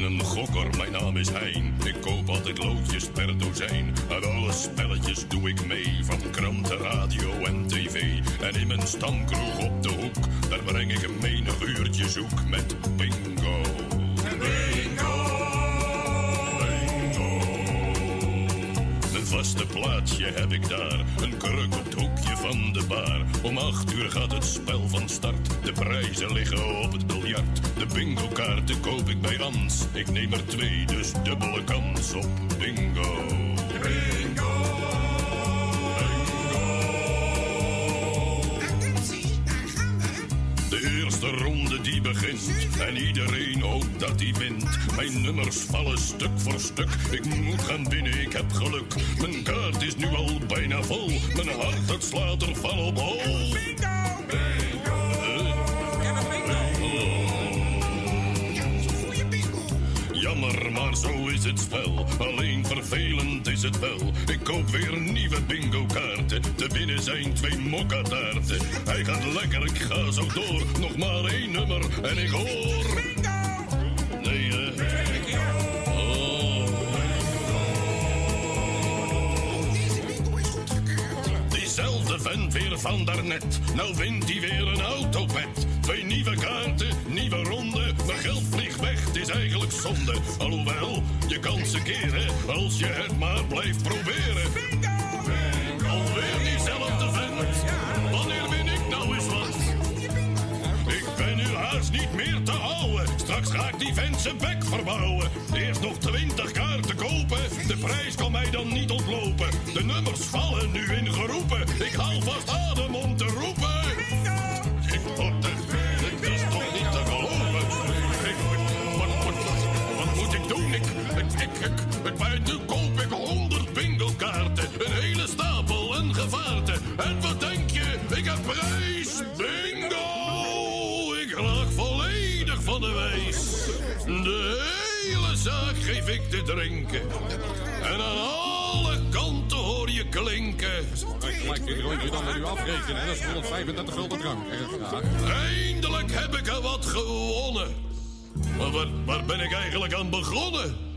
ben een gokker, mijn naam is Hein. Ik koop altijd loodjes per dozijn. Aan alle spelletjes doe ik mee, van kranten, radio en tv. En in mijn stamkroeg op de hoek, daar breng ik een menig uurtje zoek met bingo. Vaste plaatsje heb ik daar, een kruk op het hoekje van de bar. Om acht uur gaat het spel van start, de prijzen liggen op het biljart. De bingo kaarten koop ik bij Ans, ik neem er twee, dus dubbele kans op bingo. Bingo! Eerste ronde die begint en iedereen hoopt dat hij wint. Mijn nummers vallen stuk voor stuk. Ik moet gaan binnen, ik heb geluk. Mijn kaart is nu al bijna vol. Mijn hart het slaat er van op hol. Maar zo is het spel. Alleen vervelend is het wel. Ik koop weer nieuwe bingo kaarten. Te binnen zijn twee mokkataarten. Hij gaat lekker, ik ga zo door. Nog maar één nummer en ik hoor. Nee, hè? Oh. Diezelfde vent weer van daarnet. Nou wint hij weer een autopet. Twee nieuwe kaarten, nieuwe ronde. Mijn geld vliegt weg, is eigenlijk zonde. Alhoewel, je kan ze keren. Als je het maar blijft proberen. Alweer diezelfde vent. Wanneer win ik nou eens wat? Ik ben nu haast niet meer te houden. Straks ga ik die vent zijn bek verbouwen. Eerst nog twintig kaarten kopen. De prijs kan mij dan niet ontlopen. De nummers vallen nu in geroepen. Ik haal vast adem om te roepen. Ik, nu koop ik honderd bingo kaarten. Een hele stapel en gevaarten. En wat denk je? Ik heb prijs. Bingo! Ik raak volledig van de wijs. De hele zaak geef ik te drinken. En aan alle kanten hoor je klinken. Gelijk dit rondje dan met u afrekenen. Dat is 135 gulden drank. Eindelijk heb ik er wat gewonnen. Maar waar, waar ben ik eigenlijk aan begonnen?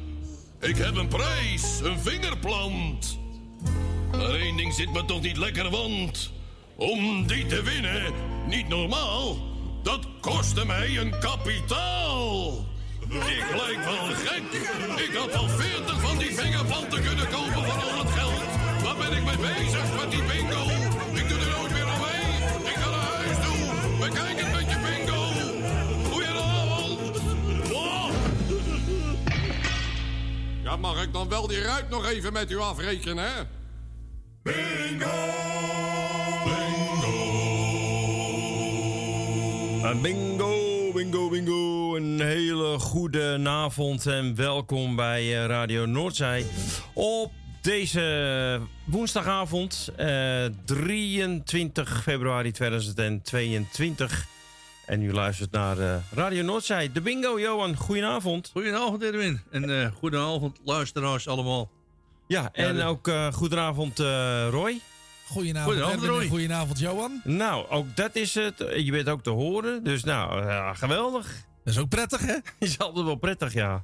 Ik heb een prijs, een vingerplant. Maar één ding zit me toch niet lekker, want... om die te winnen, niet normaal... dat kostte mij een kapitaal. Ik lijk wel gek. Ik had al veertig van die vingerplanten kunnen kopen voor al dat geld. Waar ben ik mee bezig met die bingo? Ja, mag ik dan wel die ruit nog even met u afrekenen, hè? Uh, bingo, bingo, bingo. Een hele goede avond en welkom bij eh, Radio Noordzij. Op deze woensdagavond, eh, 23 februari 2022. En u luistert naar eh, Radio Noordzij. De bingo, Johan. Goedenavond. Goedenavond Edwin en eh goedenavond luisteraars allemaal. Ja, en de- ook eh goedenavond eh, Roy. Goedenavond, Goedenavond, Roy. Goedenavond, Johan. Nou, ook dat is het. Je bent ook te horen. Dus nou, ja, geweldig. Dat is ook prettig, hè? Is altijd wel prettig, ja.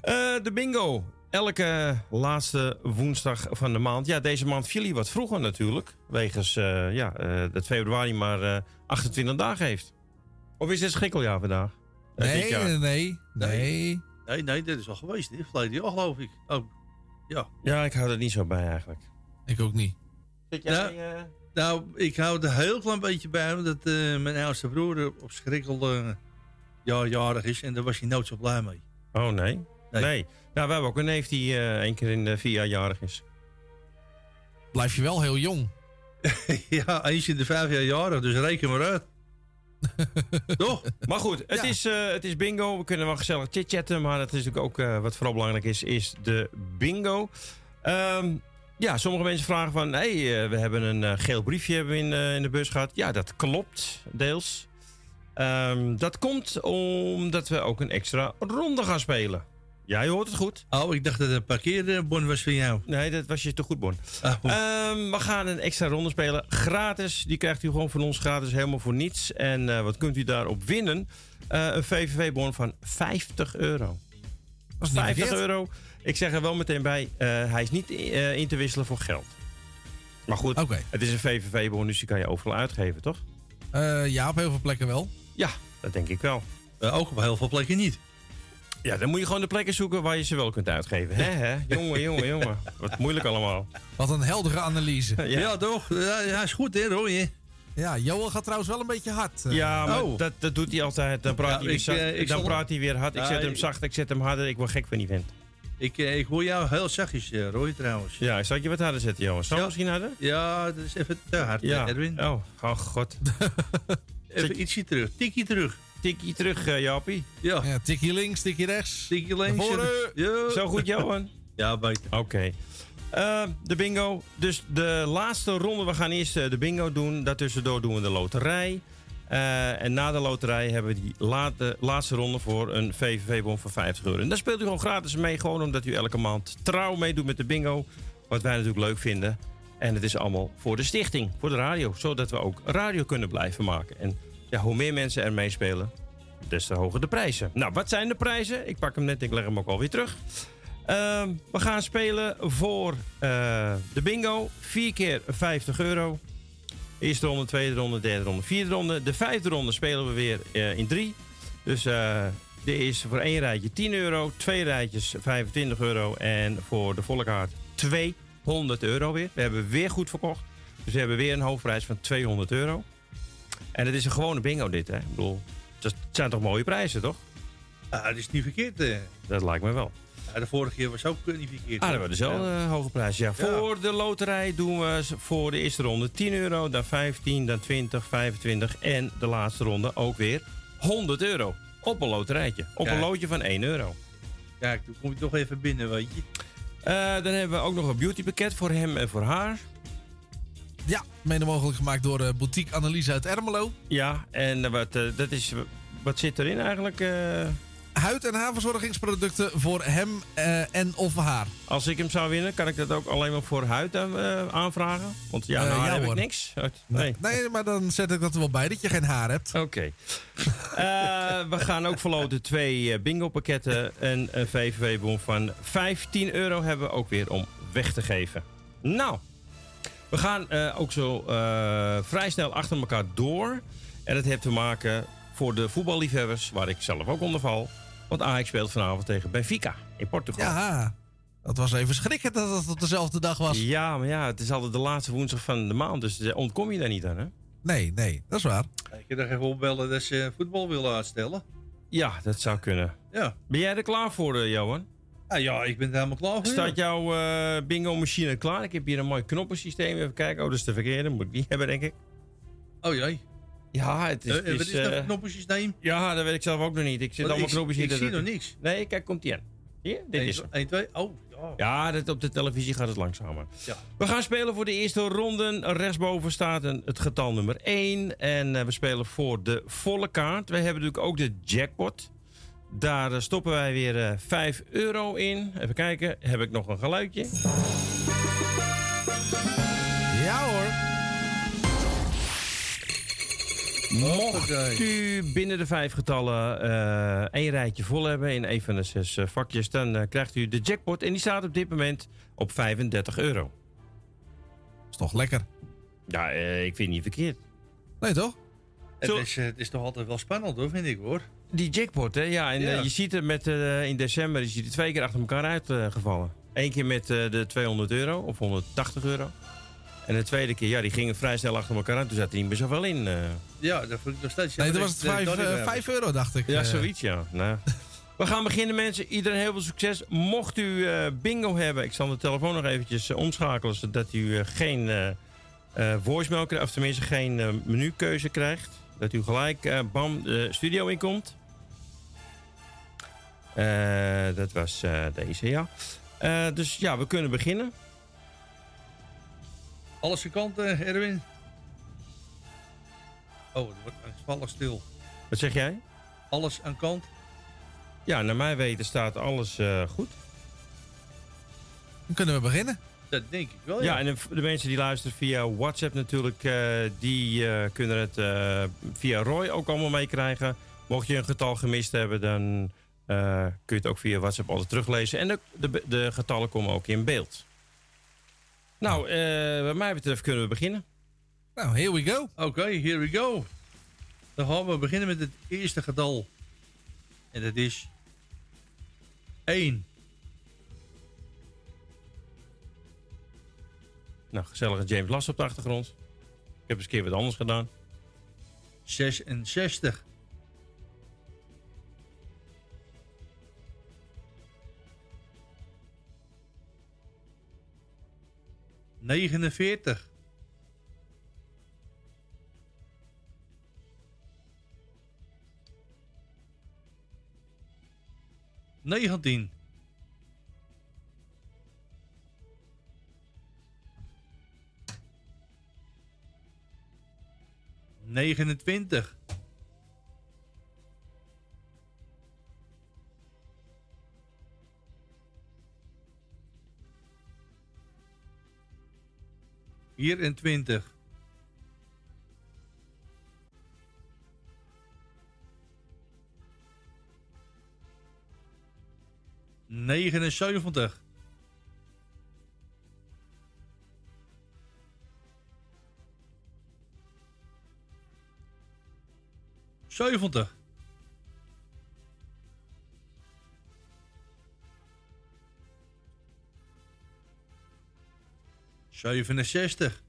Eh, de bingo. Elke laatste woensdag van de maand. Ja, deze maand viel hij wat vroeger natuurlijk. Wegens eh, ja, eh, dat februari maar eh, 28 dagen heeft. Of is het schrikkeljaar vandaag? Eh, Nee, jaar? nee, nee, nee. Nee, nee, dit is al geweest. Dit verleden jaar geloof ik. Oh, ja. Ja, ik hou er niet zo bij eigenlijk. Ik ook niet. Zit jij, jij, Nou, ik hou er een heel klein beetje bij omdat eh, mijn oudste broer op schrikkel eh, ja, jarig is. En daar was hij nooit zo blij mee. Oh, nee? Nee. Nee. Nou, we hebben ook een neef die eh één keer in de vier jaar jarig is. Blijf je wel heel jong. ja, eens in de vijf jaar jarig, dus reken maar uit. Toch? Maar goed, het, Ja. is, eh, het is bingo. We kunnen wel gezellig chit-chatten. Maar het is natuurlijk ook, eh, wat vooral belangrijk is, is de bingo. Ehm, ja, sommige mensen vragen van... Hé, hey, eh, we hebben een geel briefje hebben in, in de bus gehad. Ja, dat klopt, deels. Ehm, dat komt omdat we ook een extra ronde gaan spelen. Ja, je hoort het goed. Oh, ik dacht dat het een parkeerbon was van jou. Nee, dat was je te goed, Bon. Oh. Ehm, we gaan een extra ronde spelen. Gratis. Die krijgt u gewoon van ons gratis helemaal voor niets. En eh, wat kunt u daarop winnen? Eh, een VVV-bon van 50 euro. Dat is niet 50 verkeerd. euro. Ik zeg er wel meteen bij, eh, hij is niet in te wisselen voor geld. Maar goed, het is een VVV-bon, dus die kan je overal uitgeven, toch? Ja, op heel veel plekken wel. Ja, dat denk ik wel. Ook op heel veel plekken niet. Ja, dan moet je gewoon de plekken zoeken waar je ze wel kunt uitgeven. Hè, hè? Jongen, jongen, jongen. Wat moeilijk allemaal. Wat een heldere analyse. Ja. Ja, toch? Ja, ja, is goed, hè, Roy? Ja, Johan gaat trouwens wel een beetje hard. eh. Ja, maar Oh. dat, dat doet hij altijd. Dan praat, Ja, hij, weer ik, zacht, eh, ik dan praat hij weer hard. Ik Ja, zet hem zacht, ik zet hem harder. Ik word gek van die vent. Ik, eh, ik hoor jou heel zachtjes, Roy, trouwens. Ja, zal ik je wat harder zetten, jongens? Zal ik Ja. misschien harder? Ja, dat is even te hard, Ja. Edwin. Oh, oh god. Even ietsje terug. Tikkie terug. Tikkie terug, Jaapie. Ja, Ja, tikje links, tikje rechts. tikkie links. Voren. Ja. Zo goed, Johan? Ja, beter. Oké. Eh, de bingo. Dus de laatste ronde. We gaan eerst eh, de bingo doen. Daartussendoor doen we de loterij. Eh, en na de loterij hebben we die late, laatste ronde voor een VVV-bon van 50 euro. En daar speelt u gewoon gratis mee. Gewoon omdat u elke maand trouw meedoet met de bingo. Wat wij natuurlijk leuk vinden. En het is allemaal voor de stichting, voor de radio. Zodat we ook radio kunnen blijven maken. En ja, hoe meer mensen er meespelen, des te hoger de prijzen. Nou, wat zijn de prijzen? Ik pak hem net, ik leg hem ook alweer terug. Ehm, we gaan spelen voor eh, de bingo. Vier keer 50 euro. Eerste ronde, tweede ronde, derde ronde, vierde ronde. De vijfde ronde spelen we weer eh, in drie. Dus eh de eerste voor één rijtje 10 euro. Twee rijtjes 25 euro. En voor de volle kaart 200 euro weer. We hebben weer goed verkocht. Dus we hebben weer een hoofdprijs van 200 euro. En het is een gewone bingo dit, hè. Ik bedoel, het zijn toch mooie prijzen, toch? Ja, dat is niet verkeerd. eh. Dat lijkt me wel. Ja, de vorige keer was ook eh, niet verkeerd. Ah, dat was dezelfde Ja. eh, hoge prijs. Ja. Voor de loterij doen we voor de eerste ronde 10 euro, dan 15, dan 20, 25 en de laatste ronde ook weer 100 euro. Op een loterijtje. Op een loodje van 1 euro. Kijk, toen kom je toch even binnen, weet je. Dan hebben we ook nog een beautypakket voor hem en voor haar. Ja, mede mogelijk gemaakt door eh, Boutique Analyse uit Ermelo. Ja, en eh, wat, eh, dat is, wat zit erin eigenlijk? Huid- en haarverzorgingsproducten voor hem en of haar. als ik hem zou winnen, kan ik dat ook alleen maar voor huid aanvragen? Want ja, nou ja, heb hoor. ik niks. Nee. Nee, maar dan zet ik dat er wel bij dat je geen haar hebt. Oké. We gaan ook verloten twee bingo-pakketten. En een VVV-bon van 15 euro hebben we ook weer om weg te geven. Nou, we gaan eh, ook zo eh, vrij snel achter elkaar door. En dat heeft te maken voor de voetballiefhebbers, waar ik zelf ook onder val. Want Ajax speelt vanavond tegen Benfica in Portugal. Ja, dat was even schrikken dat het op dezelfde dag was. Ja, maar ja, het is altijd de laatste woensdag van de maand. Dus ontkom je daar niet aan, hè? Nee, nee, dat is waar. Ik kan er even opbellen dat ze voetbal willen uitstellen. Ja, dat zou kunnen. Ja. Ben jij er klaar voor, eh, Johan? Ah, ja, ik ben er helemaal klaar voor. Staat jouw eh, bingo-machine klaar? Ik heb hier een mooi knoppensysteem. Even kijken. Oh, dat is de verkeerde. Moet ik die hebben, denk ik. Oh jee. Ja, het is... Het eh, wat is, dat knoppensysteem? ja, dat weet ik zelf ook nog niet. Ik zit allemaal knopjes hier. ik te zie nog niks. Nee, kijk, komt die aan. Hier, dit is hem. 1, 2, oh. Ja. Ja, dat, op de televisie gaat het langzamer. Ja. We gaan spelen voor de eerste ronde. Rechtsboven staat een, het getal nummer 1. En we spelen voor de volle kaart. We hebben natuurlijk ook de jackpot. Daar eh, stoppen wij weer eh 5 euro in. Even kijken, heb ik nog een geluidje? Ja hoor. Mocht u binnen de vijf getallen eh één rijtje vol hebben in een van de zes eh, vakjes, dan eh, krijgt u de jackpot. En die staat op dit moment op 35 euro. Is toch lekker? Ja, eh, ik vind het niet verkeerd. Nee toch? Het is, eh, het is toch altijd wel spannend hoor, vind ik hoor. Die jackpot, hè? Ja, en Ja. eh, je ziet het met, eh, in december is hij er twee keer achter elkaar uitgevallen. Eén keer met eh, de 200 euro of 180 euro. En de tweede keer, ja, die gingen vrij snel achter elkaar uit. Toen zat er niet meer zoveel in. eh. Ja, dat vind ik nog steeds. Nee, dan was het dat- dat 5 ik daar heb. euro, dacht ik. Ja, zoiets, ja. Nou. We gaan beginnen, mensen. Iedereen heel veel succes. Mocht u eh, bingo hebben, ik zal de telefoon nog eventjes omschakelen... zodat u geen eh eh, voicemail krijgt, of tenminste geen menukeuze krijgt. Dat u gelijk, eh, bam, de studio inkomt. Eh, dat was eh, deze, ja. Eh, dus ja, we kunnen beginnen. Alles gekant, eh, Erwin? Oh, het wordt angstvallig stil. Wat zeg jij? Alles aan kant? Ja, naar mijn weten staat alles eh, goed. Dan kunnen we beginnen. Dat denk ik wel, Ja, ja. en de, de mensen die luisteren via WhatsApp natuurlijk, eh, die eh, kunnen het eh, via Roy ook allemaal meekrijgen. Mocht je een getal gemist hebben, dan eh, kun je het ook via WhatsApp altijd teruglezen. En de, de, de getallen komen ook in beeld. Nou, eh, wat mij betreft kunnen we beginnen. Nou, here we go. Oké, here we go. Dan gaan we beginnen met het eerste getal. En dat is 1. Nou, gezellige James Last op de achtergrond. Ik heb eens een keer wat anders gedaan. 66. Negenenveertig. Negentien. Negenentwintig. Vierentwintig. Negenenzeventig. Zeventig. Zevenenzestig.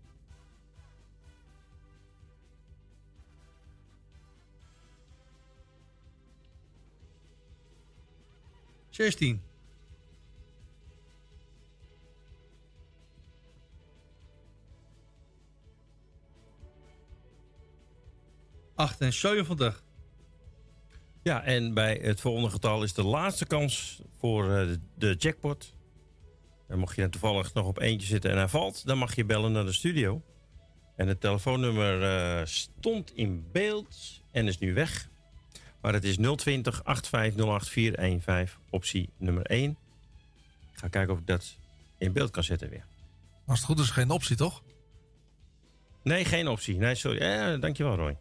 Zestien. Achtenzeventig. Ja, en bij het volgende getal is de laatste kans voor eh, de jackpot. En mocht je dan toevallig nog op eentje zitten en hij valt, dan mag je bellen naar de studio. En het telefoonnummer eh, stond in beeld en is nu weg. Maar het is 020 8508 415, optie nummer 1. Ik ga kijken of ik dat in beeld kan zetten weer. Als het goed is, geen optie, toch? Nee, geen optie. Nee, sorry. Eh, dankjewel, Roy.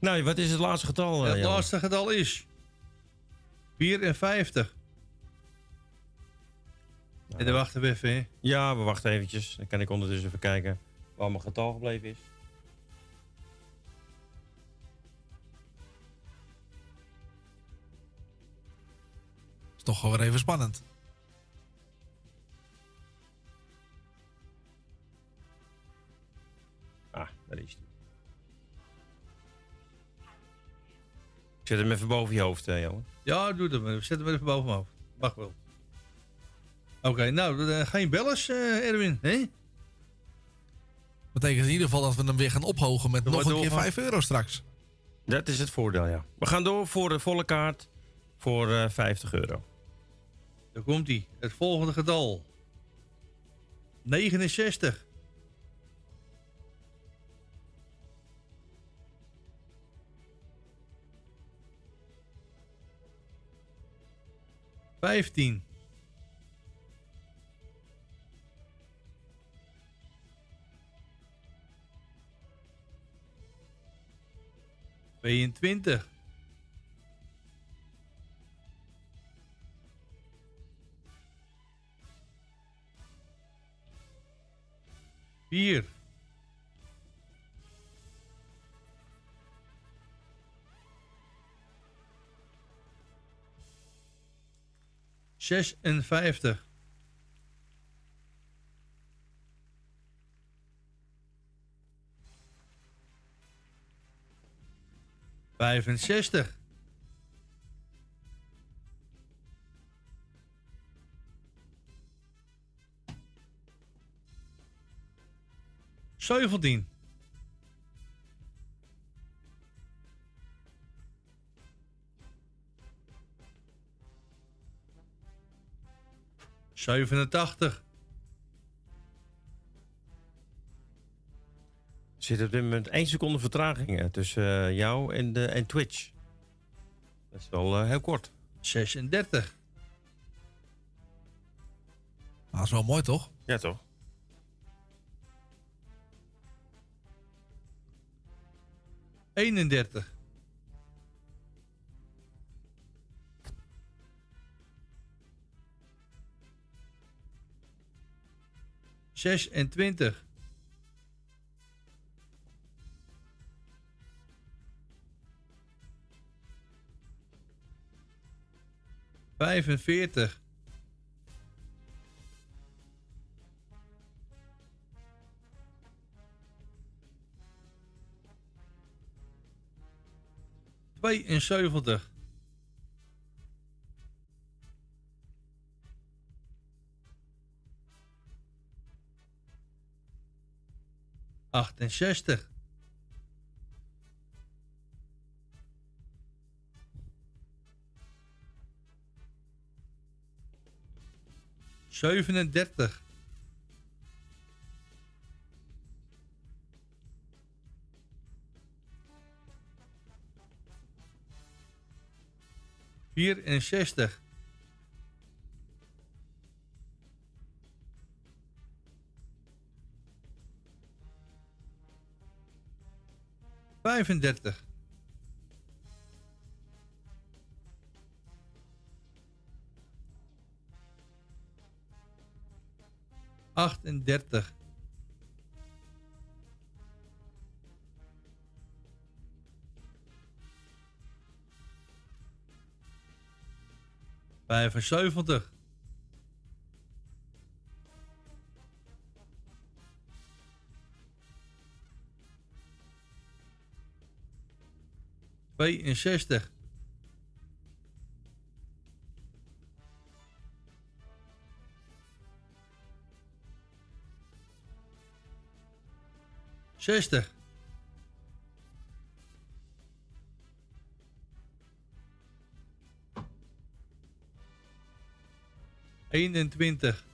Nou, wat is het laatste getal? eh, het Jan? laatste getal is 54. En dan wachten we even. hè. Ja, we wachten eventjes. Dan kan ik ondertussen even kijken waar mijn getal gebleven is. Is toch wel weer even spannend. Ah, daar is. Ik zet hem even boven je hoofd, eh, Johan. Ja, doe dat maar. Zet hem even boven mijn hoofd. Mag wel. Oké, nou, uh, geen bellers, eh, Erwin. hè? Betekent in ieder geval dat we hem weer gaan ophogen met nog een keer doorgaan. 5 euro straks. Dat is het voordeel, ja. We gaan door voor de volle kaart voor eh 50 euro. Daar komt hij. Het volgende getal. 69. Vijftien. Tweeëntwintig. Vier. Zesenvijftig. Vijfenzestig. Zeventien. Zevenentachtig. zit op dit moment één seconde vertraging tussen eh, jou en, de, en Twitch. Dat is wel eh, heel kort. 36. Dat ah, is wel mooi, toch? Ja, toch? ...31. ...26. Vijfenveertig. Tweeënzeventig. achtenzestig. Zevenendertig. Vierenzestig. Vijfendertig. Achtendertig. Vijfenzeventig. Tweeënzestig. Zestig. Eenentwintig.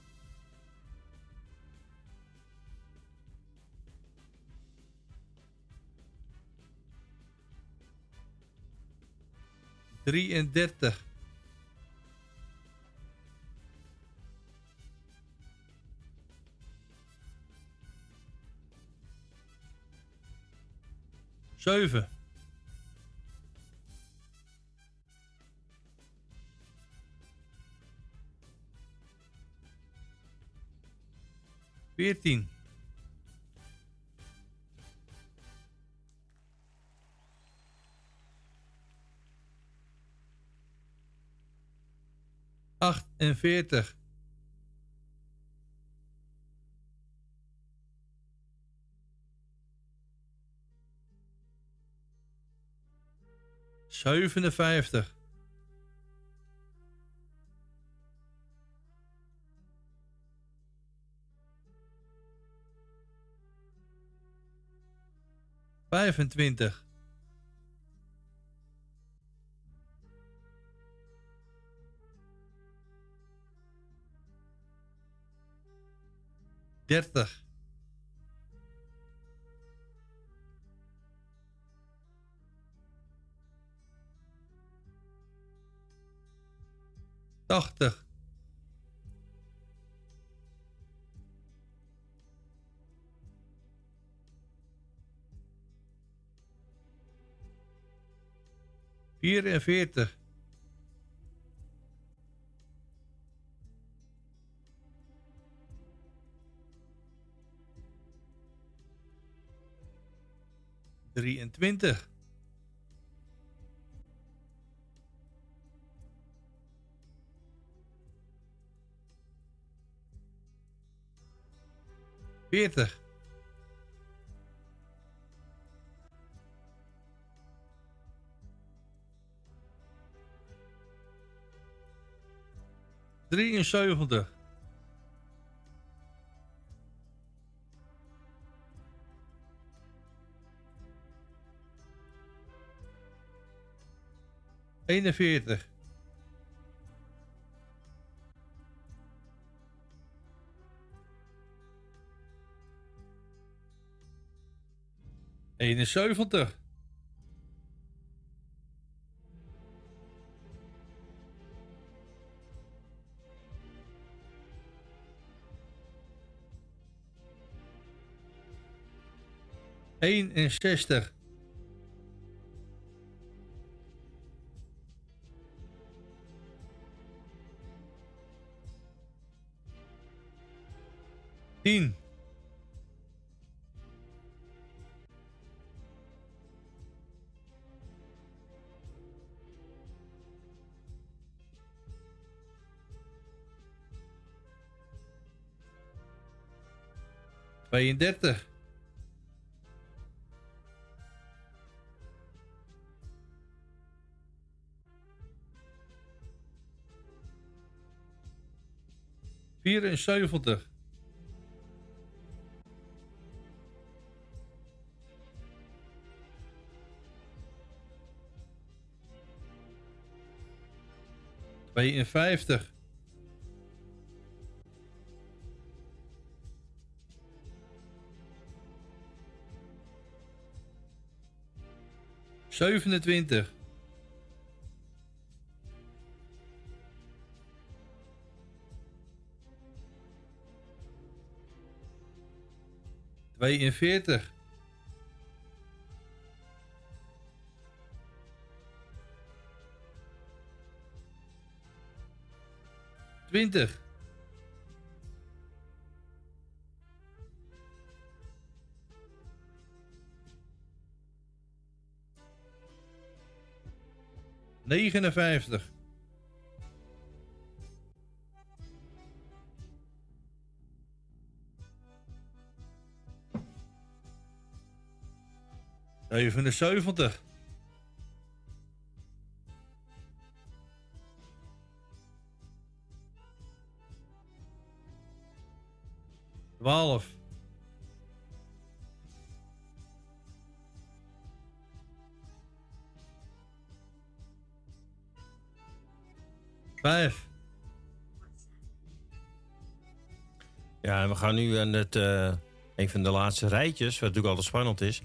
Drieëndertig. Zeven. Veertien. Achtenveertig. Zevenenvijftig. Vijfentwintig. Dertig. Tachtig. Vierenveertig. Drieëntwintig. Veertig. Drieënzeventig. Eenenveertig. 71. Eenenzestig. Tien. 32. Vierenzeventig. Tweeënvijftig. Zevenentwintig. Tweeënveertig. Twintig. Negenenvijftig. Zevenenzeventig. Twaalf. Vijf. Ja, en we gaan nu aan het, eh, een van de laatste rijtjes, wat natuurlijk altijd spannend is.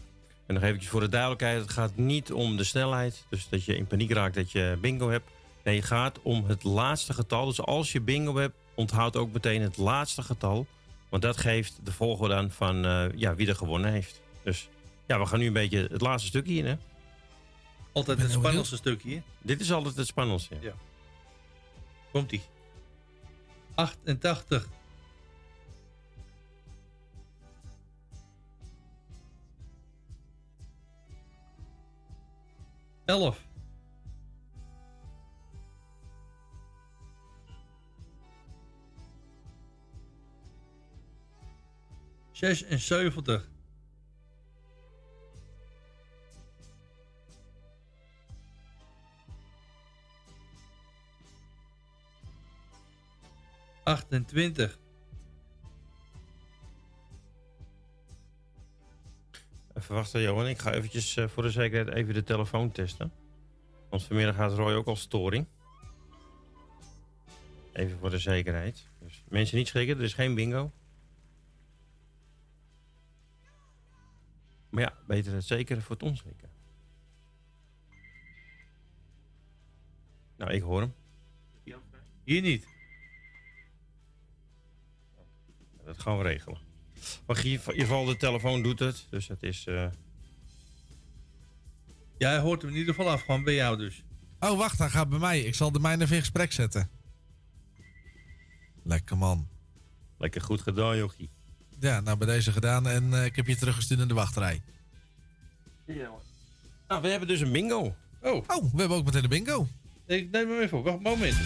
En nog eventjes voor de duidelijkheid, het gaat niet om de snelheid. Dus dat je in paniek raakt dat je bingo hebt. Nee, het gaat om het laatste getal. Dus als je bingo hebt, onthoud ook meteen het laatste getal. Want dat geeft de volgorde aan van eh, ja, wie er gewonnen heeft. Dus ja, we gaan nu een beetje het laatste stukje in, hè? Altijd het spannendste stukje. Dit is altijd het spannendste. Ja. Komt ie. 88. Elf. Zesenzeventig. Achtentwintig. Even wachten, Johan. Ik ga eventjes eh, voor de zekerheid even de telefoon testen. Want vanmiddag gaat Roy ook al storing. Even voor de zekerheid. Dus mensen niet schrikken, er is geen bingo. Maar ja, beter het zeker voor het onzeker. Nou, ik hoor hem. Hier niet. Dat gaan we regelen. Maar in ieder geval, de telefoon doet het. Dus het is... eh, Jij hoort hem in ieder geval af, gewoon bij jou dus. Oh, wacht, hij gaat bij mij. Ik zal de mijne even in gesprek zetten. Lekker man. lekker goed gedaan, jochie. Ja, nou bij deze gedaan en eh, ik heb je teruggestuurd in de wachtrij. Nou, we hebben dus een bingo. Oh, Oh, we hebben ook meteen de bingo. ik neem hem even op. Wacht een moment.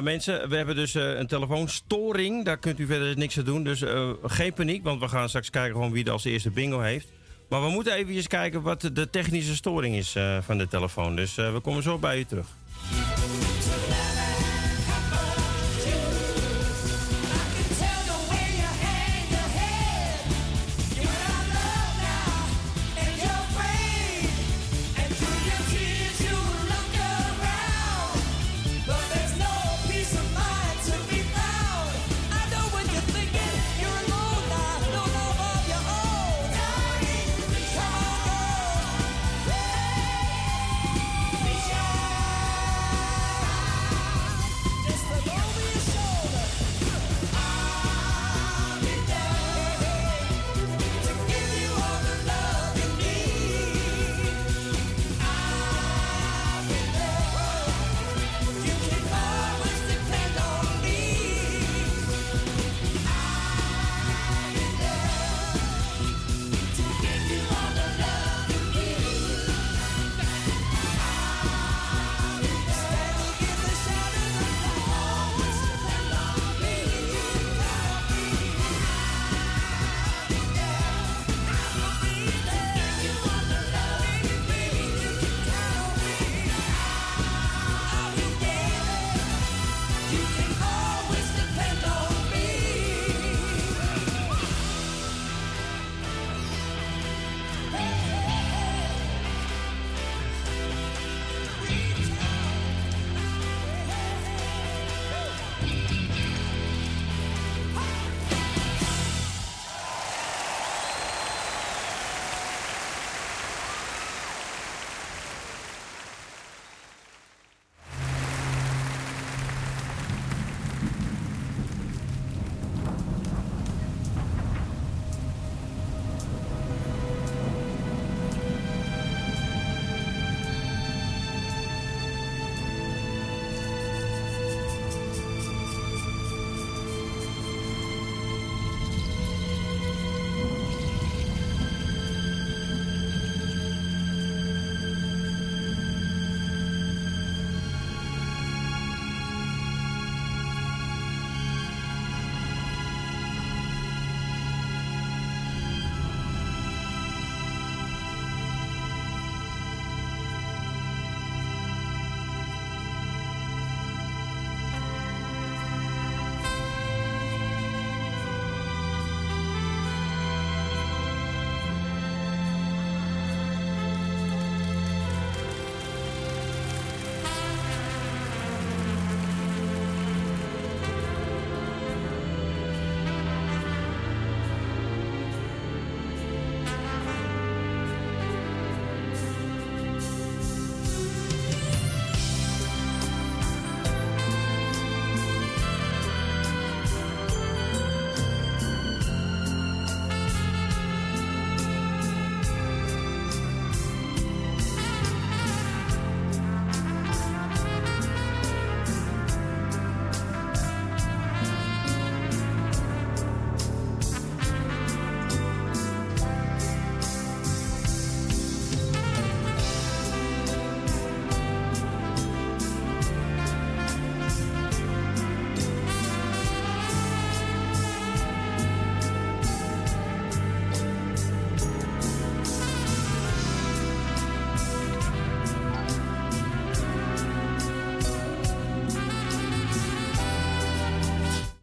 Ja, mensen, we hebben dus eh, een telefoonstoring. Daar kunt u verder niks aan doen. Dus eh, geen paniek, want we gaan straks kijken gewoon wie er als eerste bingo heeft. Maar we moeten even kijken wat de- technische storing is eh, van de telefoon. Dus we komen zo bij u terug.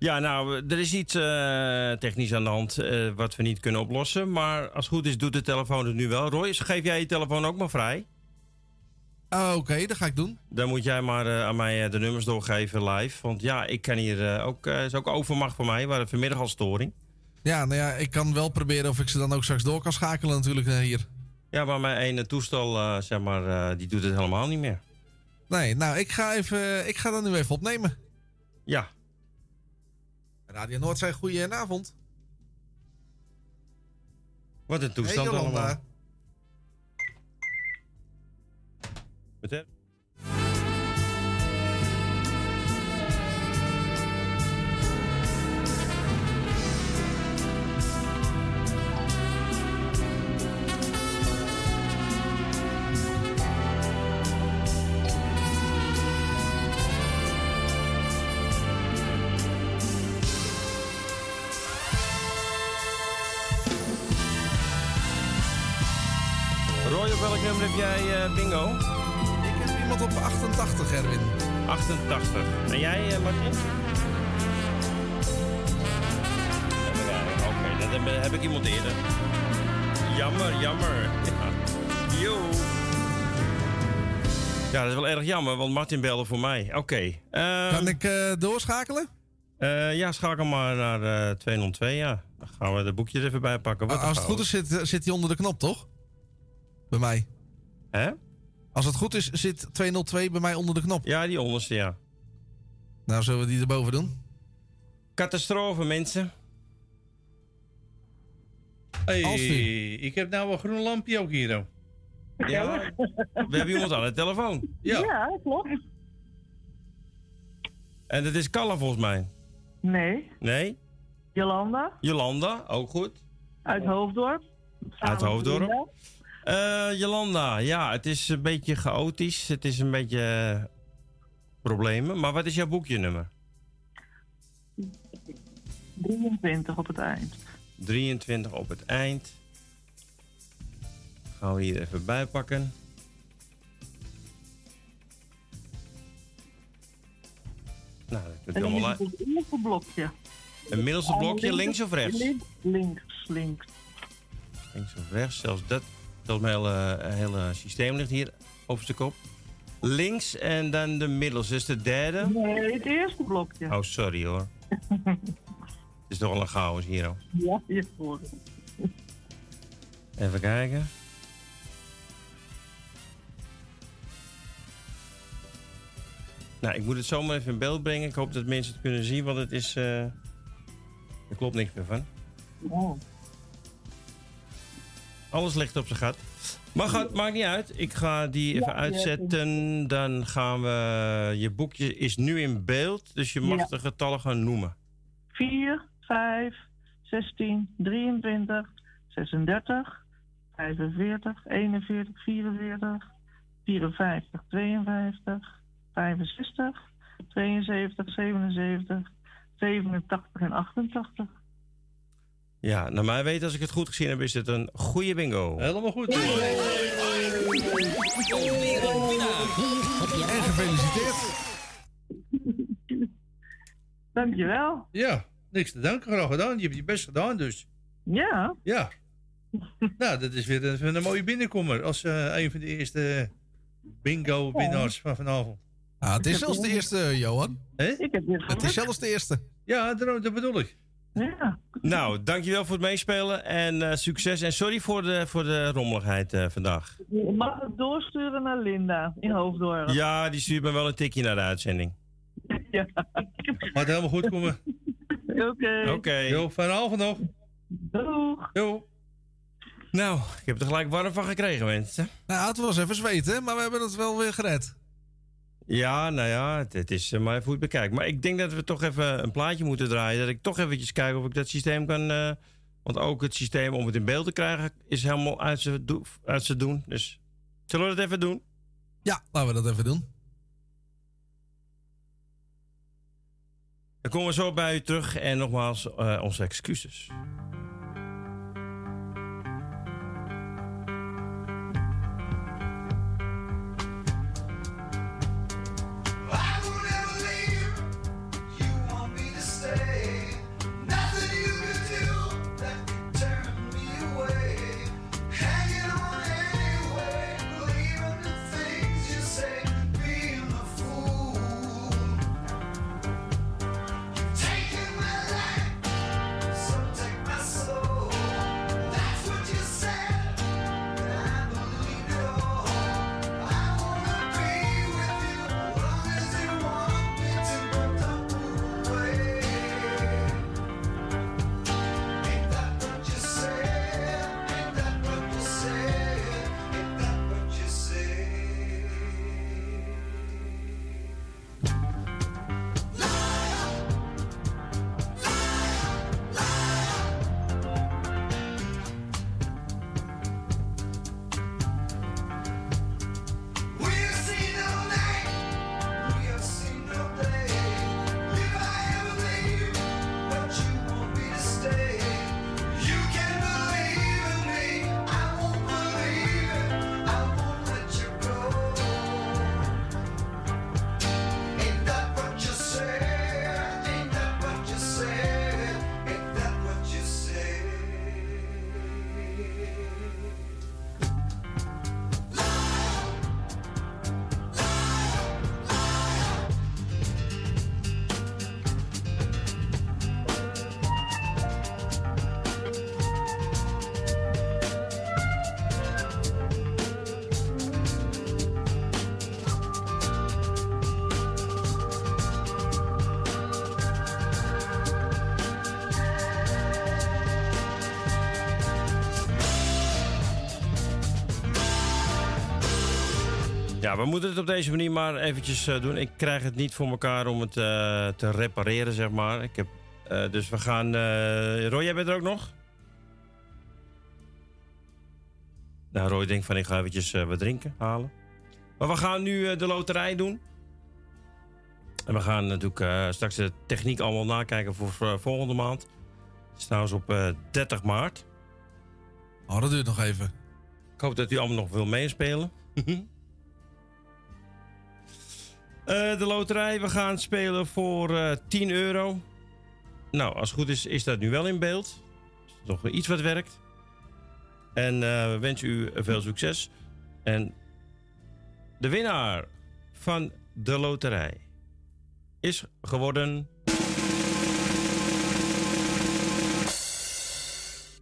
Ja, nou, er is iets eh, technisch aan de hand eh, wat we niet kunnen oplossen. Maar als het goed is, doet de telefoon het nu wel. Roy, geef jij je telefoon ook maar vrij? Ah, Oké, dat ga ik doen. Dan moet jij maar eh, aan mij de nummers doorgeven live. Want ja, ik kan hier ook... Het is ook overmacht voor mij. We hadden vanmiddag al storing. Ja, nou ja, ik kan wel proberen of ik ze dan ook straks door kan schakelen natuurlijk hier. Ja, maar mijn ene toestel, zeg maar, die doet het helemaal niet meer. Nee, nou, ik ga, even, ik ga dat nu even opnemen. Ja, Radio Noord zei goedenavond. wat een toestand hey, allemaal. Wat hè? Wel erg jammer, want Martin belde voor mij. Oké. ehm, Kan ik eh, doorschakelen? eh, ja, schakel maar naar eh 202, ja. Dan gaan we de boekjes even bij pakken. Wat Als het goed is, zit, zit hij onder de knop, toch? Bij mij. Hè? Als het goed is, zit 202 bij mij onder de knop. Ja, die onderste, ja. Nou, zullen we die erboven doen? Catastrofe, mensen. Hey, Alfie. ik heb nou een groen lampje ook hier. Ja, we hebben iemand aan de telefoon. Ja. Ja, klopt. En dat is Calla volgens mij. Nee, Nee? Jolanda Jolanda, ook goed. uit Hoofddorp. Uit Hoofddorp. Eh, Jolanda, ja, het is een beetje chaotisch. Het is een beetje eh, problemen. Maar wat is jouw boekje nummer? 23 op het eind. 23 op het eind. Gaan we hier even bij pakken. Nou, dat is het eerste blokje. Een middelste blokje, links of rechts? Links, links, links. Links of rechts, zelfs dat. Zelfs mijn hele, hele systeem ligt hier over zijn kop. Links en dan de middelste, dus de derde. Nee, het eerste blokje. Oh, sorry hoor. Het is toch wel een chaos hier. hoor. Ja, je het. Even kijken. Nou, ik moet het zomaar even in beeld brengen. Ik hoop dat mensen het kunnen zien, want het is... eh, er klopt niks meer van. Oh. Alles ligt op zijn gat. Maar gaat, maakt niet uit. Ik ga die even Ja, uitzetten. Dan gaan we... Je boekje is nu in beeld, dus je mag Ja. de getallen gaan noemen. 4, 5, 16, 23, 36, 45, 41, 44, 54, 52, 65, 72, 77, 87 en 88. Ja, naar mij weten, als ik het goed gezien heb, is het een goede bingo. Helemaal goed. En gefeliciteerd. Dankjewel. Ja, niks te danken. Graag gedaan. Je hebt je best gedaan dus. Ja, Ja. nou, dat is weer een, een mooie binnenkomer. Als eh, een van de eerste bingo-winnaars van vanavond. Ah, het is zelfs de eerste, Johan. Ik heb dit Het is zelfs de eerste. Ja, dat, dat bedoel ik. Ja, Nou, dankjewel voor het meespelen en eh, succes. En sorry voor de, voor de rommeligheid eh, vandaag. je mag het doorsturen naar Linda in Hoofddorp. Ja, die stuurt me wel een tikje naar de uitzending. Ja. Gaat helemaal goed komen. Oké. Oké. Jo, vanavond nog. Doeg. Jo. Nou, ik heb er gelijk warm van gekregen, mensen. Nou, het was even zweten, maar we hebben het wel weer gered. Ja, nou ja, het, het is eh, maar even het bekijkt. Maar ik denk dat we toch even een plaatje moeten draaien. Dat ik toch eventjes kijk of ik dat systeem kan... eh, want ook het systeem om het in beeld te krijgen is helemaal uit zijn do- uit zijn doen. Dus zullen we dat even doen? Ja, laten we dat even doen. Dan komen we zo bij u terug. En nogmaals, eh, onze excuses. Moeten het op deze manier maar eventjes eh, doen. Ik krijg het niet voor elkaar om het eh, te repareren, zeg maar. Ik heb, eh, dus we gaan... Roy, jij bent er ook nog? Nou, Roy denkt van ik ga eventjes wat drinken halen. Maar we gaan nu de loterij doen. En we gaan natuurlijk straks de techniek allemaal nakijken voor volgende maand. Het is trouwens op eh, 30 maart. Oh, dat duurt nog even. Ik hoop dat u allemaal nog wil meespelen. Eh, de loterij, we gaan spelen voor eh 10 euro. Nou, als het goed is, is dat nu wel in beeld. Is er nog wel iets wat werkt. En eh, we wensen u veel succes. En de winnaar van de loterij is geworden...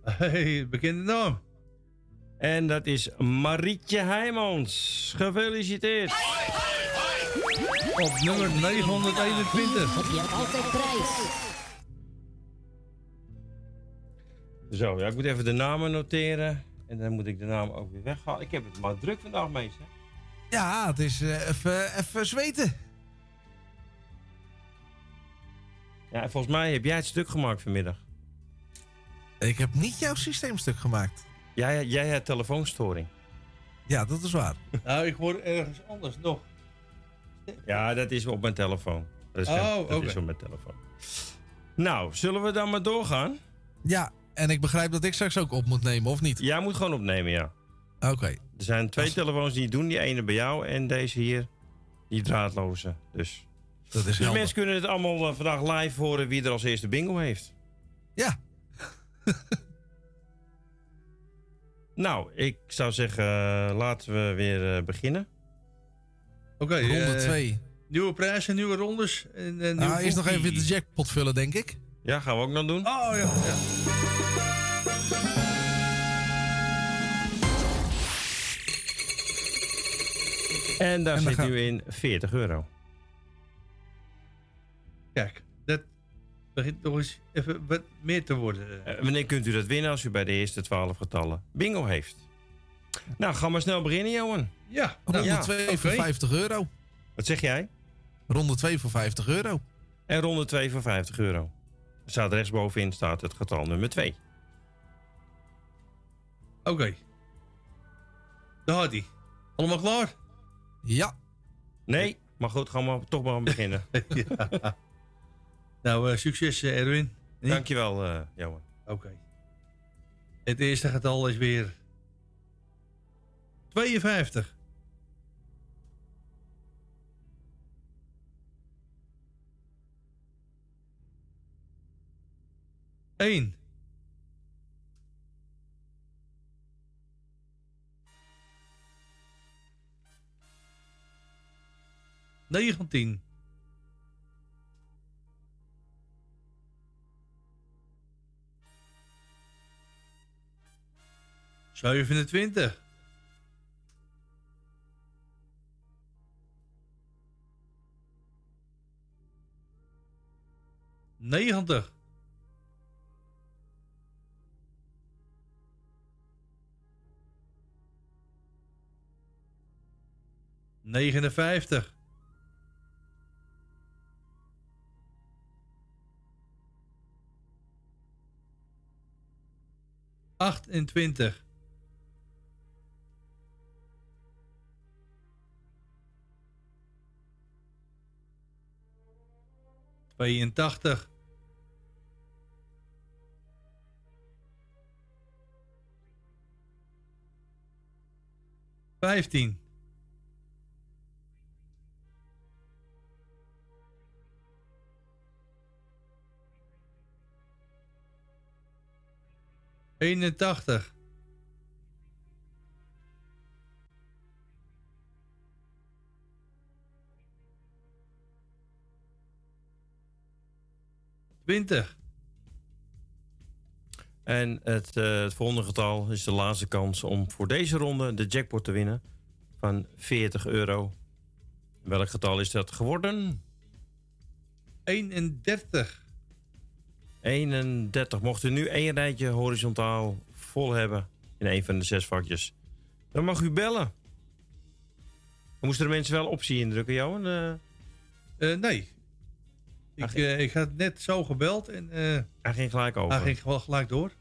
Hey, bekende naam. En dat is Marietje Heijmans. Gefeliciteerd. Op nummer 921. heb je altijd prijs. Zo, ja, ik moet even de namen noteren. En dan moet ik de naam ook weer weghalen. Ik heb het maar druk vandaag, meester. Ja, het is eh, even, even zweten. Ja, en volgens mij heb jij het stuk gemaakt vanmiddag. Ik heb niet jouw systeemstuk gemaakt. Jij, jij had telefoonstoring. Ja, dat is waar. Nou, ik hoor ergens anders nog. Ja, dat is op mijn telefoon. Dat is, Oh, dat oké. is op mijn telefoon. Nou, zullen we dan maar doorgaan? Ja, en ik begrijp dat ik straks ook op moet nemen, of niet? Jij moet gewoon opnemen, ja. Oké. Er zijn twee Als- telefoons die het doen. Die ene bij jou en deze hier. Die draadloze. Dus, Dat is dus helder. mensen kunnen het allemaal eh, vandaag live horen wie er als eerste bingo heeft. Ja, Nou, ik zou zeggen, eh, laten we weer eh, beginnen. Oké, ronde eh, 2. Nieuwe prijzen, nieuwe rondes. En, eh, nieuwe nou, eerst nog even de jackpot vullen, denk ik. Ja, gaan we ook nog doen. Oh ja. ja. En daar En zit gaan- nu in 40 euro. Kijk, dat begint toch eens even wat meer te worden. Eh, wanneer kunt u dat winnen als u bij de eerste 12 getallen bingo heeft? Nou, ga maar snel beginnen, Johan. ja, Ronde nou, 2 voor oké. 50 euro. Wat zeg jij? Ronde 2 voor 50 euro. En ronde 2 voor 50 euro. Er staat rechtsbovenin staat het getal nummer 2. Oké. Daar had hij. Allemaal klaar? Ja, Nee, maar goed, gaan we toch maar beginnen. ja. Nou, eh, succes eh, Erwin. Nee? Dankjewel, eh Johan. Oké. Het eerste getal is weer 52. Eén. Negentien. Zevenentwintig. Negentig. Negenenvijftig. Achtentwintig. Tweeëntachtig. Vijftien. Eenentachtig. Twintig. En het, eh, het volgende getal is de laatste kans om voor deze ronde de jackpot te winnen van 40 euro. Welk getal is dat geworden? 31. 31. Mocht u nu één rijtje horizontaal vol hebben in een van de zes vakjes, dan mag u bellen. Moesten de mensen wel optie indrukken, Johan? Eh, Eh, nee. Ik, Ach, eh, ik had net zo gebeld en eh hij ging gelijk over. hij ging gewoon gelijk door.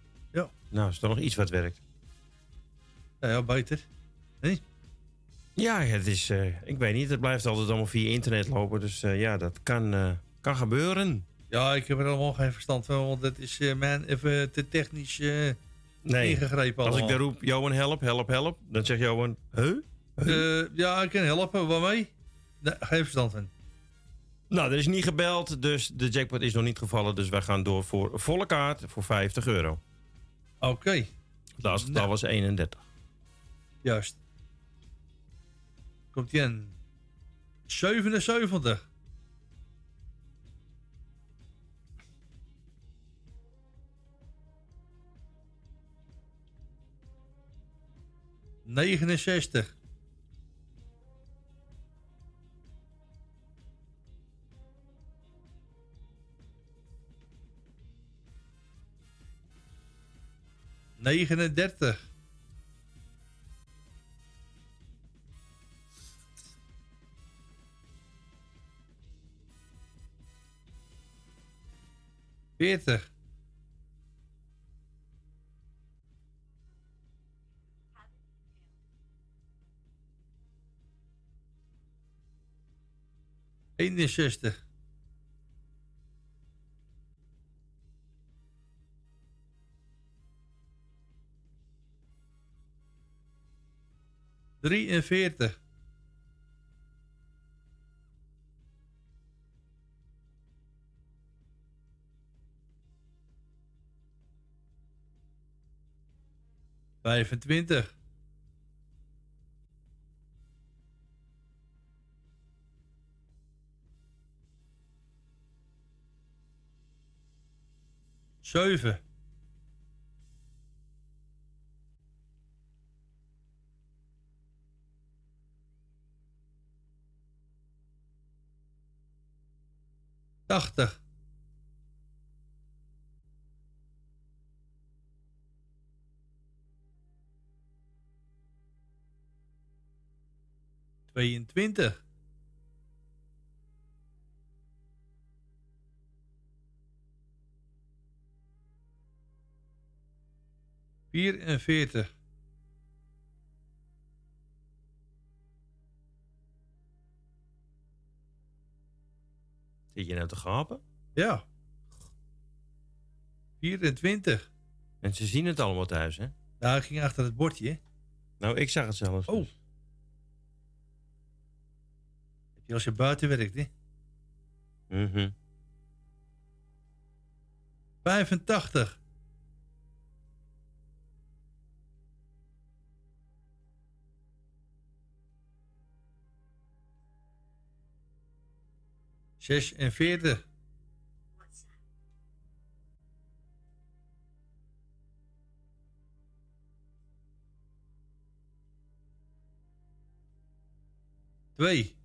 Nou, is toch nog iets wat werkt. Nou ja, beter. Ja, het is, eh, ik weet niet, het blijft altijd allemaal via internet lopen. Dus ja, dat kan, kan gebeuren. Ja, ik heb er allemaal geen verstand van, want dat is eh man even te technisch Nee, ingegrepen als ik allemaal. daar roep, Johan help, help, help. Dan zegt Johan, huh? Eh, ja, ik kan helpen. Waarmee? Nee, geen verstand van. Nou, er is niet gebeld, dus de jackpot is nog niet gevallen. Dus wij gaan door voor volle kaart voor 50 euro. Oké, Het laatste Nou. was 31. juist. Komt aan. 77. Negenenzestig. Negenendertig. Veertig. Eenenzestig. Drieënveertig. Vijfentwintig. Zeven. Tachtig. Tweeëntwintig. Vierenveertig. Zit je nou te gapen? Ja. 24. Mensen zien het allemaal thuis, hè? Nou, ik ging achter het bordje. Nou, ik zag het zelfs. Oh. dus. Heb je als je buiten werkt, hè? Mhm. 85. Zesenveertig. Twee.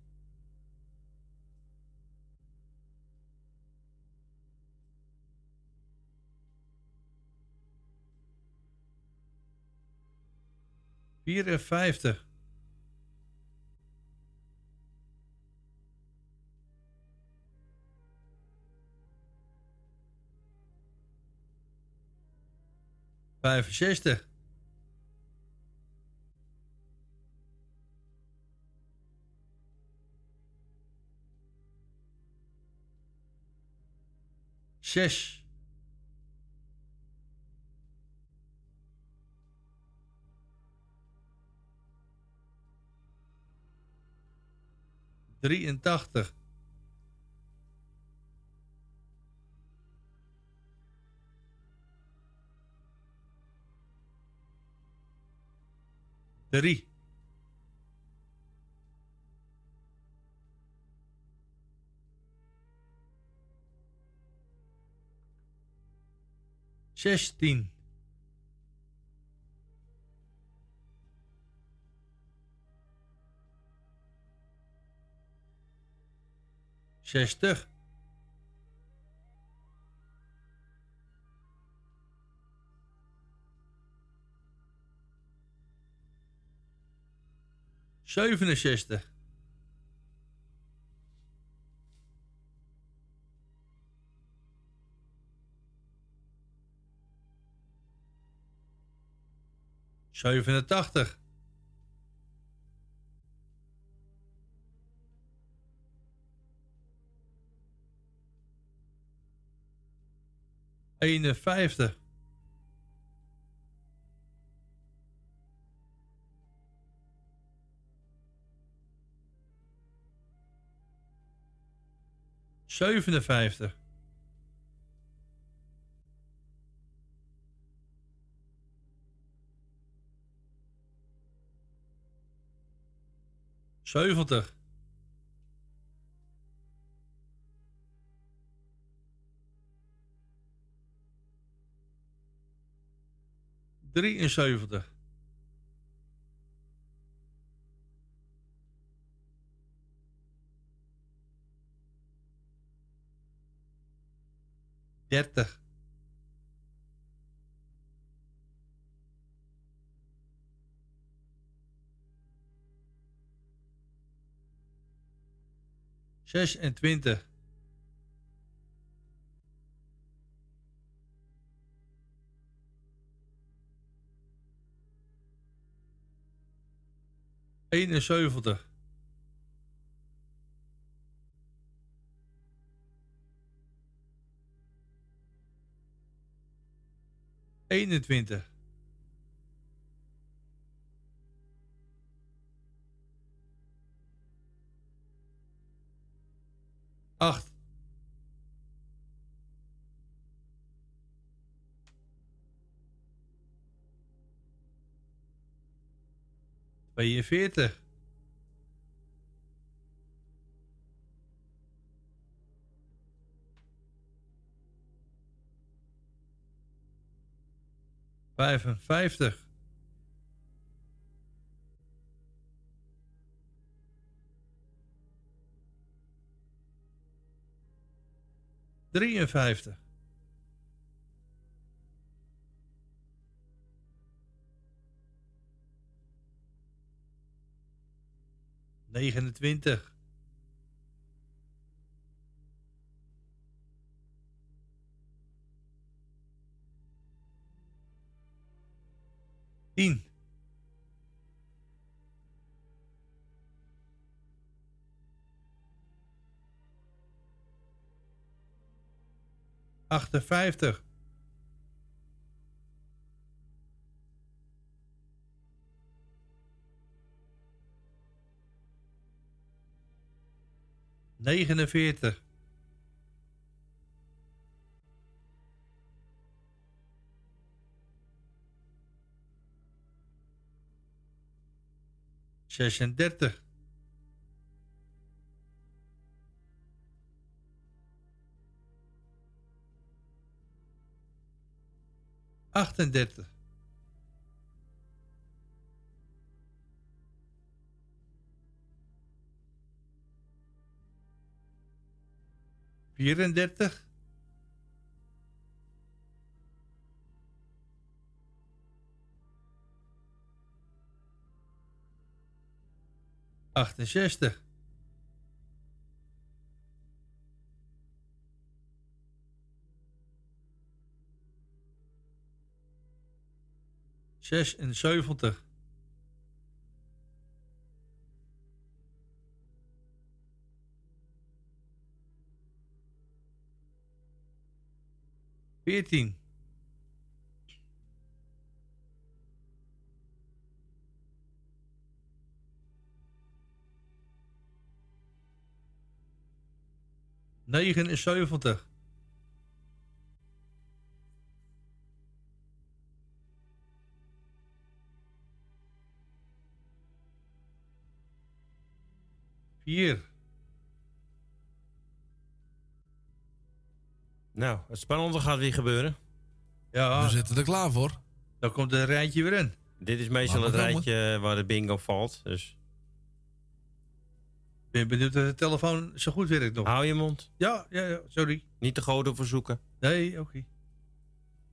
Vierenvijftig. Vijfenzestig. Zes. Drieëntachtig. Drie. Zestien. Zestig. 67. Zevenentachtig. Eenenvijftig. Zevenenvijftig. Zeventig. Drieënzeventig. Dertig. Zesentwintig. Eenenzeventig. Eenentwintig. Acht. Tweeënveertig. Vijfenvijftig. Drieënvijftig. Negenentwintig. Tien. Achtenvijftig. Negenenveertig. Zesendertig. Achtendertig. Vierendertig. Achtenzestig. Zesenzeventig. Veertien. Negenenzeventig. Vier. Nou, het spannende gaat weer gebeuren. Ja, We zitten er klaar voor. dan komt een rijtje weer in. Dit is meestal het rijtje waar de bingo valt. Dus ben benieuwd dat de telefoon zo goed werkt nog. Hou je mond. Ja, ja, sorry. Niet te goden verzoeken. Nee, oké.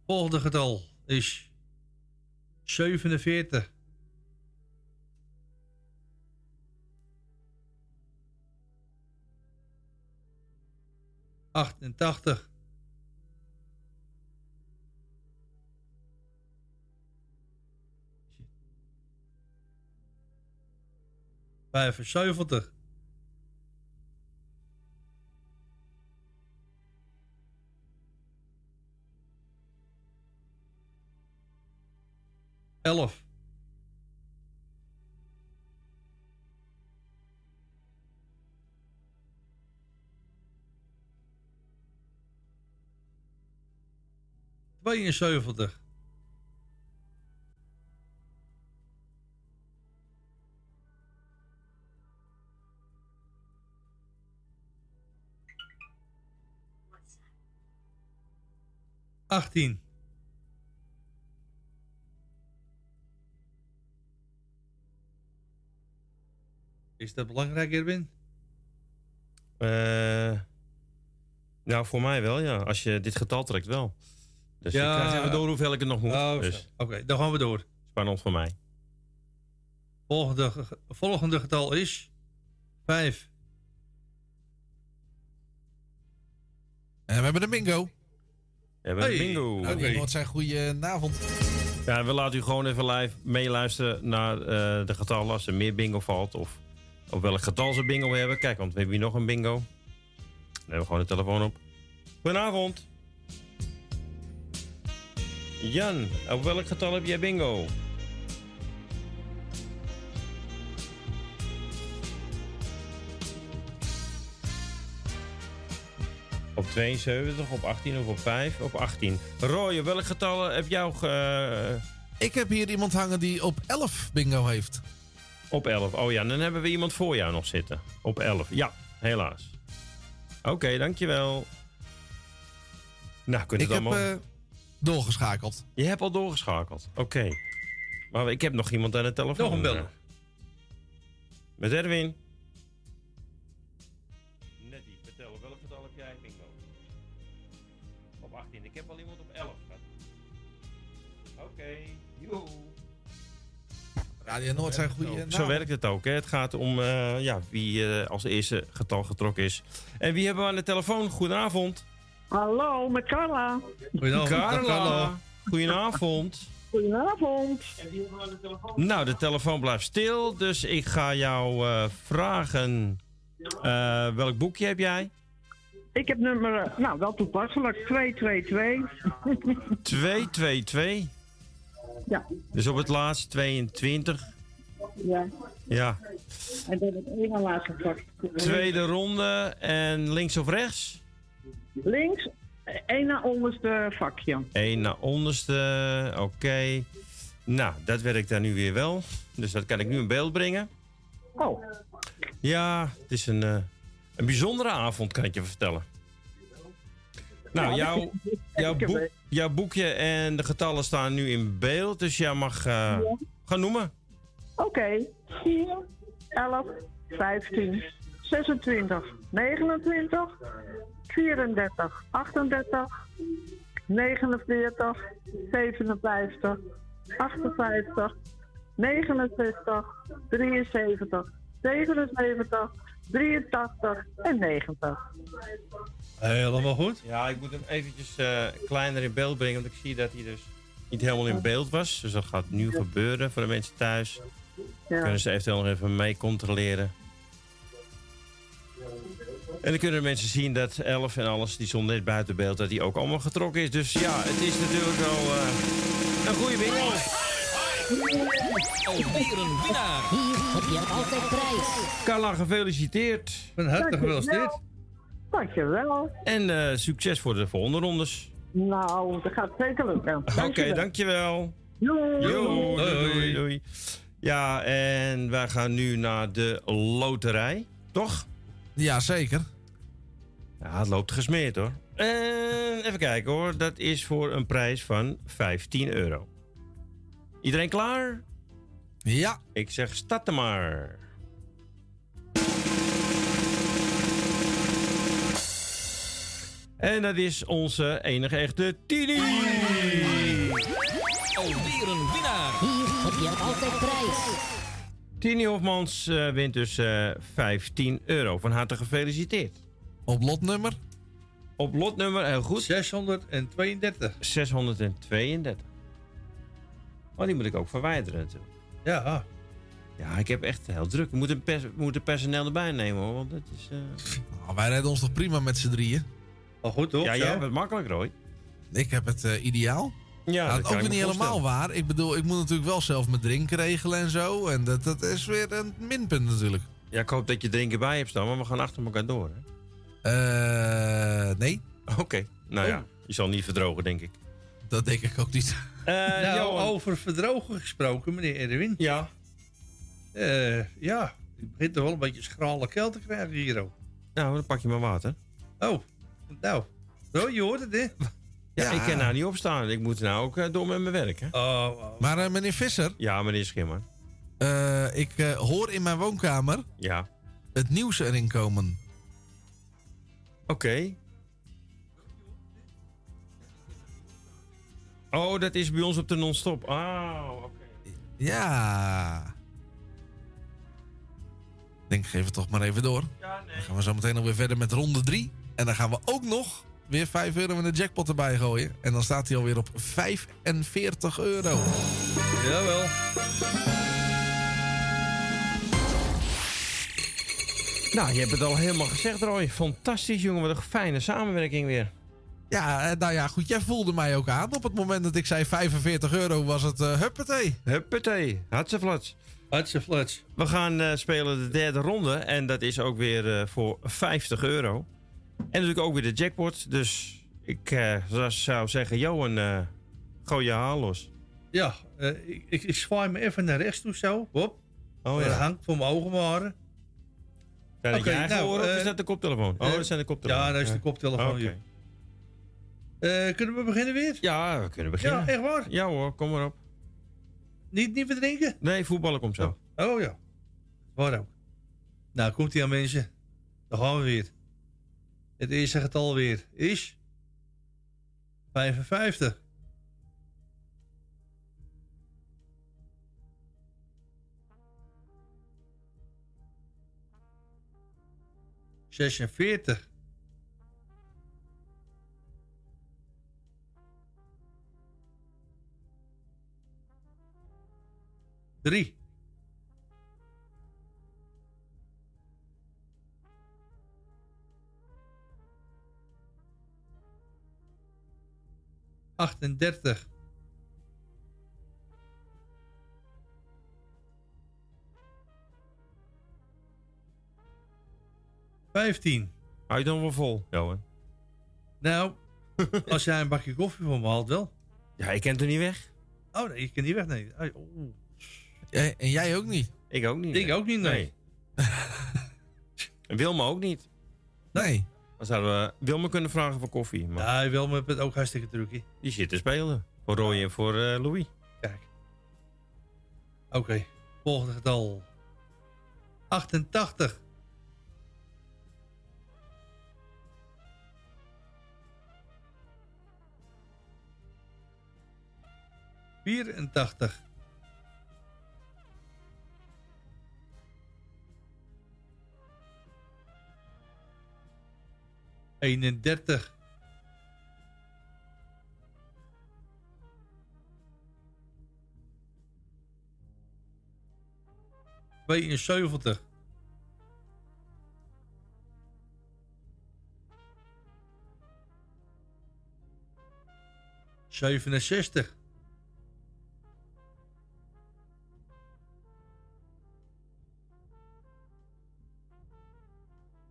Volgende getal is 47. Achtentachtig. Vijfenzeventig. 11. Tweeënzeventig. Achttien. Is dat belangrijk, Erwin? Eh, nou, voor mij wel, ja. Als je dit getal trekt, wel. Dus Ja. ik krijg even door hoeveel ik er nog moet. Oh, dus Oké, dan gaan we door. spannend voor mij. Volgende, ge- volgende getal is 5. En we hebben een bingo. We hebben Hey. een bingo. Oké. Okay. Noord zijn goedenavond. Ja, we laten u gewoon even live meeluisteren naar eh, de getallen. Als er meer bingo valt. Of op welk getal ze bingo hebben. Kijk, want we hier nog een bingo. Dan hebben we gewoon de telefoon op. Goedenavond. Jan, op welk getal heb jij bingo? Op 72, op 18 of op 5? Op 18. Roy, welk getal heb jou Ik heb hier iemand hangen die op 11 bingo heeft. Op 11. Oh ja, dan hebben we iemand voor jou nog zitten. Op 11. Ja, helaas. Oké, dankjewel. Nou, kunt Ik heb eh, doorgeschakeld. Je hebt al doorgeschakeld. Oké. Maar ik heb nog iemand aan de telefoon. Nog een beller. Eh, Met Erwin. Radio Noord zijn goedenavond. Zo werkt het ook. Hè. Het gaat om eh, ja, wie eh, als eerste getal getrokken is. En wie hebben we aan de telefoon? Goedenavond. Hallo, met Carla. Goedenavond. Carla. Goedenavond. Goedenavond. Nou, de telefoon blijft stil. Dus ik ga jou eh, vragen... eh, welk boekje heb jij? Ik heb nummer, nou wel toepasselijk, 222. 222. Ja. Dus op het laatst 22. Ja, Ja. en is het ene laatste vak. Tweede ronde. En links of rechts? Links, één naar onderste vakje. Eén naar onderste. Oké. Nou, dat werkt dan nu weer wel. Dus dat kan ik nu in beeld brengen. Oh, Ja, het is een, eh, een bijzondere avond, kan ik je vertellen. Nou, jouw, jouw, boek, jouw boekje en de getallen staan nu in beeld. Dus jij mag eh, gaan noemen. oké. 4, 11, 15, 26, 29, 34, 38, 49, 57, 58, 69, 73, 77, 83 en 90. Helemaal goed. Ja, ik moet hem eventjes eh, kleiner in beeld brengen. Want ik zie dat hij dus niet helemaal in beeld was. Dus dat gaat nu gebeuren voor de mensen thuis. Ja. Kunnen ze eventueel nog even mee controleren. En dan kunnen de mensen zien dat 11 en alles, die stond net buiten beeld, dat die ook allemaal getrokken is. Dus ja, het is natuurlijk wel eh, een goede. Alweer een winnaar. Hier heb je altijd prijs. Carla, gefeliciteerd. Van harte gefeliciteerd. Dankjewel. En eh, succes voor de volgende rondes. Nou, dat gaat zeker lukken. Oké, dankjewel. Doei. Jo, doei, Doei. doei, doei. Ja, en wij gaan nu naar de loterij. Toch? Ja, zeker. Ja, het loopt gesmeerd hoor. En even kijken hoor. Dat is voor een prijs van 15 euro. Iedereen klaar? Ja. Ik zeg starten maar. En dat is onze enige echte Tini. Alweer een winnaar. Hier heb je altijd prijs. Tini Hofmans eh, wint dus eh, 15 euro. Van harte gefeliciteerd. Op lotnummer. Op lotnummer, heel goed, 632. 632. Maar die moet ik ook verwijderen natuurlijk. Ja. Ja, ik heb echt heel druk. We moeten, pers we moeten personeel erbij nemen hoor. Want het is. eh, Nou, wij redden ons toch prima met z'n drieën. Al goed, toch? Ja, jij hebt het makkelijk, Roy. Ik heb het eh, ideaal. Ja, Nou, dat ook weer niet helemaal waar. Ik bedoel, ik moet natuurlijk wel zelf mijn drinken regelen en zo. En dat, dat is weer een minpunt natuurlijk. Ja, ik hoop dat je drinken bij hebt staan, maar we gaan achter elkaar door. Hè? Eh, nee, Oké, nou ja, Oh. je zal niet verdrogen, denk ik. dat denk ik ook niet. Eh Nou, Johan. over verdrogen gesproken, meneer Erwin. Ja. Eh, ja, ik begin toch wel een beetje schrale keel te krijgen hier ook. Nou, dan pak je maar water. Oh, nou. Zo, je hoort het, hè? Ja, Ja. ik kan nou niet opstaan. Ik moet nou ook eh, door met mijn werk, hè? Oh, oh. Maar eh, meneer Visser, Ja, meneer Schimmer. eh, ik eh, hoor in mijn woonkamer Ja. het nieuws erin komen. Oké. Oh, dat is bij ons op de non-stop. Ah, oké. Ja. Ik denk, geef het toch maar even door. Ja, nee. Dan gaan we zo meteen alweer verder met ronde 3. En dan gaan we ook nog weer 5 euro in de jackpot erbij gooien. En dan staat hij alweer op 45 euro. Jawel. Nou, je hebt het al helemaal gezegd, Roy. Fantastisch, jongen. Wat een fijne samenwerking weer. Ja, eh, nou ja, goed. Jij voelde mij ook aan. Op het moment dat ik zei 45 euro was het uh, huppatee. Huppatee. Hatseflats. We gaan eh, spelen de derde ronde. En dat is ook weer eh, voor 50 euro. En natuurlijk ook weer de jackpot. Dus ik eh, zou- zeggen, Johan, eh, gooi je haal los. Ja, eh, ik, ik, ik zwaai me even naar rechts toe zo. Hop. Oh Dat ja. hangt voor mijn ogen waren. Zijn dat eigen nou, oren of is dat de koptelefoon? Oh, dat zijn de koptelefoon. Ja, dat is de koptelefoon. Eh, kunnen we beginnen weer? Ja, we kunnen beginnen. Ja, echt waar? Ja hoor, kom maar op. Niet, niet verdrinken? Nee, voetballen komt zo. Oh ja. Waar ook. Nou, komt ie aan mensen. Dan gaan we weer. Het eerste getal weer is... 55. Zesenveertig. Drie. Achtendertig. Vijftien. Hou je dan wel vol, Johan? Nou, als jij een bakje koffie voor me haalt, wel. Ja, ik ken er niet weg. Oh nee, ik kan niet weg, nee. Oh, en jij ook niet? Ik ook niet. Ik ook niet, nee. en Wilma ook niet. Nee. Dan zouden we Wilma kunnen vragen voor koffie. Maar Ja, wel met het ook hartstikke druk. die zit te spelen. Voor Roy en voor eh, Louis. Kijk. Oké, volgende getal. 88. Vierentachtig. Eenendertig. Tweeënzeventig. Zevenenzestig.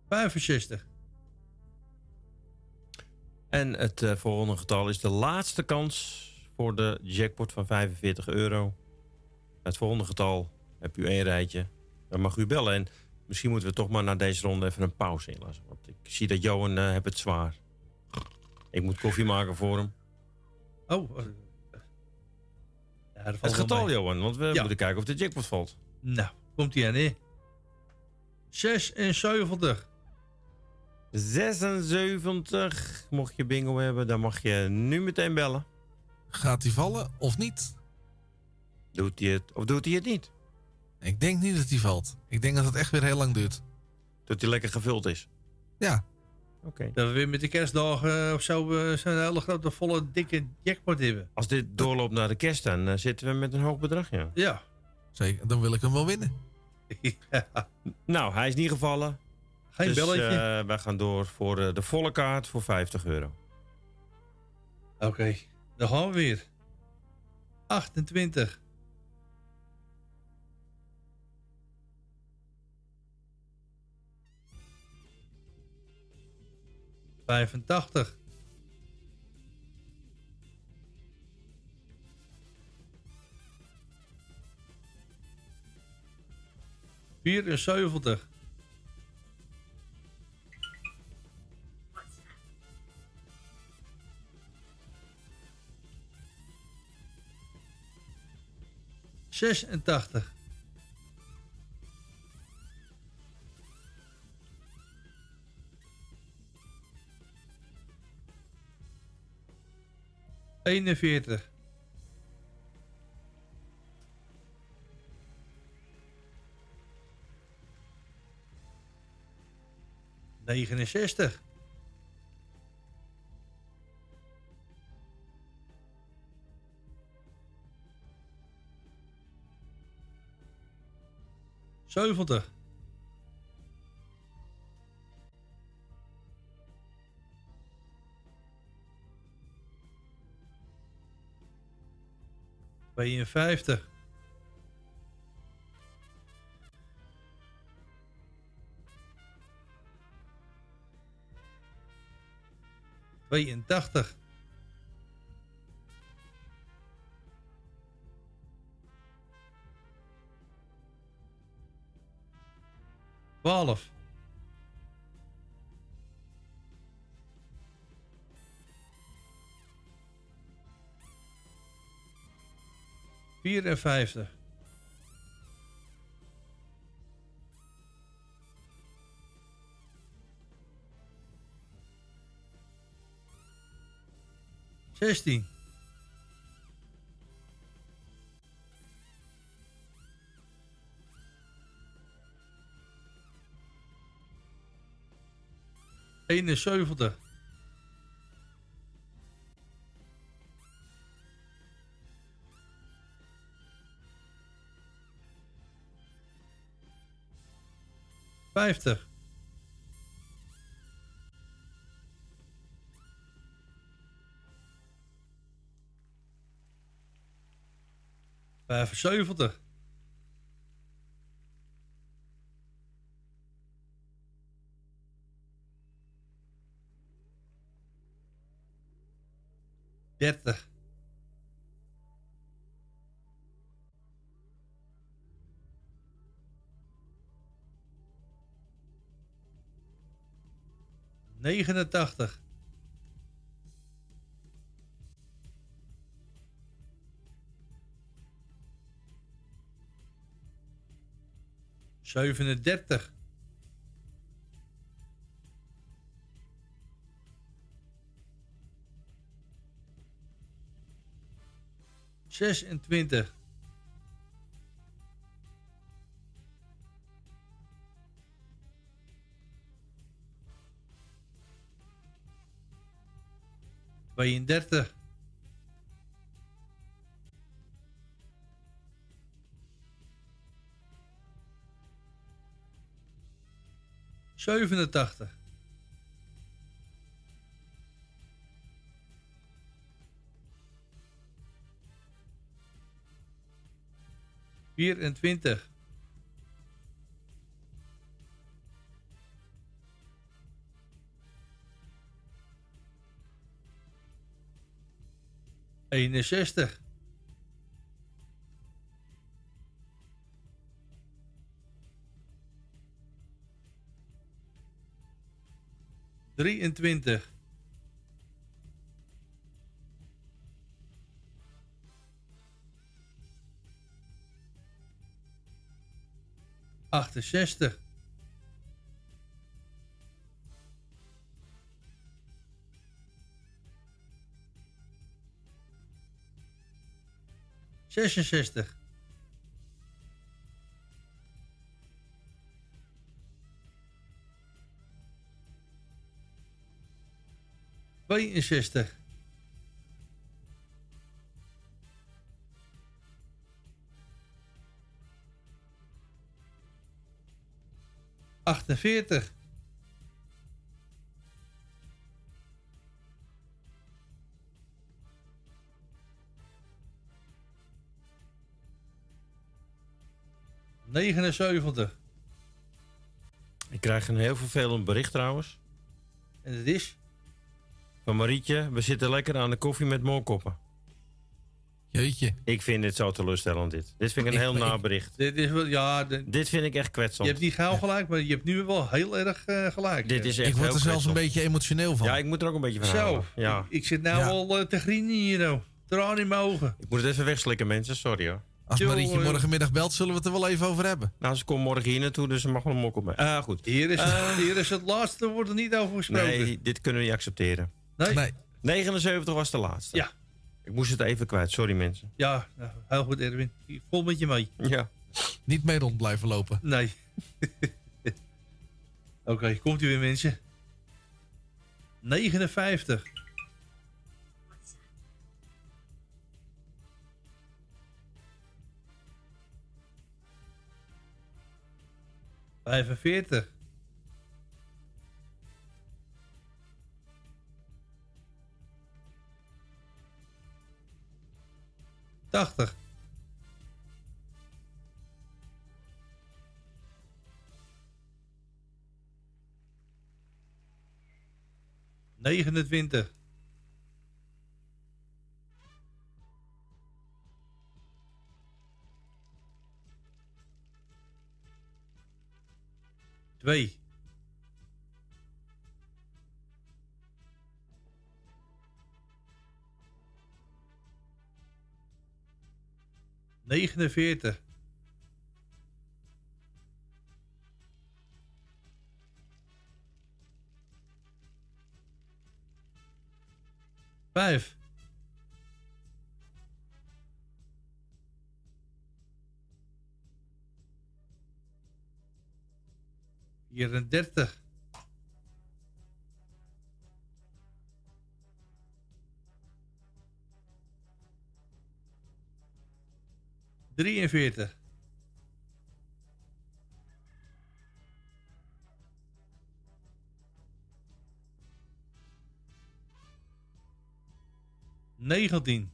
Vijfenzestig. En het eh, volgende getal is de laatste kans voor de jackpot van 45 euro. Het volgende getal heb u één rijtje. Dan mag u bellen. En misschien moeten we toch maar na deze ronde even een pauze inlassen. Want ik zie dat Johan eh, heeft het zwaar. Ik moet koffie maken voor hem. Oh. eh, Ja, Het getal, mee. Johan. Want we Ja. moeten kijken of de jackpot valt. Nou, komt ie aan, hè? 76. 76. Mocht je bingo hebben, dan mag je nu meteen bellen. Gaat hij vallen of niet? Doet hij het of doet hij het niet? Ik denk niet dat hij valt. Ik denk dat het echt weer heel lang duurt. Dat hij lekker gevuld is. Ja. Oké. Dat we weer met de kerstdagen of zo eh, zo'n hele grote, volle, dikke jackpot hebben. Als dit doorloopt naar de kerst, dan eh, zitten we met een hoog bedrag, ja. Ja. Zeker, dan wil ik hem wel winnen. Ja, Nou, hij is niet gevallen. Geen dus belletje. eh, wij gaan door voor eh, de volle kaart voor 50 euro. Oké, dan gaan we weer. 28. Vijfentachtig. Vierenzeventig. Zesentachtig. Eenenveertig. Negenenzestig. Zeventig. Tweeënvijftig. Tweeëntachtig. Twaalf. Vierenvijftig. Zestien. Eenenzeventig. Vijftig. Vijfenzeventig. Dertig. Negenentachtig. Zevenendertig. Zesentwintig. Tweeëndertig. Zevenentachtig. Vierentwintig. Eenenzestig. Drieëntwintig. Achtenzestig. Zesenzestig. Tweeënzestig. 48. Negenenzeventig. Ik krijg een heel vervelend bericht trouwens. En het is? Van Marietje, we zitten lekker aan de koffie met moorkoppen. Jeetje. Ik vind dit zo teleurstellend dit. Dit vind ik een heel Ik- naar bericht. Dit is wel, ja, Dit vind ik echt je kwetsend. hebt niet gauw gelijk, maar je hebt nu wel heel erg eh, gelijk. Dit is echt Ik word heel er zelfs een beetje emotioneel van. Ja, ik moet er ook een beetje van Zo. Ja. ik, ik zit nou Ja. al eh, te grienen hier, oh. Traan in mijn ogen. Ik moet het even wegslikken, mensen. Sorry hoor. Als Marietje eh, morgenmiddag belt, zullen we het er wel even over hebben. Nou, ze komt morgen hier naartoe, dus ze mag wel een mokkel mee. Ah, goed. Hier is, het, hier is het laatste, wordt er niet over gesproken. Nee, dit kunnen we niet accepteren. Nee? Nee. 79 was de laatste. Ja. Ik moest het even kwijt. Sorry, mensen. Ja, nou, heel goed Erwin. Ik Vol met je mee. Ja. Niet mee rond blijven lopen. Nee. Oké, komt u weer mensen. 59. Vijfenveertig. Tachtig. Negenentwintig. Twee. Negenenveertig. Vijf. Vierendertig. Drieënveertig. Negentien.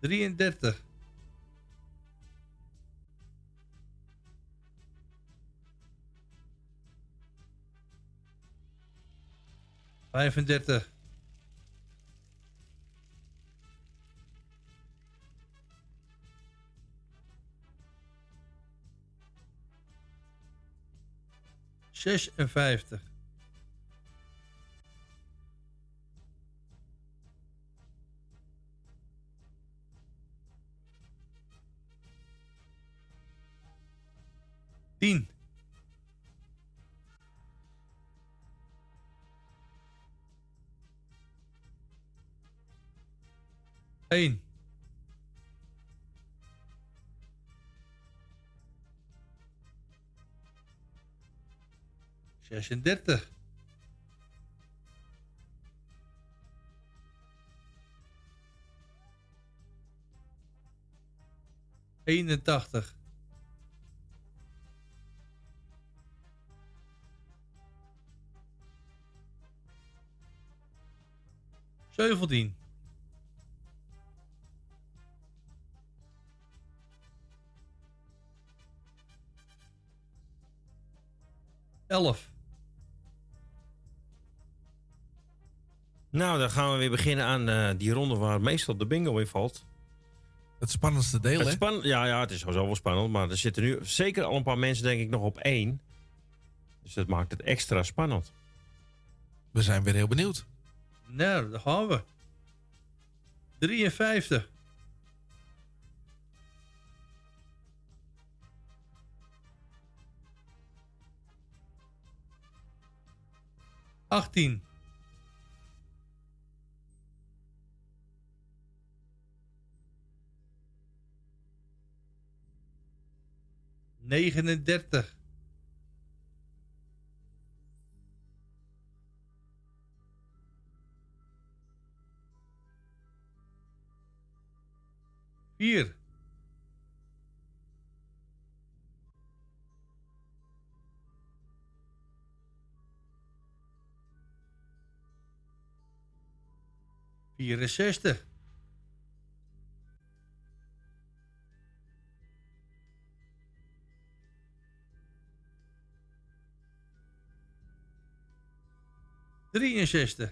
Drieëndertig. Vijfendertig. Zesenvijftig. Tien. Eén. Zesendertig. Eenentachtig. Zeventien. Elf. Nou, dan gaan we weer beginnen aan eh, die ronde waar meestal de bingo in valt. Het spannendste deel, Het hè? ja, ja, het is sowieso wel spannend. Maar er zitten nu zeker al een paar mensen, denk ik, nog op één. Dus dat maakt het extra spannend. We zijn weer heel benieuwd. Nou, daar gaan we. 53. 18. Negenendertig. Vier. Vierenzestig. Drieënzestig.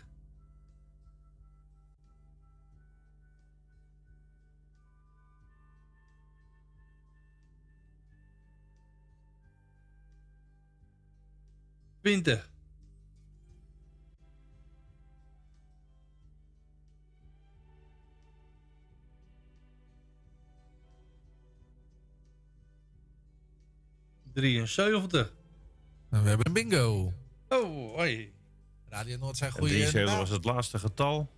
Twintig. Drieënzeventig. En we hebben een bingo. Oh, hoi. Radio Noord zijn goede 73 naam. was het laatste getal.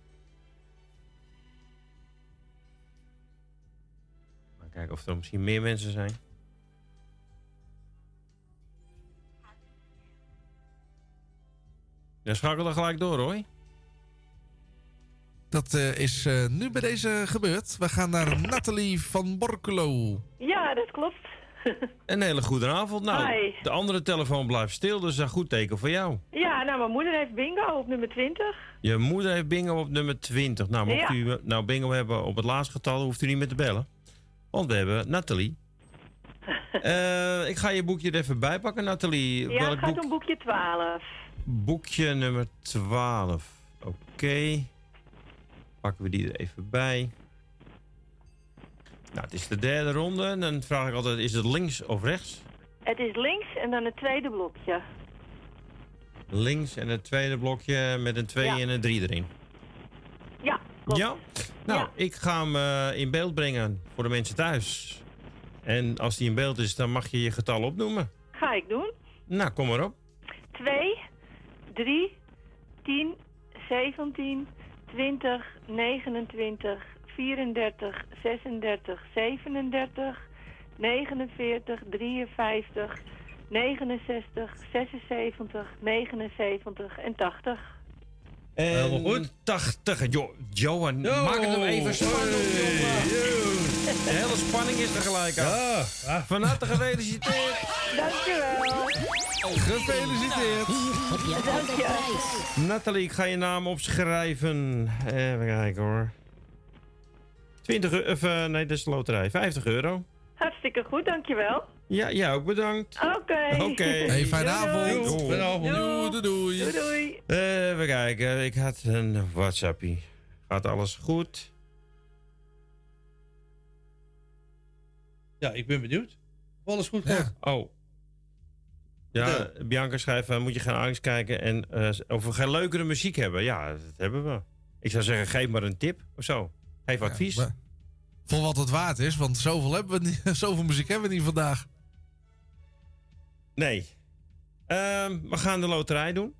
Maar kijken of er misschien meer mensen zijn. Ja, schakel er gelijk door hoor. Dat eh, is eh, nu bij deze gebeurd. We gaan naar Nathalie van Borculo. Ja, dat klopt. Een hele goede avond. Nou, Hi. de andere telefoon blijft stil, dus dat is een goed teken voor jou. Ja, nou, mijn moeder heeft bingo op nummer 20. Je moeder heeft bingo op nummer 20. Nou, mocht Ja. u nou bingo hebben op het laatste getal, hoeft u niet meer te bellen. Want we hebben Nathalie. Eh, ik ga je boekje er even bij pakken, Nathalie. Ja, Welk het gaat boek? om boekje 12. Boekje nummer 12. Oké. Pakken we die er even bij. Nou, het is de derde ronde. En dan vraag ik altijd, is het links of rechts? Het is links en dan het tweede blokje. Links en het tweede blokje met een 2 Ja. en een 3 erin. Ja, klopt. Ja? Nou, Ja. ik ga hem eh, in beeld brengen voor de mensen thuis. En als die in beeld is, dan mag je je getal opnoemen. Ga ik doen. Nou, kom maar op. 2, 3, 10, 17, 20, 29, 34, 36, 37, 49, 53, 69, 76, 79 en 80. En Helemaal goed. 80. Jo Johan, Yo. maak het hem even spannend, jongen. De hele spanning is er gelijk aan. Ja, ah, Van harte gefeliciteerd. Dankjewel. Gefeliciteerd. Prijs. Nathalie, ik ga je naam opschrijven. Even kijken hoor. 20 euro, of, eh, nee, dat is de loterij. 50 euro. Hartstikke goed, dankjewel. Ja, jij ook bedankt. Oké. Oké. Hey, fijne Doei, doei. avond. Doei. Doei, doei, doei. Doei doei. Even kijken, ik had een WhatsAppie. Gaat alles goed? Ja, ik ben benieuwd. Of alles goed gaat. Ja. Oh. Ja, Bianca schrijft, eh, moet je gaan angst kijken en eh, of we geen leukere muziek hebben. Ja, dat hebben we. Ik zou zeggen, geef maar een tip of zo. Geef advies. Ja, voor wat het waard is, want zoveel, hebben we niet, zoveel muziek hebben we niet vandaag. Nee. Ehm, we gaan de loterij doen.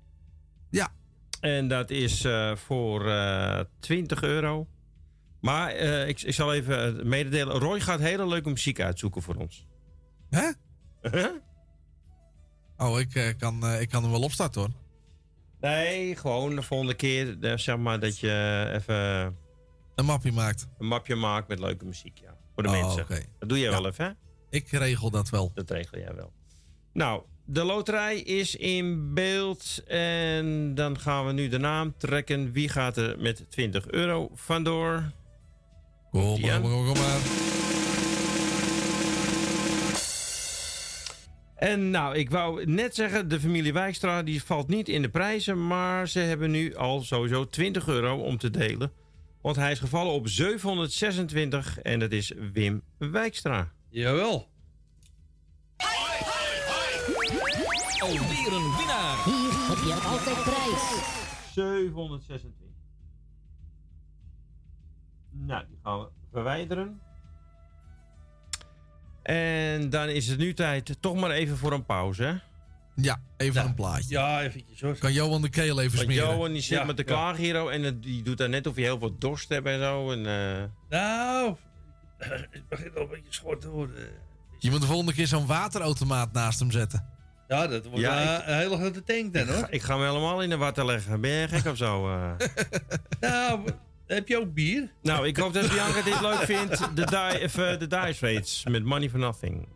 Ja. En dat is eh, voor eh 20 euro. Maar eh, ik, ik zal even mededelen. Roy gaat hele leuke muziek uitzoeken voor ons. Hè? Huh? Oh, ik, kan, ik kan hem wel opstarten hoor. nee, gewoon de volgende keer zeg maar dat je even Een mapje maakt. een mapje maakt met leuke muziek. Ja, voor de Oh, mensen. Dat doe jij Ja. wel even, hè? Ik regel dat wel. Dat regel jij wel. Nou, de loterij is in beeld. En dan gaan we nu de naam trekken. Wie gaat er met 20 euro vandoor? Kom maar, kom maar, kom maar. En nou, ik wou net zeggen, de familie Wijkstra die valt niet in de prijzen. Maar ze hebben nu al sowieso 20 euro om te delen. Want hij is gevallen op 726 en dat is Wim Wijkstra. Jawel. Alweer een winnaar. Hier heb je altijd prijs. 726. Nou, die gaan we verwijderen. En dan is het nu tijd toch maar even voor een pauze. Ja, even een plaatje. Ja, eventjes hoor. Kan Johan de keel even Want smeren? Johan die zit Ja, met de klaaghero en het- die doet daar net of je heel veel dorst hebt en zo. En, eh, Nou, het begint al een beetje schort te worden. Je moet de volgende keer zo'n waterautomaat naast hem zetten. Ja, dat wordt Ja, een hele grote tank dan ik, ga, hoor. ik ga hem helemaal in de water leggen. Ben jij gek of zo? eh? Nou, Heb je ook bier? Nou, ik hoop dat Bianca dit leuk vindt. De Die, of, eh, de Dire Straits met Money for Nothing.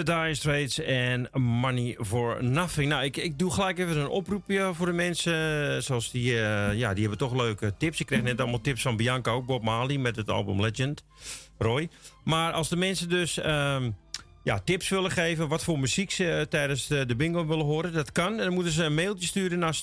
De Dire Straits en Money for Nothing. Nou, ik, ik doe gelijk even een oproepje voor de mensen. Zoals die, eh, ja, die hebben toch leuke tips. Ik kreeg net allemaal tips van Bianca ook, Bob Marley met het album Legend. Roy. Maar als de mensen dus ehm, ja, tips willen geven wat voor muziek ze eh, tijdens de, bingo willen horen, dat kan. En dan moeten ze een mailtje sturen naar studio0341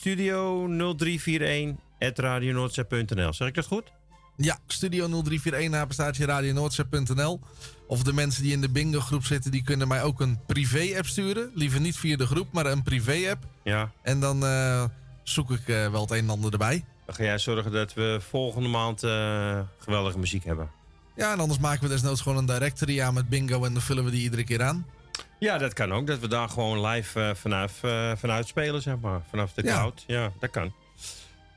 Zeg ik dat goed? Ja, Studio 0341 apenstaartje radionoordzee.nl. Of de mensen die in de bingo groep zitten, die kunnen mij ook een privé-app sturen. Liever niet via de groep, maar een privé-app. Ja. En dan eh, zoek ik eh, wel het een en ander erbij. Dan ga jij zorgen dat we volgende maand eh, geweldige muziek hebben. Ja, en anders maken we desnoods gewoon een directory aan met bingo en dan vullen we die iedere keer aan. Ja, dat kan ook. Dat we daar gewoon live vanaf, vanuit spelen, zeg maar. Vanaf de Ja. cloud. Ja, dat kan.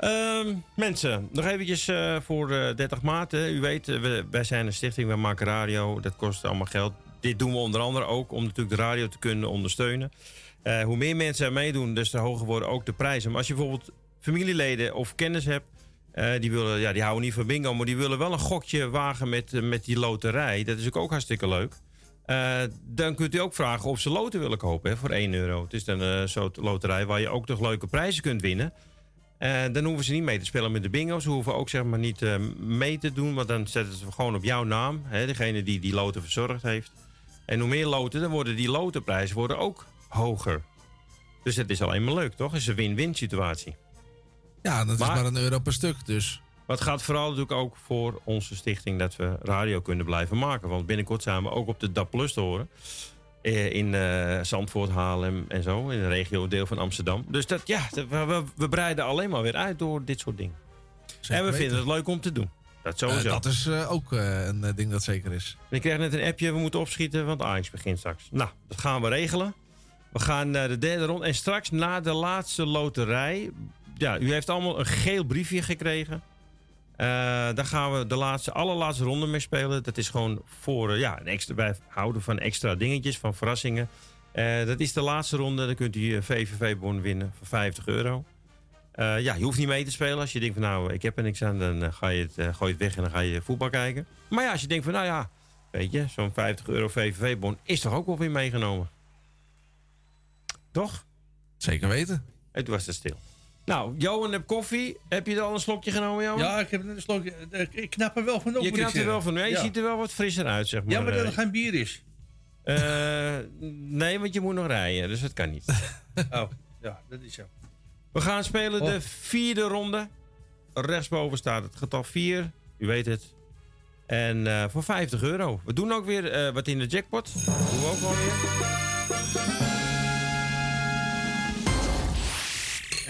Ehm, mensen, nog eventjes eh, voor eh, 30 maart. hè. U weet, eh, we, wij zijn een stichting, wij maken radio. Dat kost allemaal geld. Dit doen we onder andere ook om natuurlijk de radio te kunnen ondersteunen. Eh, hoe meer mensen er meedoen, des te hoger worden ook de prijzen. Maar als je bijvoorbeeld familieleden of kennis hebt... eh, die, willen, ja, die houden niet van bingo, maar die willen wel een gokje wagen met, eh, met die loterij. Dat is ook, ook hartstikke leuk. Eh, dan kunt u ook vragen of ze loten willen kopen voor 1 euro. Het is dan eh, zo'n loterij waar je ook nog leuke prijzen kunt winnen. Eh, dan hoeven ze niet mee te spelen met de bingo. Ze hoeven ook zeg maar niet eh, mee te doen, want dan zetten ze gewoon op jouw naam. Hè, degene die die loten verzorgd heeft. En hoe meer loten, dan worden die lotenprijzen worden ook hoger. Dus het is alleen maar leuk, toch? Het is een win-win situatie. Ja, dat Maar- is maar een euro per stuk, dus... Maar het gaat vooral natuurlijk ook voor onze stichting dat we radio kunnen blijven maken. Want binnenkort zijn we ook op de DAP Plus te horen. Eh, In eh, Zandvoort, Haarlem en zo. In de regio deel van Amsterdam. Dus dat, ja, dat- we, we, breiden alleen maar weer uit door dit soort dingen. Zeker en we weten. vinden het leuk om te doen. Dat Eh, sowieso. dat is ook een ding dat zeker is. Ik kreeg net een appje, we moeten opschieten, want Ajax begint straks. Nou, dat gaan we regelen. We gaan naar de derde ronde. En straks na de laatste loterij... Ja, u heeft allemaal een geel briefje gekregen. Eh, daar gaan we de laatste, allerlaatste ronde mee spelen. Dat is gewoon voor, eh, ja, een extra, wij houden van extra dingetjes, van verrassingen. Eh, dat is de laatste ronde. Dan kunt u een VVV-bon winnen voor 50 euro. Ja, je hoeft niet mee te spelen. Als je denkt van nou, ik heb er niks aan, dan ga je het, gooi je het weg en dan ga je voetbal kijken. Maar ja, als je denkt van nou ja, weet je, zo'n 50 euro VVV-bon is toch ook wel weer meegenomen. Toch? Zeker weten. En toen was het stil. Nou, Johan heb koffie. Heb je al een slokje genomen, Johan? Ja, ik heb een slokje. Ik knap er wel van op. Je knapt er wel van. Je ja. ziet er wel wat frisser uit, zeg maar. Ja, maar dat er geen bier is. eh, nee, want je moet nog rijden, dus dat kan niet. Oh, ja, dat is zo. We gaan spelen Oh. de vierde ronde. Rechtsboven staat het getal 4. U weet het. En eh, voor 50 euro. We doen ook weer eh, wat in de jackpot. Dat doen we ook alweer.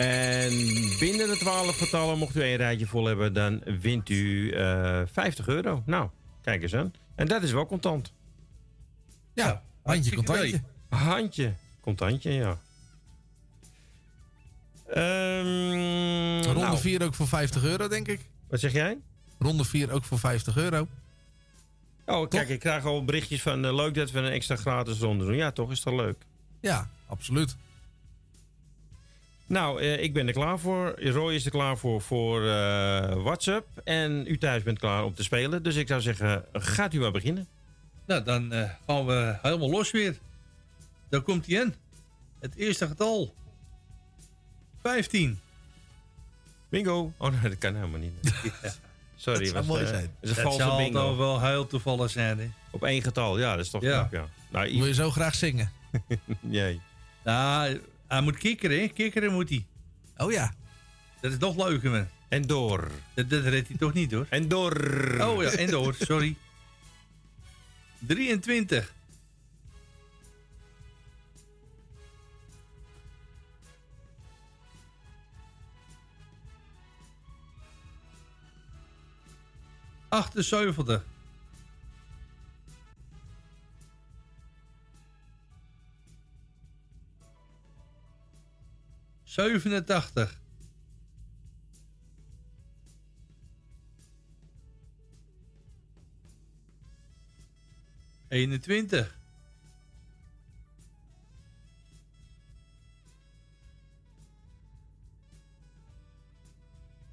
En binnen de 12 getallen, mocht u een rijtje vol hebben, dan wint u eh 50 euro. Nou, kijk eens aan. En dat is wel contant. Ja, handje contantje. Handje. Contantje, ja. Ehm, Ronde nou, 4 ook voor 50 euro, denk ik. Wat zeg jij? Ronde 4 ook voor 50 euro. Oh, kijk, ik krijg al berichtjes van eh, leuk dat we een extra gratis ronde doen. Ja, toch is dat leuk. Ja, absoluut. Nou, eh, ik ben er klaar voor. Roy is er klaar voor voor eh, WhatsApp. En u thuis bent klaar om te spelen. Dus ik zou zeggen, gaat u maar beginnen. Nou, dan eh, gaan we helemaal los weer. Daar komt hij in. Het eerste getal. 15. Bingo. Oh nee, dat kan helemaal niet. Sorry, Dat zou was, mooi zijn. Het is een Dat zou bingo. wel heel toevallig zijn, hè? Op één getal, ja, dat is toch Ja. knap, ja. Nou, Wil je zo graag zingen? jee. Nou, hij moet kikkeren, hè? Kikkeren moet hij. Oh ja. Dat is nog leuker, man. En door. Dat, dat redt hij toch niet, hoor. En door. Oh ja, en door, sorry. 23. Achtenzeventig. Zevenentachtig. Eenentwintig.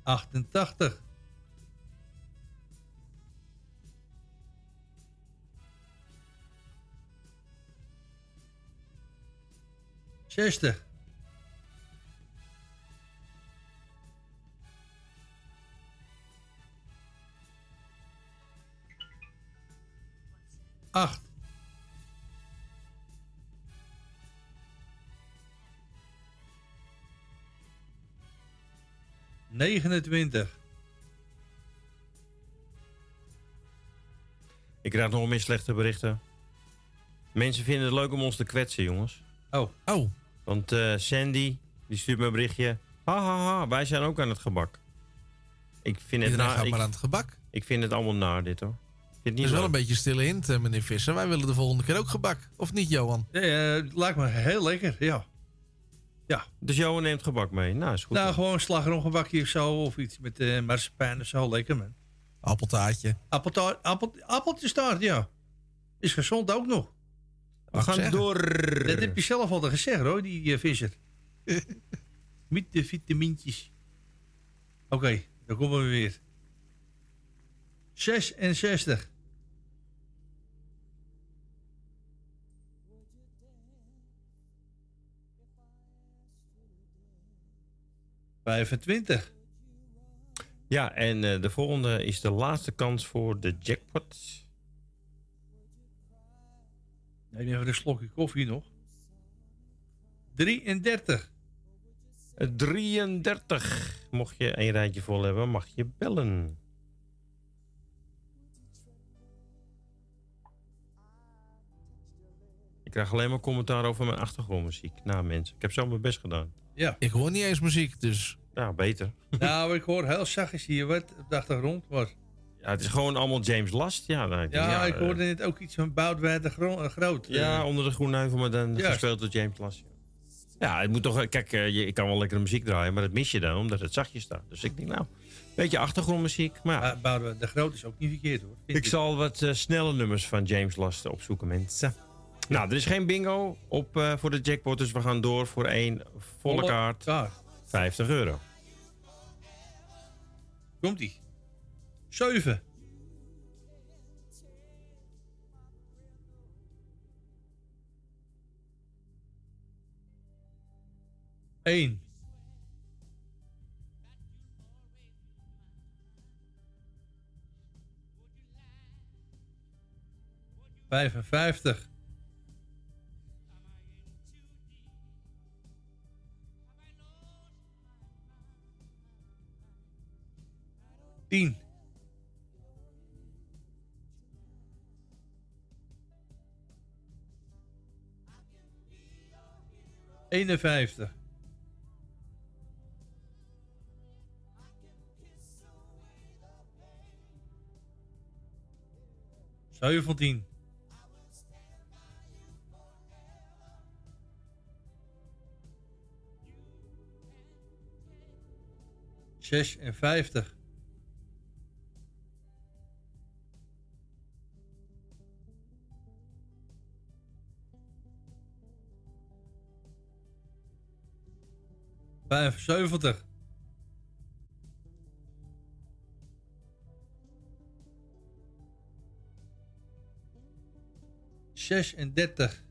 Achtentachtig. Zestig. Acht. Negenentwintig. Ik krijg nog meer slechte berichten. Mensen vinden het leuk om ons te kwetsen, jongens. Oh. Oh. Want eh, Sandy, die stuurt me een berichtje. Ha, ha, ha, wij zijn ook aan het gebak. Ik vind het, Iedereen na, gaat ik, maar aan het gebak. ik vind het allemaal naar dit, hoor. Het is wel een beetje stille hint, eh, meneer Visser. Wij willen de volgende keer ook gebak. Of niet, Johan? Ja, ja, het lijkt me heel lekker, ja. Ja. Dus Johan neemt gebak mee. Nou, is goed. nou, dan. gewoon slagroomgebakje of zo. Of iets met eh marsepein of zo. Lekker, man. Appeltaartje. Appeltaart, appel, appeltjestaart, ja. Is gezond ook nog. We gaan zeggen. door. Dat heb je zelf al gezegd, hoor, die eh, visser. met de vitamintjes. Oké, dan komen we weer. 66. Vijfentwintig. Ja, en eh, de volgende is de laatste kans voor de jackpot. Nee, even een slokje koffie nog. 33. 33. Mocht je een rijtje vol hebben, mag je bellen. Ik krijg alleen maar commentaar over mijn achtergrondmuziek. Nou mensen, ik heb zo mijn best gedaan. Ja. Ik hoor niet eens muziek, dus... Nou, beter. nou, ik hoor heel zachtjes hier wat op de achtergrond. Maar Ja, het is gewoon allemaal James Last. Ja, nou, ik denk, ja, ik hoorde net ook iets van Boudewijn de Gro- eh, Groot. Ja, Eh, onder de groene heuvel, maar dan Juist. gespeeld door James Last. Ja, het moet toch... Kijk, eh, je, ik kan wel lekkere muziek draaien, maar dat mis je dan, omdat het zachtjes staat. Dus ik denk, nou, beetje achtergrondmuziek. Maar ja, Boudewijn de Groot is ook niet verkeerd hoor. Ik zal wat snelle nummers van James Last opzoeken, mensen. Nou, er is geen bingo op, eh, voor de jackpot, dus we gaan door voor één volle kaart. Kaart. 50 euro. Komt ie. 7. Eén. Vijfenvijftig. Tien. Eenenvijftig. Zeventien. Zesenvijftig. Vijfenzeventig. Zesendertig.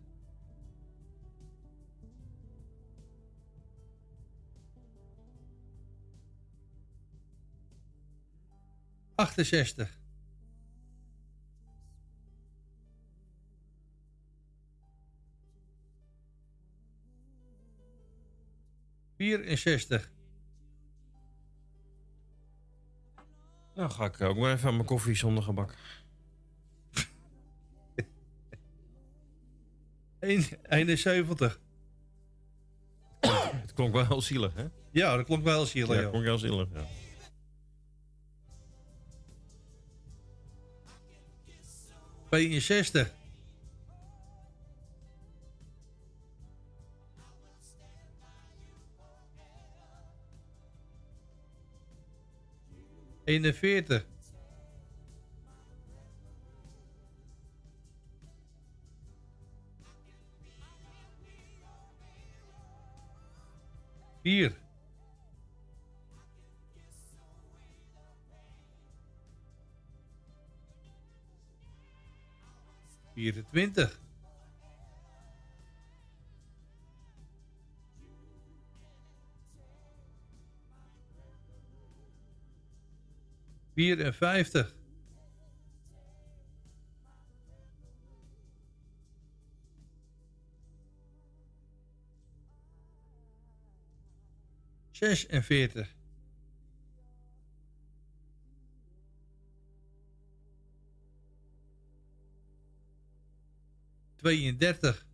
Achtenzestig. Vierenzestig. Nou ga ik ook maar even aan mijn koffie zonder gebak. Een- 71. Het klonk wel heel zielig, hè? Ja, dat klonk wel heel zielig. Ja, het klonk heel zielig, ja. Tweeënzestig. Eenenveertig. Vier. Vierentwintig. Vierenvijftig. Zesenveertig. Tweeëndertig.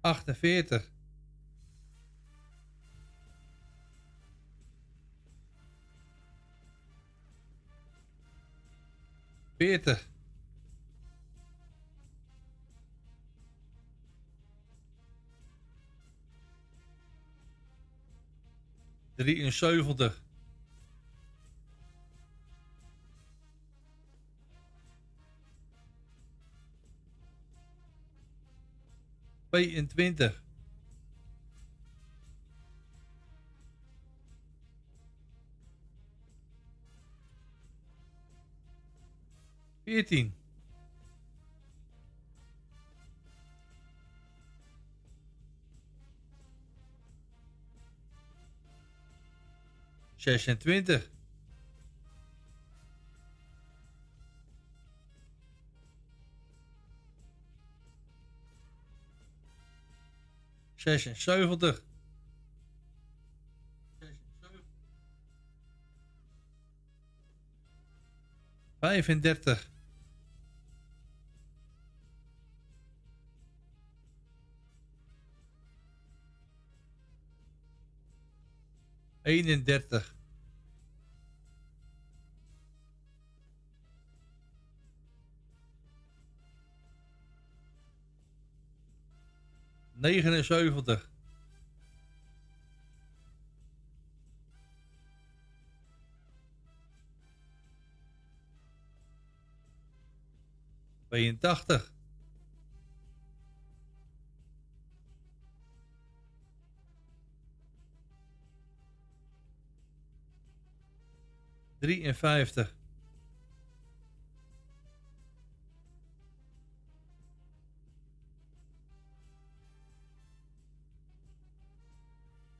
Achtenveertig. 40. Drieënzeventig. Tweeëntwintig. Veertien. Zesentwintig. Zesenzeventig. Vijfendertig. Eenendertig. Negenenzeventig. Tweeëntachtig. Drieënvijftig.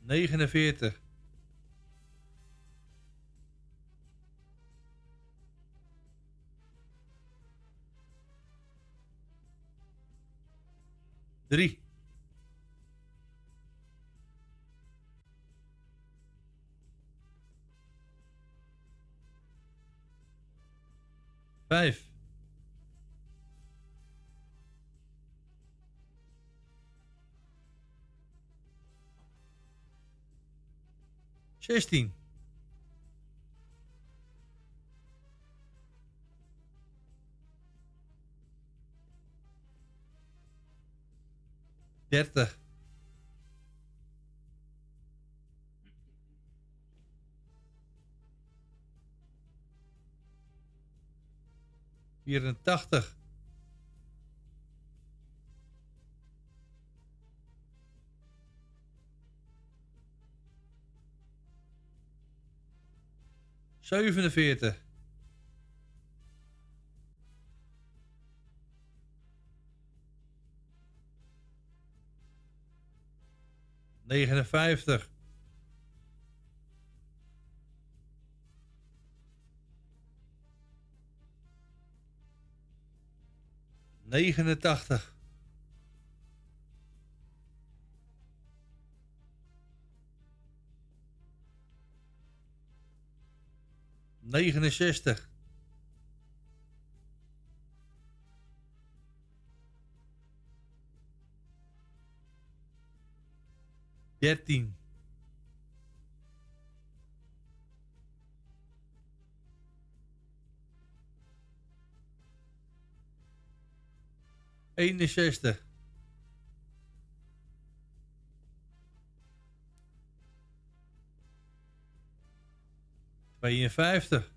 Negenenveertig. Drie. Vijf. Zestien. Dertig. Vierentachtig. Zevenenveertig. Negenenvijftig. Negenentachtig. Negenenzestig. Dertien. Eenenzestig. Tweeënvijftig.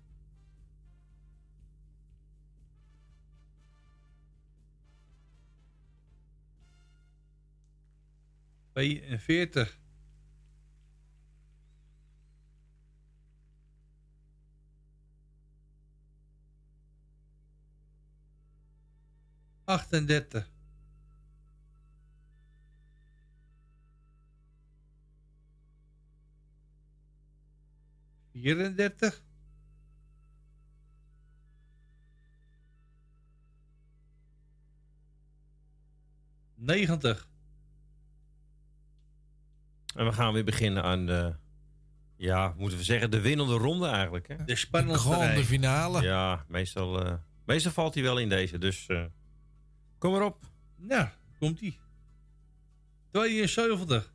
Tweeënveertig. Achtendertig. Vierendertig. Negentig. En we gaan weer beginnen aan de, ja, moeten we zeggen, de winnende ronde eigenlijk. Hè? De spannendste Grande rij. finale. Ja, meestal, eh, meestal valt hij wel in deze, dus eh, kom maar op. Nou, komt ie. 72.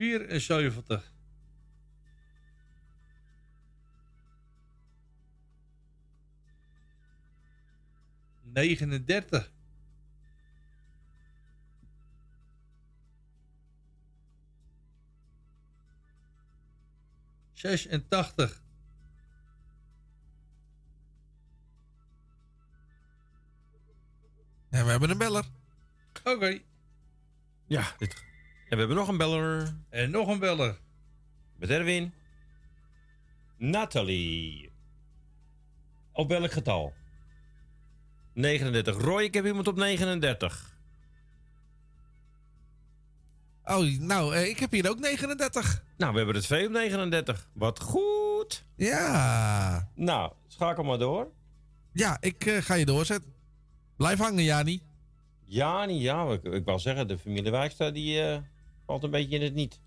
74. Negenendertig. Zesentachtig. En we hebben een beller. Oké. Ja, dit... en we hebben nog een beller. En nog een beller. Met Erwin. Nathalie. Op welk getal? 39. Roy, ik heb iemand op 39. Oh, nou, eh, ik heb hier ook 39. Nou, we hebben er twee op 39. Wat goed. Ja. Nou, schakel maar door. Ja, ik eh, ga je doorzetten. Blijf hangen, Jani. Jani, ja, ik, ik wou zeggen, de familie Wijkstra die eh, valt een beetje in het niet.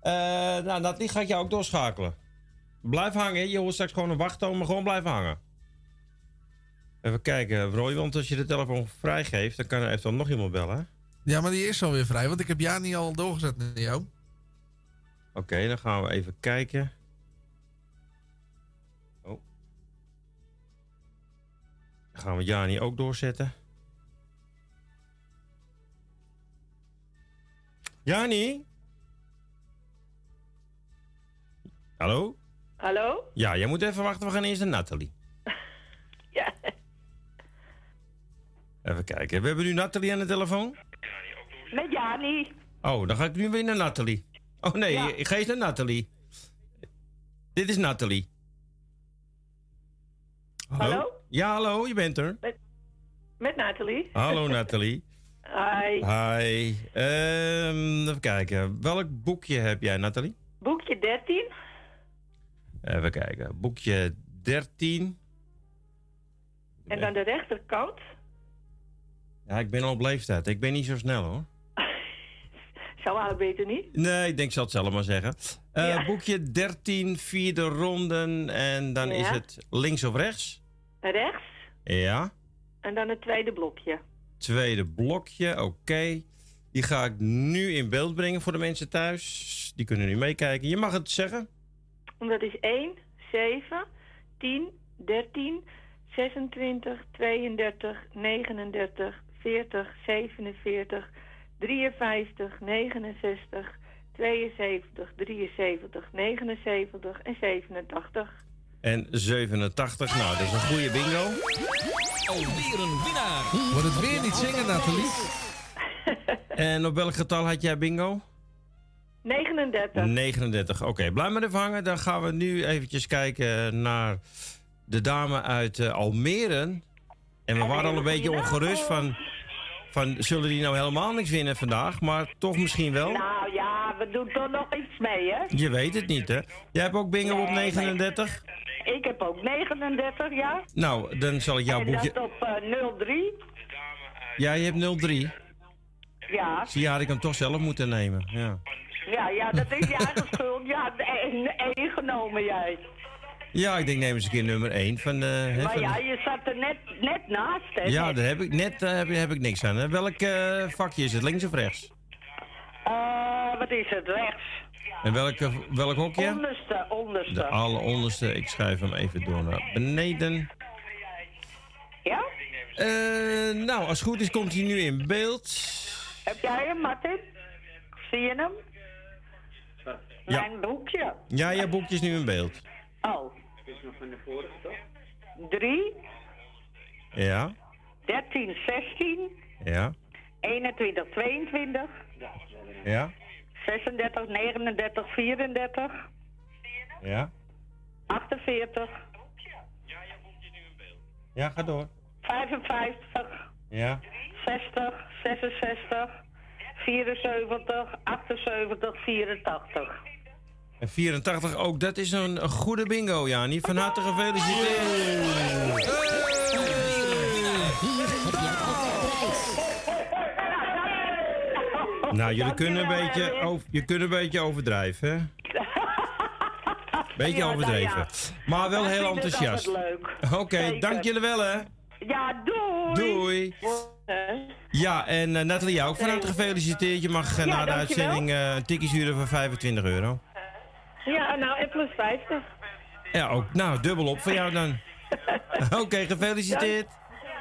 Eh nou, Nathalie, ga ik jou ook doorschakelen. Blijf hangen, je hoort straks gewoon een wachttoon, maar gewoon blijven hangen. Even kijken, Roy, want als je de telefoon vrijgeeft, dan kan er eventueel nog iemand bellen. Ja, maar die is alweer vrij, want ik heb Jani al doorgezet naar jou. Oké, dan gaan we even kijken. Oh. Dan gaan we Jani ook doorzetten. Jani? Hallo? Hallo? Ja, jij moet even wachten. We gaan eerst naar Nathalie. Ja. Even kijken. We hebben nu Nathalie aan de telefoon. Met Jani. Oh, dan ga ik nu weer naar Nathalie. Oh nee, Ja. ik ga eens naar Nathalie. Dit is Nathalie. Hallo? Ja, hallo, je bent er. Met Nathalie. Hallo Nathalie. Hi. Hi. Ehm, even kijken. Welk boekje heb jij, Nathalie? Boekje 13. Even kijken. Boekje 13. En dan de rechterkant. Ja, ik ben al op leeftijd. Ik ben niet zo snel hoor. Zou haar beter niet? Nee, ik denk, ik zal het zelf maar zeggen. Eh, Ja. Boekje 13, vierde ronden. En dan is het links of rechts? Rechts. Ja. En dan het tweede blokje. Tweede blokje, oké. Die ga ik nu in beeld brengen voor de mensen thuis. Die kunnen nu meekijken. Je mag het zeggen. Dat is 1, 7, 10, 13, 26, 32, 39, 40, 47, 53, 69, 72, 73, 79 en 87. En 87. Nou, dat is een goede bingo. Alweer een winnaar. Wordt het weer niet zingen, Nathalie? En op welk getal had jij bingo? 39. 39. Oké, blijf maar even hangen. Dan gaan we nu eventjes kijken naar de dame uit eh, Almere. En we waren al een beetje ongerust van, van... Zullen die nou helemaal niks winnen vandaag? Maar toch misschien wel. Nou ja, we doen toch nog iets mee, hè? Je weet het niet, hè? Jij hebt ook bingo op 39? Ik heb ook 39, ja. Nou, dan zal ik jouw en boekje... dat op eh 03. Ja, je hebt 03. Ja. Zie je, had ik hem toch zelf moeten nemen. Ja, Ja, ja, dat is je eigen schuld. Ja, één één genomen jij. ja ik denk neem eens een keer nummer 1 van... eh, Maar van- ja, je zat er net, net naast, hè? ja, net. daar heb ik, net eh, heb, heb ik niks aan. hè. Welk eh, vakje is het, links of rechts? Eh, wat is het? Rechts. En welk, eh, welk hokje? Onderste, onderste. De alleronderste. Ik schrijf hem even door naar beneden. Ja? Eh, nou, als het goed is komt hij nu in beeld. Heb jij hem, Martin? Zie je hem? Ja. Mijn boekje. Ja, je boekje is nu in beeld. Oh. Is nog van de vorige, toch? 3, Ja, 13, 16, ja, 21, 22, ja, 36, 39, 34, ja. 48, Ja, ga door. 55, Ja. 60, 66, 74, 78, 84. En 84 ook, dat is een, een goede bingo, Jani. Van harte gefeliciteerd. Nou, jullie kunnen een beetje, over, je kunt een beetje overdrijven, hè? Beetje Ja, nou overdreven. ja. Maar wel heel enthousiast. Oké, dank jullie wel, hè? Ja, doei. Doei. Ja, en eh, Nathalie, jou ook van harte gefeliciteerd. Je mag Ja, na de uitzending eh, een tikkie sturen van 25 euro. Ja, nou, en plus 50. Ja, ook. Nou, dubbel op voor jou dan. Oké, gefeliciteerd.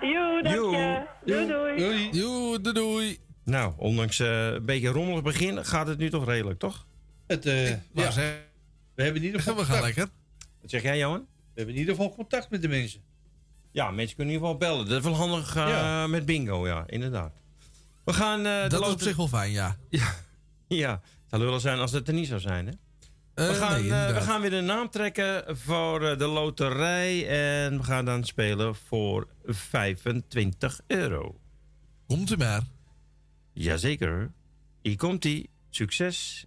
Joe, dank je. Doei, doei. Doei. Doei, doei. Nou, ondanks eh, een beetje een rommelig begin gaat het nu toch redelijk, toch? Het, eh, ja, we hebben in ieder geval we gaan lekker. Wat zeg jij, Johan? We hebben in ieder geval contact met de mensen. Ja, mensen kunnen in ieder geval bellen. Dat is wel handig eh, Ja. met bingo, ja, inderdaad. We gaan... eh, de Dat is op zich wel fijn, ja. Ja, het zou lullig zijn als het er niet zou zijn, hè? Eh, We gaan, nee, we gaan weer de naam trekken voor de loterij. En we gaan dan spelen voor 25 euro. Komt u maar. Jazeker. Hier komt ie. Succes.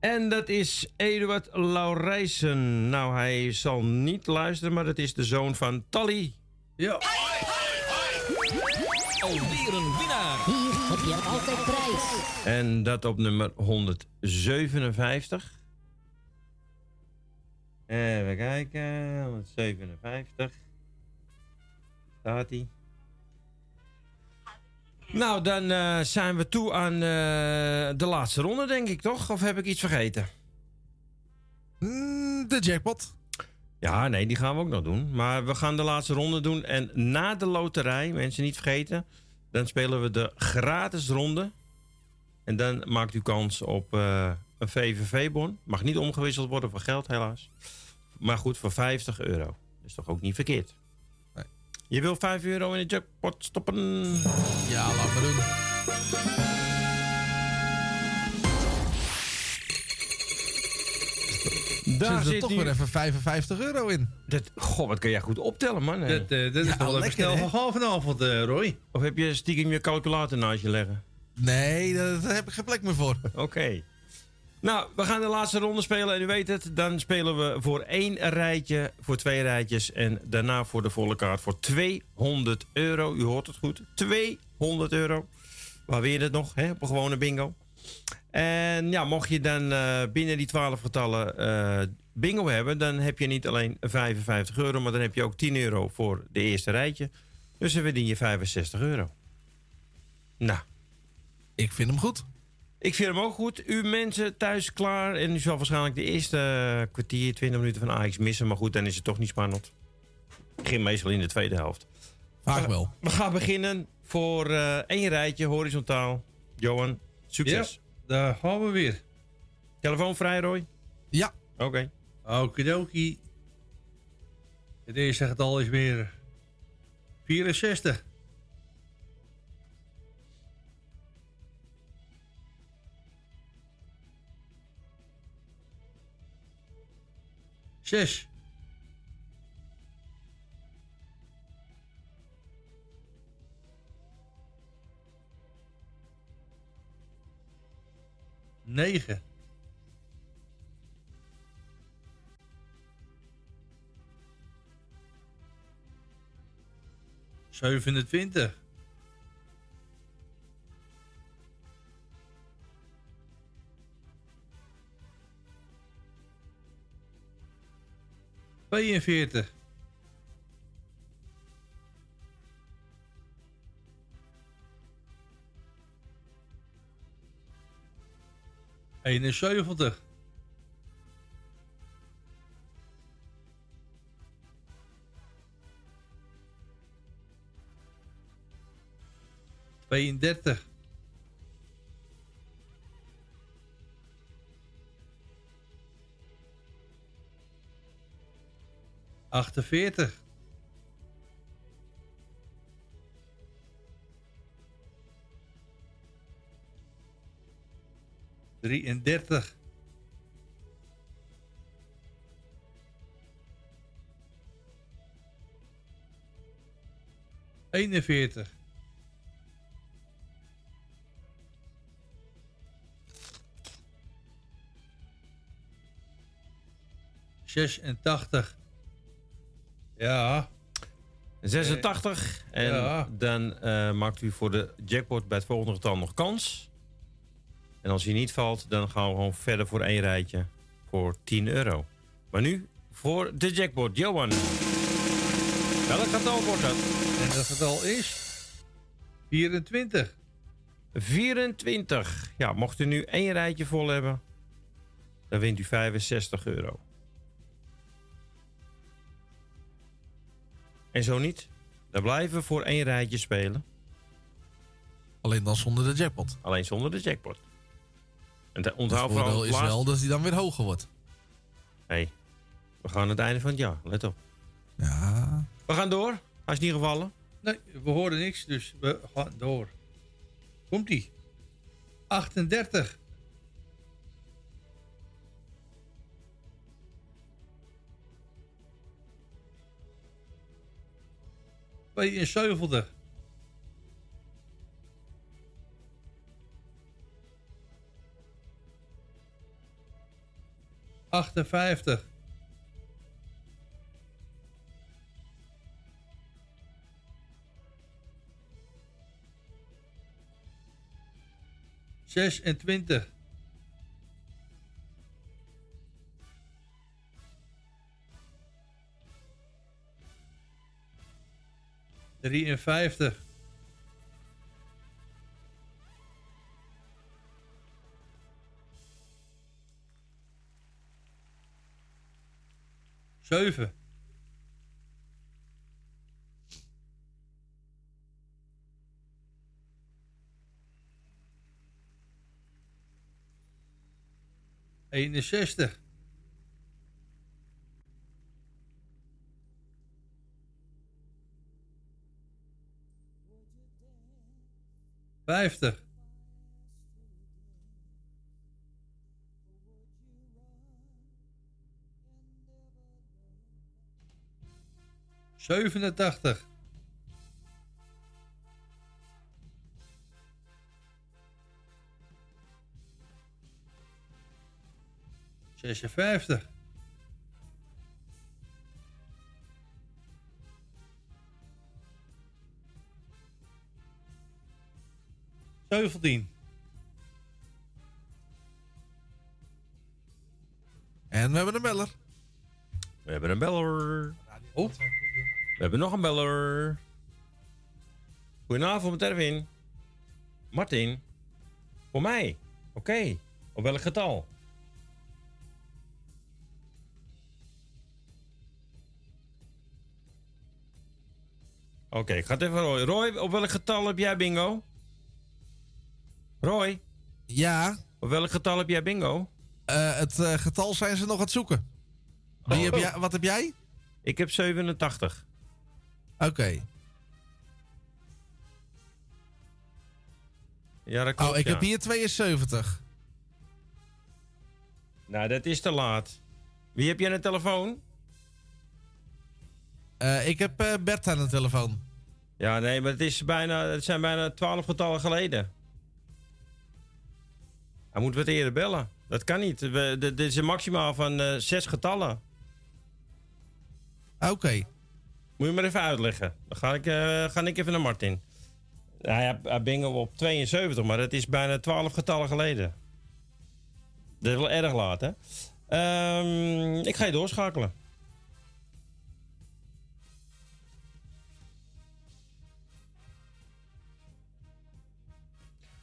En dat is Eduard Laurijsen. Nou, hij zal niet luisteren, maar dat is de zoon van Tally. Ja. Alweer een winnaar. Hier heb je altijd prijs. En dat op nummer 157. Even kijken. 157. Staat hij. Nou, dan eh, zijn we toe aan eh, de laatste ronde, denk ik, toch? Of heb ik iets vergeten? Mm, de jackpot. Ja, nee, die gaan we ook nog doen. Maar we gaan de laatste ronde doen. En na de loterij, mensen niet vergeten, dan spelen we de gratis ronde. En dan maakt u kans op eh, een VVV-bon. Mag niet omgewisseld worden voor geld, helaas. Maar goed, voor 50 euro. Dat is toch ook niet verkeerd? Je wil 5 euro in de jackpot stoppen? Ja, laat maar doen. Daar Zit er zit toch nu... weer even 55 euro in. Dat, goh, wat kun jij goed optellen, man. Dat, eh, dat is Ja, wel even lekker, snel gegaan vanavond, eh, Roy. Of heb je stiekem je calculator naast je leggen? Nee, daar, daar heb ik geen plek meer voor. Oké. Nou, we gaan de laatste ronde spelen en u weet het. Dan spelen we voor één rijtje, voor twee rijtjes en daarna voor de volle kaart voor 200 euro. U hoort het goed, 200 euro. Waar weer het nog, hè, op een gewone bingo. En ja, mocht je dan eh, binnen die 12 getallen eh, bingo hebben, dan heb je niet alleen 55 euro, maar dan heb je ook 10 euro voor de eerste rijtje. Dus dan verdien je 65 euro. Nou, Ik vind hem goed. Ik vind hem ook goed. U mensen thuis klaar. En u zal waarschijnlijk de eerste eh, kwartier, 20 minuten van Ajax missen. Maar goed, dan is het toch niet spannend. Ik begin meestal in de tweede helft. Vaak wel. We gaan beginnen voor eh, één rijtje, horizontaal. Johan, succes. Daar gaan we weer. Telefoon vrij, Roy? Ja. Oké. Okidoki. Het eerste getal is weer 64. Zes. Negen. Zevenentwintig. Tweeënveertig. Eenenzeventig. Tweeëndertig. Achtenveertig. Drieëndertig. Eenenveertig. Zesentachtig. Ja. 86. En Ja. dan eh, maakt u voor de jackpot bij het volgende getal nog kans. En als hij niet valt, dan gaan we gewoon verder voor één rijtje voor 10 euro. Maar nu voor de jackpot. Johan. Welk getal wordt dat? En dat getal is 24. 24. Ja, mocht u nu één rijtje vol hebben, dan wint u 65 euro. En zo niet, dan blijven we voor één rijtje spelen. Alleen dan zonder de jackpot. Alleen zonder de jackpot. En Het vooral voordeel het is wel dat die dan weer hoger wordt. Hey, we gaan aan het einde van het jaar, let op. Ja. We gaan door, hij is niet gevallen. Nee, we hoorden niks, dus we gaan door. Komt-ie. 38. Tweeënzeventig. Achtenvijftig. Zesentwintig. Drieënvijftig. Zeven. Eenenzestig. Vijftig. Zevenentachtig. Zesenvijftig. Zeventien. En we hebben een beller. We hebben een beller. Oh. We hebben nog een beller. Goedenavond, met Erwin. Martin. Voor mij. Oké. Op welk getal? Oké, ik ga het even Roy. Roy, op welk getal heb jij bingo? Roy, Ja, op welk getal heb jij bingo? eh, het eh, getal zijn ze nog aan het zoeken. Wie heb jij, wat heb jij? Ik heb 87. Oké. Ja, dat klopt, Oh, ik ja. heb hier 72. Nou, dat is te laat. Wie heb je aan de telefoon? Eh, ik heb Bert aan de telefoon. Ja, nee, maar het, is bijna, het zijn bijna 12 getallen geleden. Hij moet wat eerder bellen. Dat kan niet. We- Dit is een maximaal van eh, zes getallen. Oké. Moet je maar even uitleggen. Dan ga ik, eh, ga ik even naar Martin. Hij hij bingo op 72, maar dat is bijna 12 getallen geleden. Dat is wel erg laat, hè? Ehm, ik ga je doorschakelen.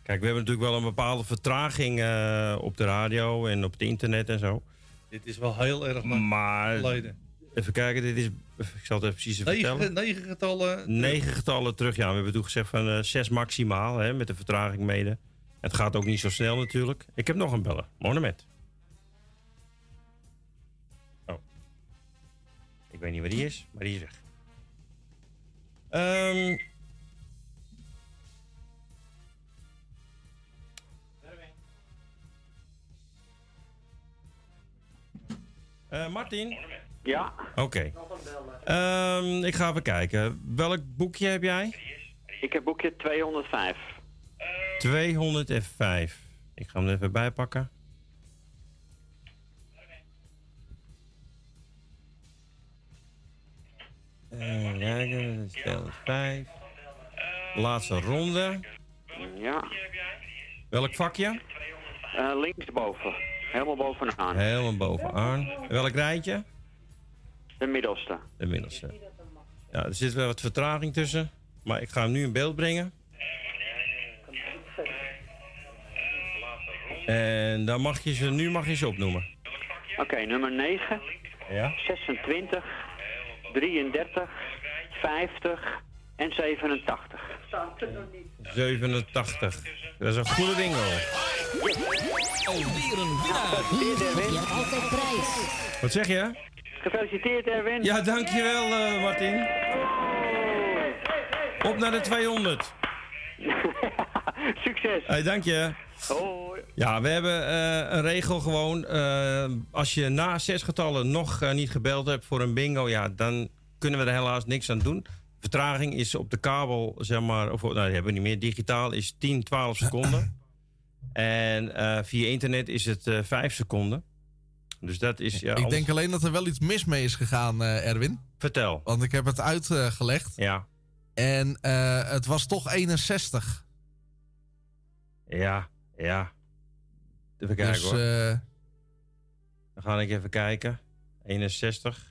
Kijk, we hebben natuurlijk wel een bepaalde vertraging eh, op de radio en op het internet en zo. Dit is wel heel erg lang Maar geleden. even kijken, dit is. Ik zal het even precies even vertellen. Negen, getallen. Negen getallen terug. Ja, we hebben toen gezegd van eh, zes maximaal, hè, met de vertraging mede. Het gaat ook niet zo snel natuurlijk. Ik heb nog een beller. Monument. Oh. Ik weet niet waar die is, maar die is weg. Ehm. Eh, Martin? Ja, Oké. Ehm, ik ga even kijken. Welk boekje heb jij? ik heb boekje 205. 205. Ik ga hem er even bijpakken. Even kijken, is 205. Laatste ronde. Ja, Welk vakje? Eh, linksboven. Helemaal bovenaan. Helemaal bovenaan. Welk rijtje? De middelste. De middelste. Ja, er zit wel wat vertraging tussen. Maar ik ga hem nu in beeld brengen. En dan mag je ze, nu mag je ze opnoemen. Oké, nummer 9, Ja? 26, 33, 50 en 87. 87. Dat is een goede bingo. Alweer een winnaar. Hier heb je altijd prijs. Wat zeg je? Gefeliciteerd Erwin. Ja, dankjewel uh, Martin. Op naar de 200. Succes. Hey, dank je. Hoi. Ja, we hebben eh, een regel gewoon. eh, als je na zes getallen nog niet gebeld hebt voor een bingo, ja, dan kunnen we er helaas niks aan doen. Vertraging is op de kabel, zeg maar, of nou, die hebben we niet meer. Digitaal is 10, 12 seconden. En eh, via internet is het eh 5 seconden. Dus dat is. Ja, ik denk alleen dat er wel iets mis mee is gegaan, eh, Erwin. Vertel. Want ik heb het uitgelegd. Ja. En het was toch 61. Ja, ja. Even kijken Dus, hoor. Dan ga ik even kijken. 61.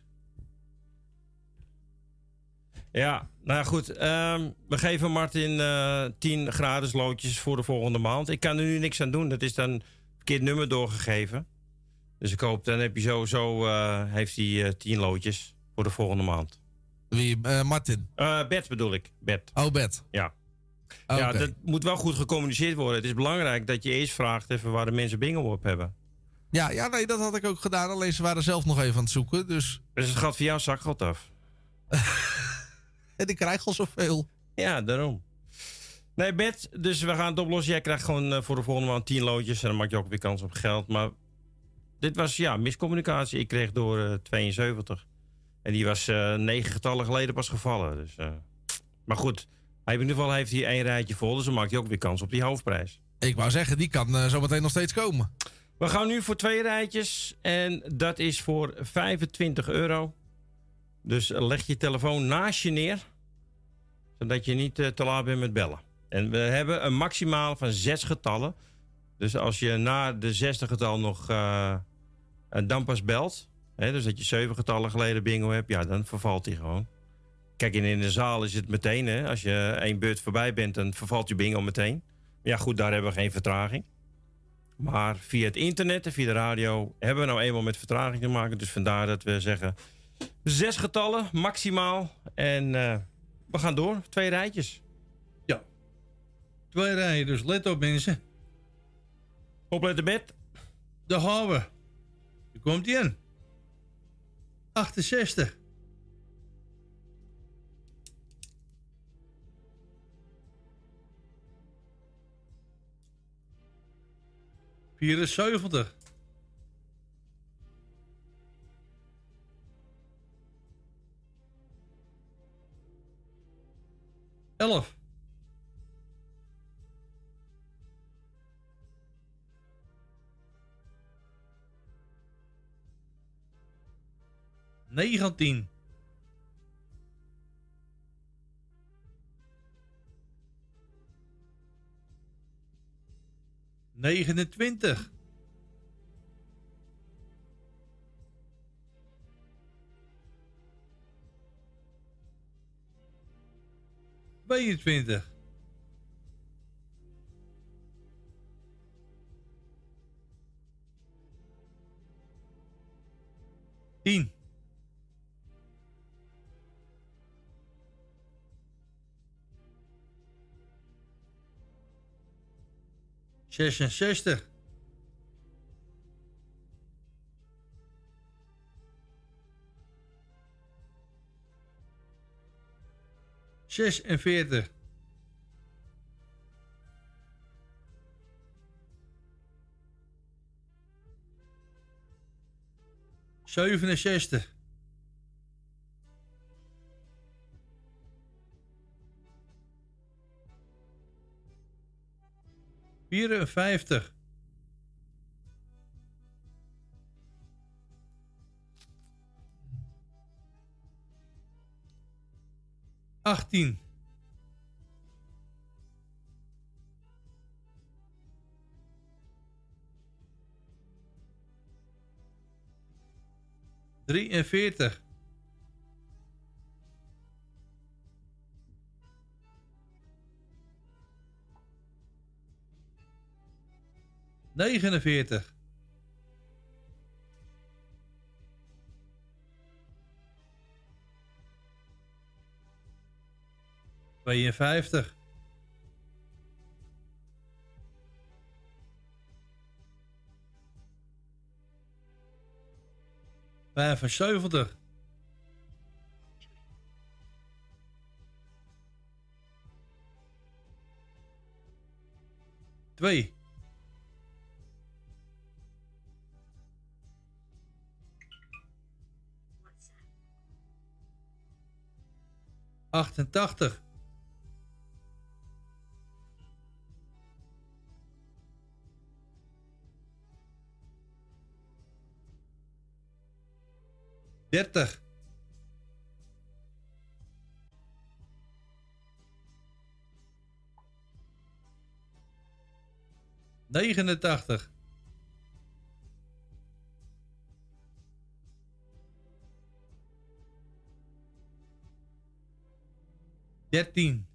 Ja, nou goed. ehm, we geven Martin eh 10 gratis loodjes voor de volgende maand. Ik kan er nu niks aan doen. Dat is dan verkeerd nummer doorgegeven. Dus ik hoop, dan heb je sowieso, eh heeft hij eh 10 loodjes voor de volgende maand. wie? Martin. Bert bedoel ik. Bert. Oh, Bert. Ja. Oké. Ja, dat moet wel goed gecommuniceerd worden. Het is belangrijk dat je eerst vraagt even waar de mensen bingo op hebben. Ja, ja, nee, dat had ik ook gedaan. Alleen ze waren zelf nog even aan het zoeken. Dus... Dus het gaat van jouw zakgeld af. En ik krijg al zoveel. Ja, daarom. Nee, Bert, dus we gaan het oplossen. Jij krijgt gewoon eh, voor de volgende maand 10 loodjes. En dan maak je ook weer kans op geld. Maar dit was ja, miscommunicatie. Ik kreeg door eh, 72. En die was eh, negen getallen geleden pas gevallen. Dus, eh, Maar goed, hij, in ieder geval heeft hij één rijtje vol. Dus dan maakt hij ook weer kans op die hoofdprijs. Ik wou zeggen, die kan eh, zometeen nog steeds komen. We gaan nu voor twee rijtjes. En dat is voor 25 euro. Dus leg je telefoon naast je neer. Zodat je niet eh, te laat bent met bellen. En we hebben een maximaal van zes getallen. Dus als je na de zesde getal nog eh, dan pas belt. Hè, dus dat je zeven getallen geleden bingo hebt. Ja, dan vervalt hij gewoon. Kijk, in de zaal is het meteen. Hè, als je één beurt voorbij bent, dan vervalt je bingo meteen. Ja, goed, daar hebben we geen vertraging. Maar via het internet en via de radio hebben we nou eenmaal met vertraging te maken. Dus vandaar dat we zeggen zes getallen maximaal. En eh, we gaan door. Twee rijtjes. Twee rijen, dus let op mensen. Opletten bed. De haven. Daar komt hij in. 68. Vierenzeventig. Elf. Negentien. Negenentwintig. Tweeëntwintig. Tien. Zesenzestig. Zesenveertig. Zevenenzestig. Vierenvijftig. 18. Drieënveertig. Negenenveertig. 52. Vijfenzeventig. 70. 2. 88. Dertig. Negenentachtig. Dertien.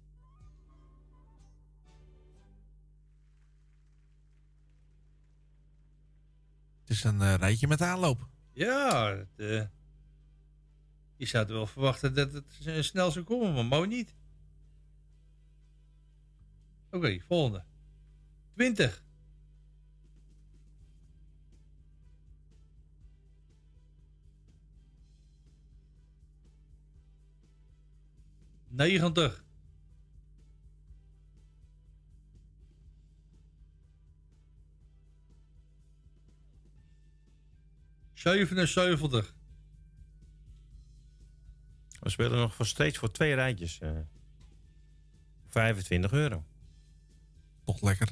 Het is een eh, rijtje met aanloop. Ja, het, eh, je zou wel verwachten dat het snel zou komen, maar mooi niet. Oké, volgende. 20. Negentig. Zevenenzeventig. We spelen nog voor steeds voor twee rijtjes. eh 25 euro. Toch lekker.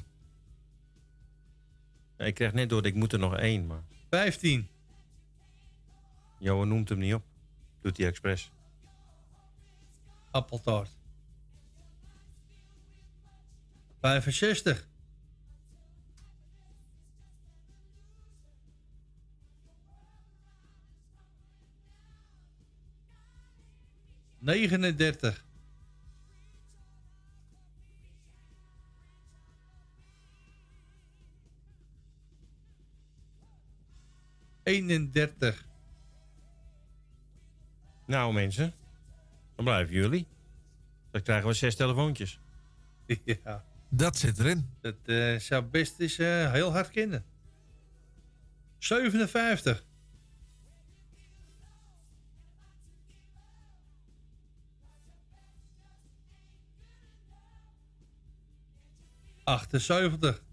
Ik krijg net door, ik moet er nog één, maar 15. Johan noemt hem niet op. Doet hij expres. Appeltaart. 65. Negenendertig. Eenendertig. Nou mensen, dan blijven jullie. Dan krijgen we zes telefoontjes. Ja. Dat zit erin. Dat eh, zou best eens eh, heel hard kennen. 57. Achtenzeventig.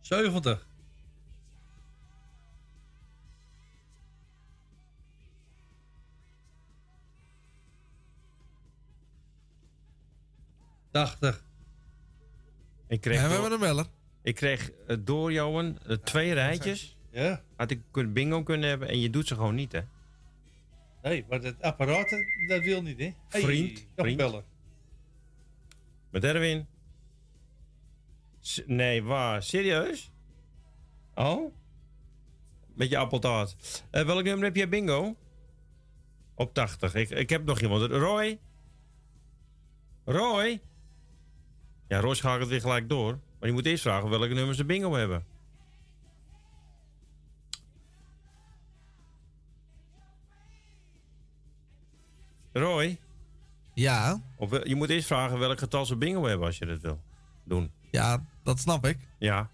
Zeventig. Tachtig. Ik kreeg En we door, hebben een beller. ik kreeg eh, door Johan eh, twee rijtjes. Ja. Had ik bingo kunnen hebben en je doet ze gewoon niet, hè? Nee, maar dat apparaat, dat, dat wil niet, hè? Hey, Vriend, vriend. bellen. Met Erwin. S- nee, waar? Serieus? Oh? Met je appeltaart. Eh, welk nummer heb jij bingo? Op 80. Ik, ik heb nog iemand. Roy? Roy? Ja, Roy schakelt weer gelijk door. Maar je moet eerst vragen welke nummers de bingo hebben. Roy? Ja, Of, wel- je moet eerst vragen welk getal ze bingo hebben als je dat wil doen. ja, dat snap ik. Ja.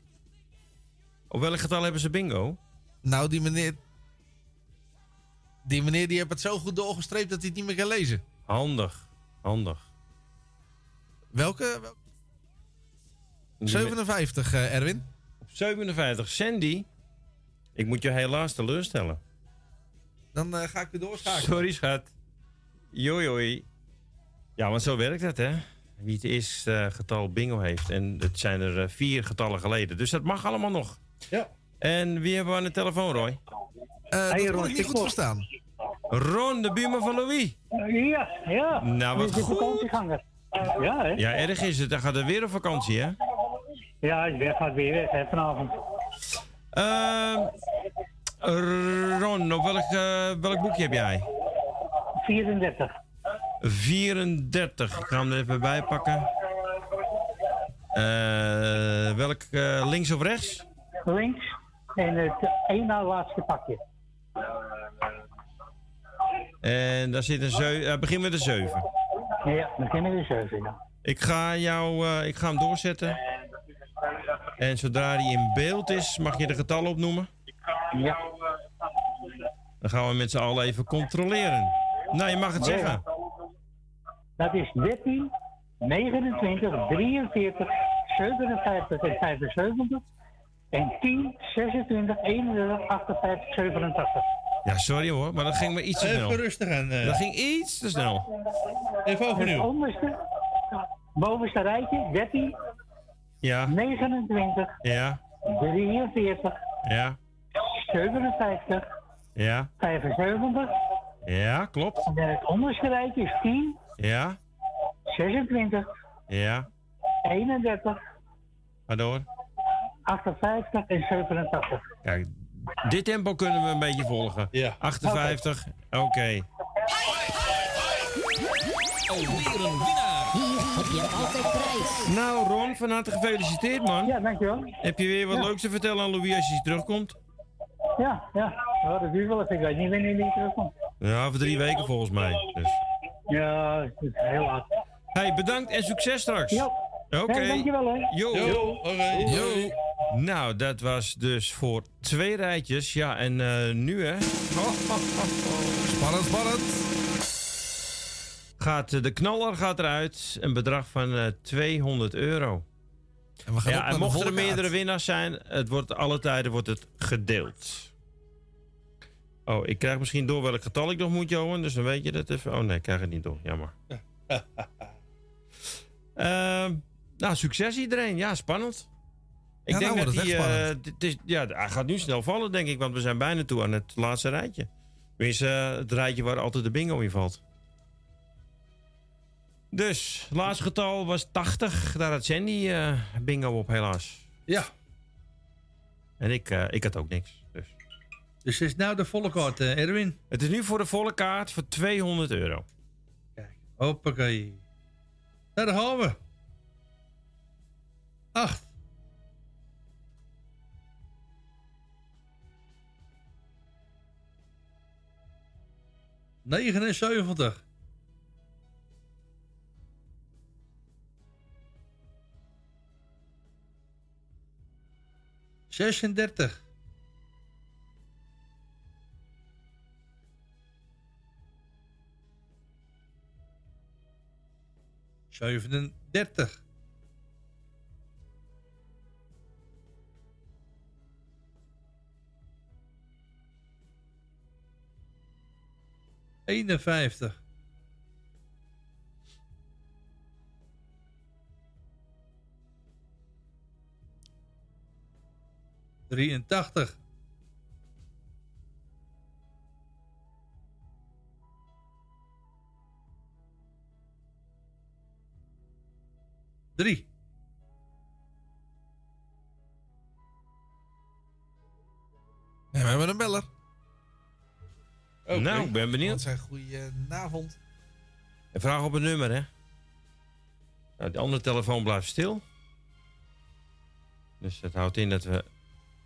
Op welk getal hebben ze bingo? Nou, die meneer... Die meneer die heeft het zo goed doorgestreept dat hij het niet meer kan lezen. Handig. Handig. Welke? Wel- Die 57, eh, Erwin. Op 57. Sandy. Ik moet je helaas teleurstellen. Dan eh, ga ik weer doorschakelen. Sorry, schat. Joi, joi. Ja, want zo werkt het, hè? Wie het eerste eh, getal bingo heeft. En het zijn er eh, vier getallen geleden. Dus dat mag allemaal nog. Ja. En wie hebben we aan de telefoon, Roy? Eh, dat kon ik niet goed verstaan. Ron, de buurman van Louis. Ja, ja. Nou, wat goed. vakantieganger. Ja, hè? Ja, erg is het. Dan gaat er weer op vakantie, hè? Ja, ik ben gaat weer weg, hè, vanavond. Ehm, Ron, op welk, eh, welk boekje heb jij? 34. 34. Ik ga hem er even bij pakken. Eh, welk, eh, links of rechts? Links. En het één na laatste pakje. En daar zit een 7. begin met een 7. Ja, kennen we de 7. Ja. Ik ga, jou, eh, ik ga hem doorzetten. En zodra hij in beeld is, mag je de getallen opnoemen. Ja. Dan gaan we met z'n allen even controleren. Nou, je mag het zeggen. Dat is 13, 29, 43, 57 en 75. En 10, 26, 31, 58, 87. Ja, sorry hoor, maar dat ging maar iets te snel. Even rustig aan. eh. Dat ging iets te snel. Even Het overnieuw. onderste, bovenste rijtje, 13, Ja, 29, ja, 43, ja, 57, ja, 75. Ja, klopt. En het onderste rijtje is 10, Ja, 26, ja, 31, ga door. 58 en 87. Kijk, dit tempo kunnen we een beetje volgen. Ja. 58, oké. Alweer een winnaar. Hier heb je altijd prijs. Nou Ron, van harte gefeliciteerd man. Ja, dankjewel. Heb je weer wat Ja. leuks te vertellen aan Louis als hij terugkomt? Ja, ja. ja dat duurt wel even. Ik weet niet wanneer die terugkomt. Ja, over drie weken volgens mij. Dus. Ja, het is heel laat. Hey, bedankt en succes straks. Jo. Oké. Ja, dankjewel hè. Jo. Yo, oké. Yo. Nou, dat was dus voor twee rijtjes. Ja, en eh, nu hè. Spannend, spannend. Gaat, eh, de knaller gaat eruit. Een bedrag van eh 200 euro. En we gaan op Ja, en mochten er meerdere winnaars zijn, het wordt alle tijden wordt het gedeeld. Oh, ik krijg misschien door welk getal ik nog moet, Johan. Dus dan weet je dat even. Oh nee, ik krijg het niet door. Jammer. Ehm, nou, succes iedereen. Ja, spannend. Ik Ja, denk nou dat hij, het echt eh, is, ja, hij gaat nu snel vallen, denk ik. Want we zijn bijna toe aan het laatste rijtje. Tenminste, eh, het rijtje waar altijd de bingo in valt. Dus, het laatste getal was 80. Daar had Sandy eh, bingo op, helaas. Ja, En ik, ik had ook niks. Dus. het is nou de volle kaart, eh, Erwin. Het is nu voor de volle kaart voor 200 euro. Hoppakee. Nou, daar gaan we. Acht. Negenenzeventig. Zesendertig. Zevenendertig. Eenenvijftig. Drieëntachtig. Drie. En we hebben een beller. Oké. Nou, ik ben Dat benieuwd. zijn goedenavond. Een vraag op het nummer, hè? Nou, de andere telefoon blijft stil. Dus dat houdt in dat we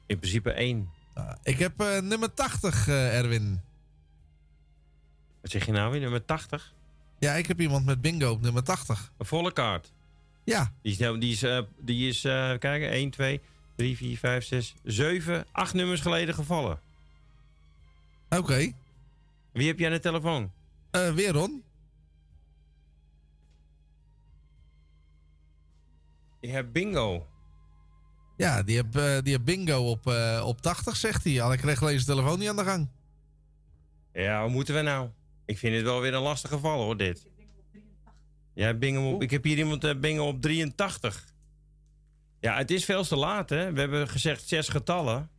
in principe één. Nou, ik heb eh, nummer 80, eh, Erwin. Wat zeg je nou weer? Nummer 80? Ja, ik heb iemand met bingo op nummer 80. Een volle kaart. Ja, Die is, die is, eh, die is eh, kijken, 1, 2, 3, 4, 5, 6, 7, 8 nummers geleden gevallen. oké. Wie heb jij aan de telefoon? Eh, weer Ron. Ik heb bingo. Ja, die heb, eh, die heb bingo op, eh, op 80, zegt hij. Al ik kreeg alleen zijn telefoon niet aan de gang. Ja, wat moeten we nou? Ik vind het wel weer een lastig geval hoor, dit. Hebt bingo op, ik heb hier iemand eh, bingo op 83. Ja, het is veel te laat hè. We hebben gezegd zes getallen.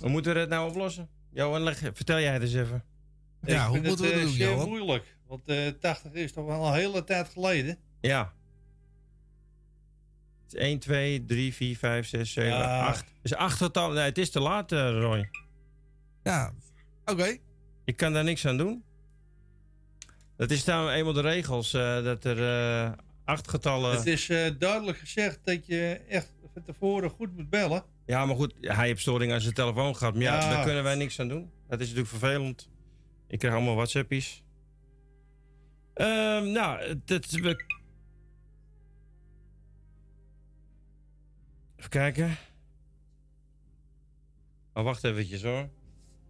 Hoe moeten we dat nou oplossen? Johan, leg, vertel jij het eens even. Ja, Ik hoe vind moeten we het, dat eh, doen, Johan? moeilijk. Want eh 80 is toch wel een hele tijd geleden. Ja. Het is 1, 2, 3, 4, 5, 6, 7, Ja. 8. Het is acht getallen. Nee, het is te laat, Roy. Ja, oké. Ik kan daar niks aan doen. Dat is nou eenmaal de regels, eh, dat er eh, acht getallen... Het is eh, duidelijk gezegd dat je echt van tevoren goed moet bellen. Ja, maar goed, hij heeft storing aan zijn telefoon gehad. Maar ja, Ja. daar kunnen wij niks aan doen. Dat is natuurlijk vervelend. Ik krijg allemaal WhatsAppies. Ehm, nou, dat... We... Even kijken. Oh, wacht eventjes hoor.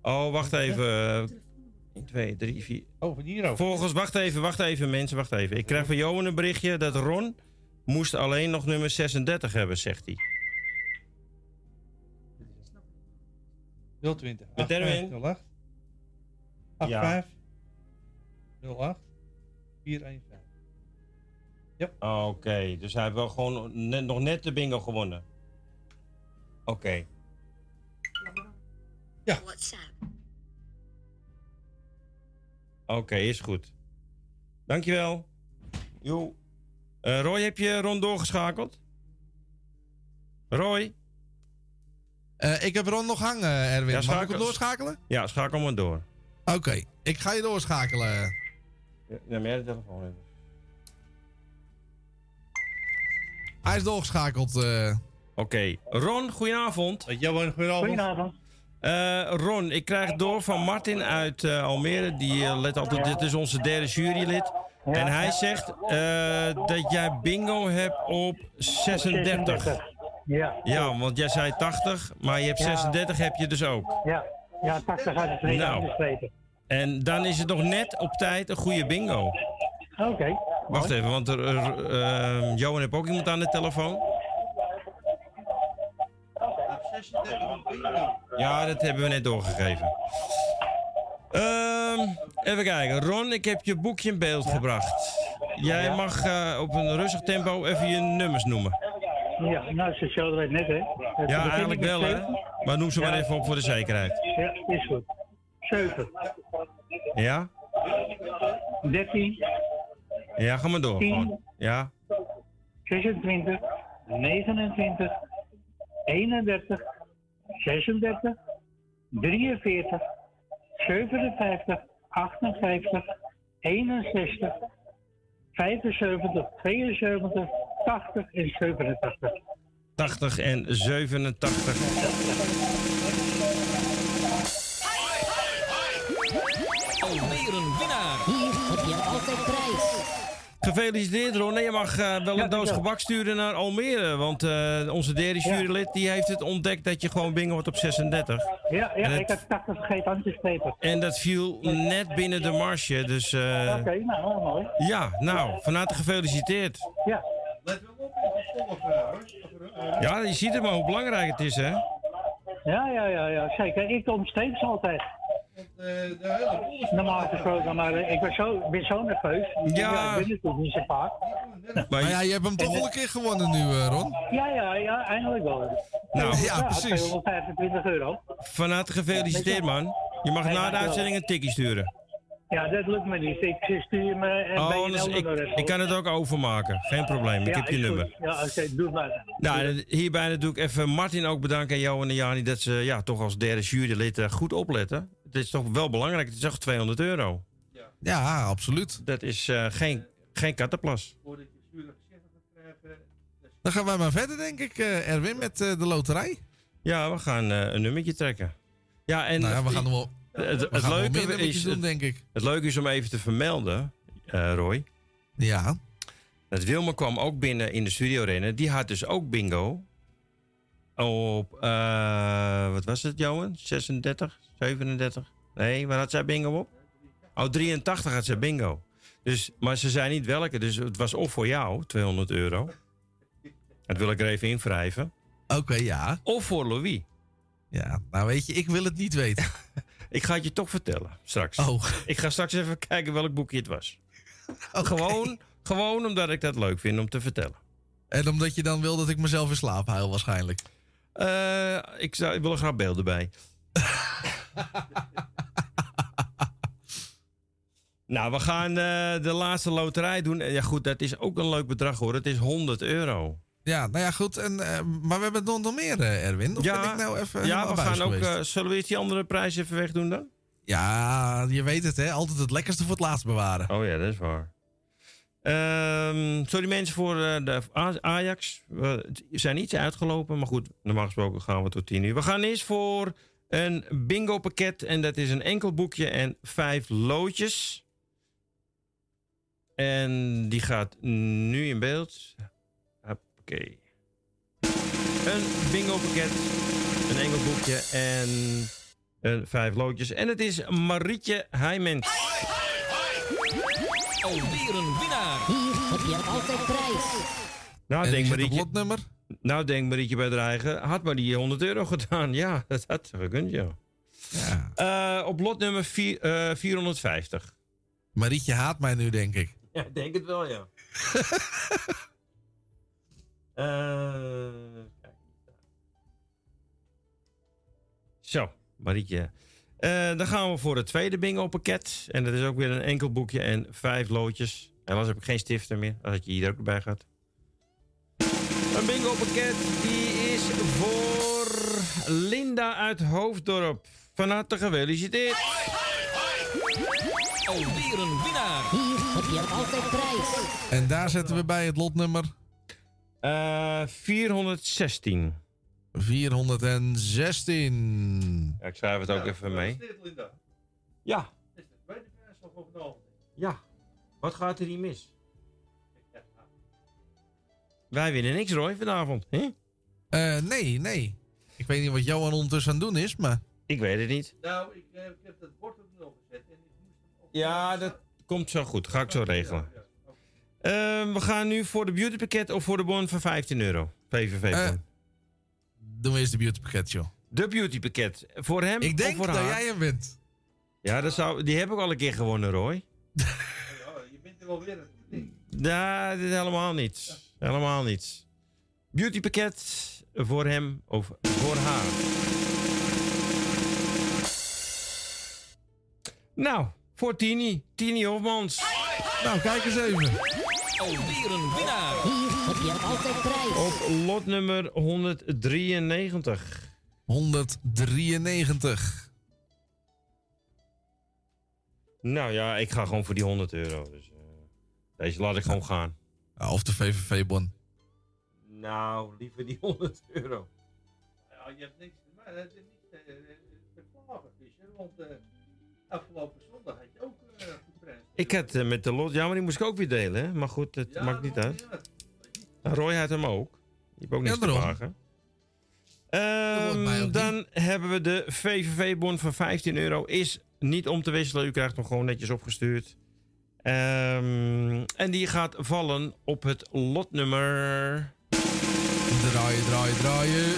Oh, wacht even. 1, 2, 3, 4. Oh, van hier ook. Volgens, wacht even, wacht even mensen, wacht even. Ik krijg van Johan een berichtje dat Ron moest alleen nog nummer 36 hebben, zegt hij. 020. Met Erwin. 08. 85. 08. 415. Oké, dus hij heeft wel gewoon net, nog net de bingo gewonnen. Oké. Ja. Oké, is goed. Dankjewel. Jo. Eh, Roy, heb je Ron doorgeschakeld? Roy? Eh, ik heb Ron nog hangen, Erwin. Ja, Mag ik hem doorschakelen? Ja, schakel maar door. Oké, ik ga je doorschakelen. Ja, jij de telefoon even. Hij is doorgeschakeld. eh. Oké. Ron, goedenavond. Johan, goedenavond. Goedenavond. Eh, Ron, ik krijg door van Martin uit eh, Almere. Die eh, let altijd, dit is onze derde jurylid. En hij zegt dat jij bingo hebt op 36. Ja. Ja, want jij zei 80, maar je hebt Ja. 36 heb je dus ook. Ja, ja 80 uit de tweede Nou. En dan is het nog net op tijd een goede bingo. Oké. Wacht even, want er, Johan heeft ook iemand aan de telefoon. Ja, dat hebben we net doorgegeven. Ehm, even kijken. Ron, ik heb je boekje in beeld gebracht. Jij mag eh, op een rustig tempo even je nummers noemen. Ja, nou, ze show het net, hè? Het Ja, eigenlijk wel, hè? Maar noem ze maar even op voor de zekerheid. Ja, is goed. 7, Ja? 13, Ja, ga maar door. Tien. gewoon. Ja? 26, 29, 31, 36, 43, 57, 58, 61, 75, 72, 80 en 87. 80 en 87. Alweer een winnaar. Hier heb je altijd prijs. Gefeliciteerd Ron. En je mag eh, wel een doos gebak sturen naar Almere. Want eh, onze derde jurylid die heeft het ontdekt dat je gewoon bingo wordt op 36. Ja, En ja het- ik had 80 vergeten aan te strepen. En dat viel net binnen de marge. Dus eh, Oké, nou, mooi. ja, nou, van harte gefeliciteerd. Ja, Let wel op in. Ja, je ziet het maar hoe belangrijk het is, hè? ja, ja, ja, ja zeker. Ik kom steeds altijd. Normaal gesproken, maar ik ben zo, ben zo nerveus. Ja. Ik ben natuurlijk niet zo vaak. Maar ja, je- hebt hem toch al een keer gewonnen nu, eh, Ron. Ja, ja, ja, eindelijk wel. nou, Ja, precies. 225 euro. van harte gefeliciteerd, man. Je mag na de uitzending een tikkie sturen. Ja, dat lukt me niet. Ik stuur me en Oh, BNL anders, ik, nog even. ik kan het ook overmaken. Geen probleem, ik Ja, heb je goed. nummer. Ja, oké, doe maar. Nou, hierbij natuurlijk even Martin ook bedanken en Johan en Jani dat ze ja, toch als derde jurylid eh, goed opletten. Het is toch wel belangrijk, het is echt 200 euro. Ja, absoluut. Dat is eh, geen, geen kattenplas. gaat krijgen. Dan gaan wij maar verder, denk ik, eh, Erwin, met eh, de loterij. Ja, we gaan eh, een nummertje trekken. Ja, en nou ja, we gaan nog wel, het, leuke is, doen, denk ik. het leuke is om even te vermelden, eh, Roy. Ja. Dat Wilma kwam ook binnen in de studio rennen. Die had dus ook bingo. Op, eh, wat was het, Johan? 36? 37? Nee, waar had zij bingo op? Oh, 83 had zij bingo. Dus, maar ze zei niet welke, dus het was of voor jou, 200 euro. Dat wil ik er even invrijven. Oké, ja. Of voor Louis. Ja, nou weet je, ik wil het niet weten. Ik ga het je toch vertellen, straks. Oh, Ik ga straks even kijken welk boekje het was. Gewoon, gewoon omdat ik dat leuk vind om te vertellen. en omdat je dan wil dat ik mezelf in slaap huil waarschijnlijk. Eh, ik, zou, ik wil er graag beelden bij. nou, we gaan eh, de laatste loterij doen. Ja goed, dat is ook een leuk bedrag hoor. Het is 100 euro. Ja, nou ja, goed. En, eh, maar we hebben nog, nog meer, eh, Erwin. Of Ja, ben ik nou even ja, we gaan ook... eh, zullen we eerst die andere prijs even wegdoen dan? Ja, je weet het hè. Altijd het lekkerste voor het laatst bewaren. Oh ja, dat is waar. Ehm, sorry mensen voor de Ajax. We zijn iets uitgelopen, maar goed, normaal gesproken gaan we tot 10 uur. We gaan eerst voor een bingo pakket en dat is een enkel boekje en vijf loodjes. En die gaat nu in beeld. Oké. Een bingo pakket, een enkel boekje en een vijf loodjes. En het is Marietje Heijmens. Alweer een winnaar. Hier heb je altijd prijs. Nou, En denk Marietje, lotnummer? nou, denk Marietje bij de eigen. Had maar die 100 euro gedaan. Ja, dat had ze gekund, ja. Ja. Eh, op lot nummer vier- eh, 450. Marietje haat mij nu, denk ik. Ja, ik denk het wel, ja. Eh, kijk. Zo, Marietje. Eh, dan gaan we voor het tweede bingo pakket. En dat is ook weer een enkel boekje en vijf loodjes. Helaas heb ik geen stiften meer. Dat had je hier ook bij gehad. Een bingo pakket die is voor Linda uit Hoofddorp. Van harte gefeliciteerd. Alweer een winnaar. Hier heb je altijd prijs. En daar zetten we bij het lotnummer Eh 416. 416. Ja, ik schrijf het ook even mee. Ja, Is de prijs al voor vanavond? ja. Wat gaat er hier mis? Wij winnen niks, Roy, vanavond. hè? Eh, nee, nee. Ik weet niet wat Johan ondertussen aan het doen is, maar... Ik weet het niet. Nou, ik, eh, ik heb het bord op nul gezet en ik moest op. Ja, dat komt zo goed. Ga ik zo regelen. Ehm, we gaan nu voor de beautypakket of voor de bon van 15 euro. PVV-bon. Eh, Doen we eerst de beautypakket, joh. de beautypakket. Voor hem Ik of denk voor dat haar? jij hem bent. Ja, dat zou, die heb ik al een keer gewonnen, Roy. Ja, je bent er wel weer. Nee, dit helemaal niet. Helemaal niet. Beautypakket voor hem of voor haar. Nou, voor Tini. Tini Hofmans. Nou, kijk eens even. Alweer een winnaar. Hier heb je altijd prijs. Op lot nummer 193. 193. Nou ja, ik ga gewoon voor die 100 euro. Dus, eh, deze laat ik gewoon gaan. Ja, of de VVV-bon. Nou, liever die 100 euro. Ja, je hebt niks te maken. Het is niet eh, eh, te klagen, Fischer. Want eh, afgelopen zondag had je ook. Ik had eh, met de lot... Ja, maar die moest ik ook weer delen, hè? Maar goed, het Ja, maakt niet uit. Nou, Roy had hem ook. Die heeft ook niks Ja, te mij Ehm, dan hebben we de VVV-bon van 15 euro. Is niet om te wisselen. U krijgt hem gewoon netjes opgestuurd. Ehm, en die gaat vallen op het lotnummer... Draaien, draaien, draaien.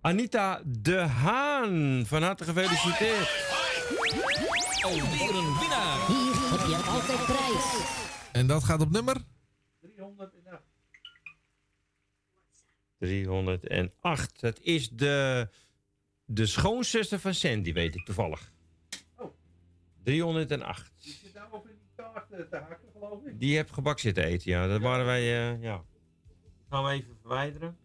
Anita de Haan. Van harte gefeliciteerd. Alweer een winnaar. Hier heb je altijd prijs. En dat gaat op nummer? 308. 308. Dat is de, de schoonzuster van Sandy, weet ik toevallig. Oh. 308. Die zit nou over in die kaart eh, te hakken, geloof ik. Die heb gebak zitten eten, ja. Dat waren wij, eh, ja. Gaan we even verwijderen.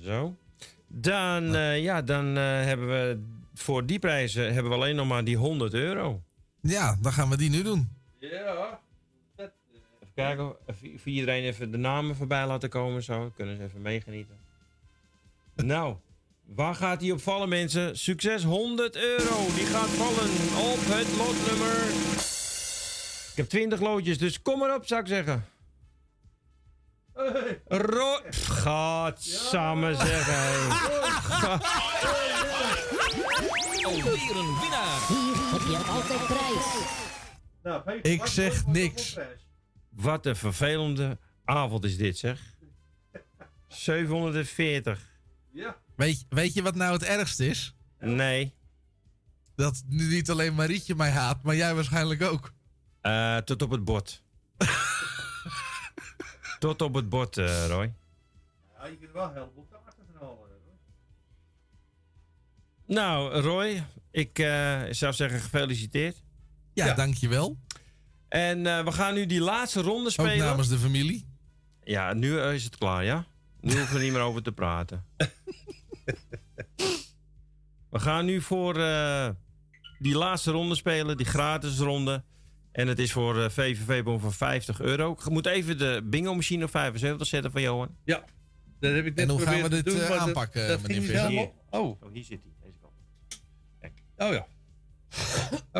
Zo. Dan, eh, ja, dan eh, hebben we voor die prijzen hebben we alleen nog maar die 100 euro. Ja, dan gaan we die nu doen. Ja. Dat, eh, Even kijken, voor iedereen even de namen voorbij laten komen. Zo, kunnen ze even meegenieten. nou, waar gaat die op vallen mensen? Succes, 100 euro. Die gaat vallen op het lotnummer. Ik heb 20 loodjes, dus kom maar op zou ik zeggen. Ro Gaat samen zeggen. Alweer een winnaar. Hier heb je altijd prijs. Nou, Ik zeg niks. Wat een vervelende avond is dit, zeg. 740. Ja. Weet, weet je wat nou het ergste is? Nee. Dat nu niet alleen Marietje mij haat, maar jij waarschijnlijk ook. Eh, tot op het bord. tot op het bord, eh, Roy. Ja, je kunt wel een heleboel kaarten van halen. hoor. Nou, Roy, ik eh, zou zeggen gefeliciteerd. Ja, Ja. dankjewel. En eh, we gaan nu die laatste ronde Ook spelen. namens de familie. Ja, nu is het klaar, ja? Nu hoeven we er niet meer over te praten. we gaan nu voor eh, die laatste ronde spelen, die gratis ronde. En het is voor eh, VVV-bon van 50 euro. Ik moet even de bingo-machine op 75 zetten van Johan. Ja, dat heb ik net En hoe gaan we dit doen, eh, aanpakken, dat meneer Visser? Oh, Oh, hier zit hij. Deze kant. oh ja.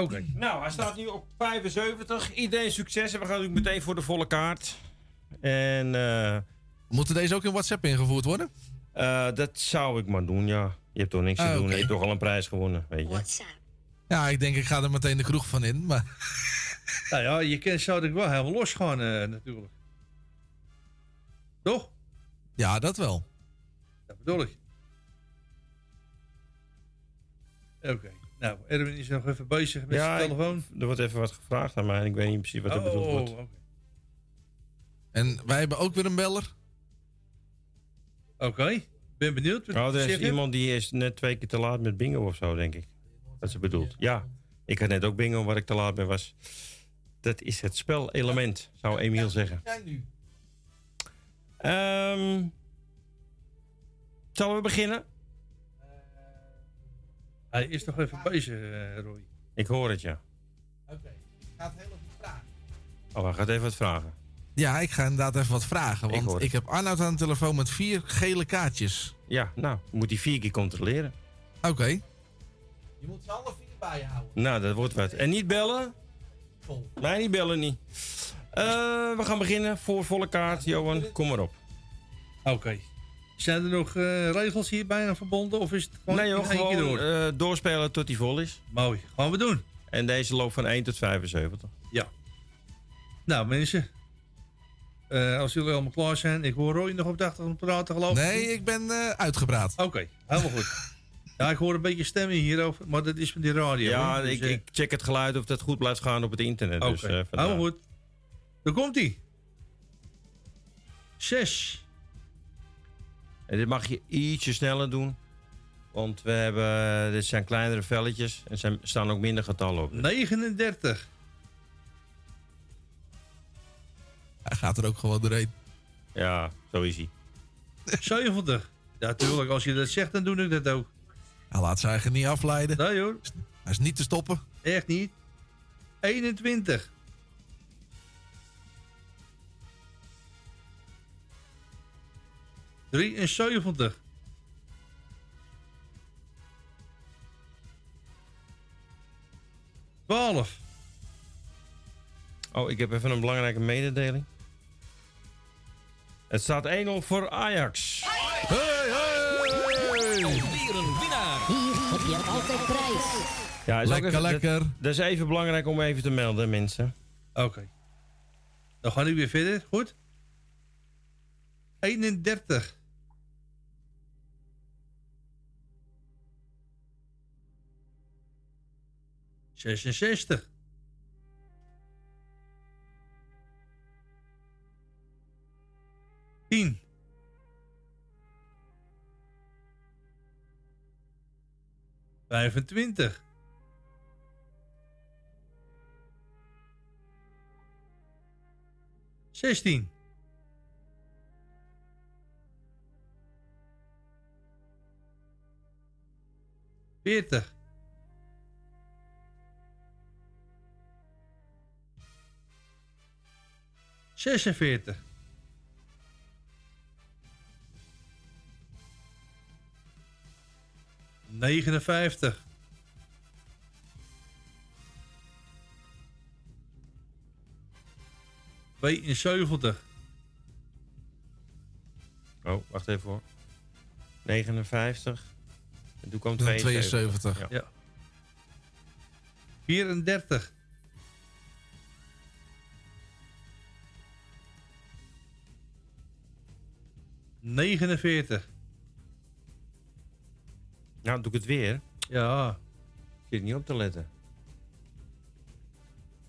Oké. Nou, hij staat nu op 75. Iedereen succes. En we gaan natuurlijk meteen voor de volle kaart. En eh, Moeten deze ook in WhatsApp ingevoerd worden? eh, dat zou ik maar doen, ja. Je hebt toch niks te Ah, doen. Je hebt toch al een prijs gewonnen, weet je. Ja, ik denk ik ga er meteen de kroeg van in. Maar Nou ja, je kan zou ik wel helemaal los gaan eh, natuurlijk. Toch? ja, dat wel. Dat bedoel ik. Oké. Nou, Erwin is nog even bezig met Ja, zijn telefoon. ik- er wordt even wat gevraagd aan mij. En ik weet niet precies wat er Oh, bedoeld wordt. oké. En wij hebben ook weer een beller. Oké. Ben benieuwd. wat Nou, er is iemand die is net twee keer te laat met bingo of zo, denk ik. Dat ze bedoelt. Ja, ik had net ook bingo waar ik te laat mee was. Dat is het spelelement, zou Emiel zeggen. Ehm zullen we beginnen? Hij is nog even bezig, eh, Roy. Ik hoor het, ja. Oké, ik ga het heel even vragen. Oh, hij gaat even wat vragen. Ja, ik ga inderdaad even wat vragen. Want ik, heb Arnoud aan de telefoon met vier gele kaartjes. Ja, nou, moet hij vier keer controleren. Oké. Je moet ze alle vier bij je houden. Nou, dat wordt wat. En niet bellen? Vol. Nee, niet bellen niet. Eh, we gaan beginnen voor volle kaart. Johan, kom maar op. Oké. Zijn er nog eh, regels hierbij aan verbonden? Of is het gewoon nee joh, gewoon door? eh, doorspelen tot hij vol is. Mooi. Gaan we doen. En deze loopt van 1 tot 75. Ja. Nou, mensen. Eh, als jullie allemaal klaar zijn. Ik hoor Roy nog op de achtergrond praten, geloof ik. Nee, ik ben eh, uitgepraat. Oké, helemaal goed. Ja, ik hoor een beetje stemmen hierover, maar dat is van die radio. Ja. Dus, ik, eh, ik check het geluid of dat goed blijft gaan op het internet. Oké, Dus, eh, vandaar. helemaal goed. Daar komt hij. Zes. En dit mag je ietsje sneller doen. Want we hebben, dit zijn kleinere velletjes en er staan ook minder getallen op. 39. Hij gaat er ook gewoon doorheen. Ja, zo is hij. 70. Ja, natuurlijk. Als je dat zegt, dan doe ik dat ook. Hij laat zijn eigen niet afleiden. Nee hoor, Hij is niet te stoppen. echt niet. 21. Drieënzeventig. Twaalf. Oh, ik heb even een belangrijke mededeling. Het staat 1-0 voor Ajax. Hey, hey! Je altijd prijs. Ja, is ook Lekker, even- lekker. Dat, dat is even belangrijk om even te melden, mensen. Oké. Dan gaan we weer verder. Goed. 31. Zesenzestig. Tien. Vijfentwintig. Zestien. Veertig. Zesenveertig. Negenenvijftig. Tweeënzeventig. Oh, wacht even hoor. 59. En toen kwam Dan 72. 72. Ja. Ja. 34. Negenenveertig. Nou, doe ik het weer. Ja. Ik zit niet op te letten.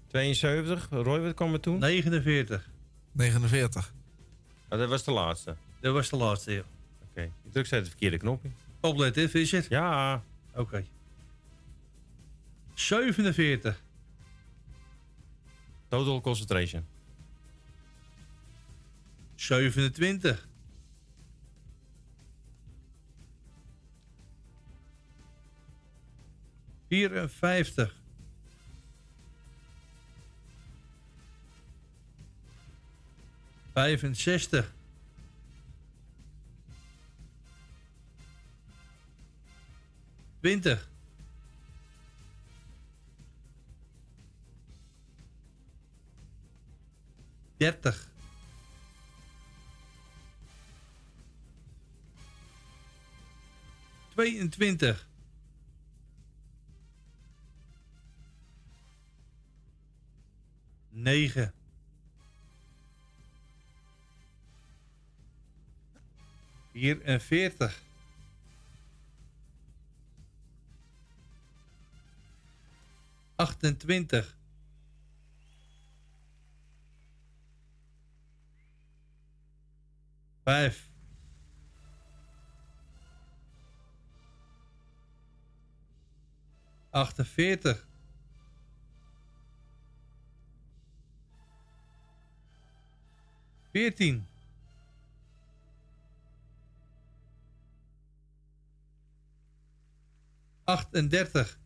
72. Roy, wat kwam er toen? 49. 49. Oh, dat was de laatste. Dat was de laatste, ja. Oké. Ik druk steeds de verkeerde knop in. Opletten, Visser. Ja. Oké. 47. Total concentration. 27. Vierenvijftig. Vijfenzestig. Twintig. Dertig. Tweeëntwintig. Negen. Vierenveertig. Achtentwintig. Vijf. Achtenveertig. Veertien. Achtendertig.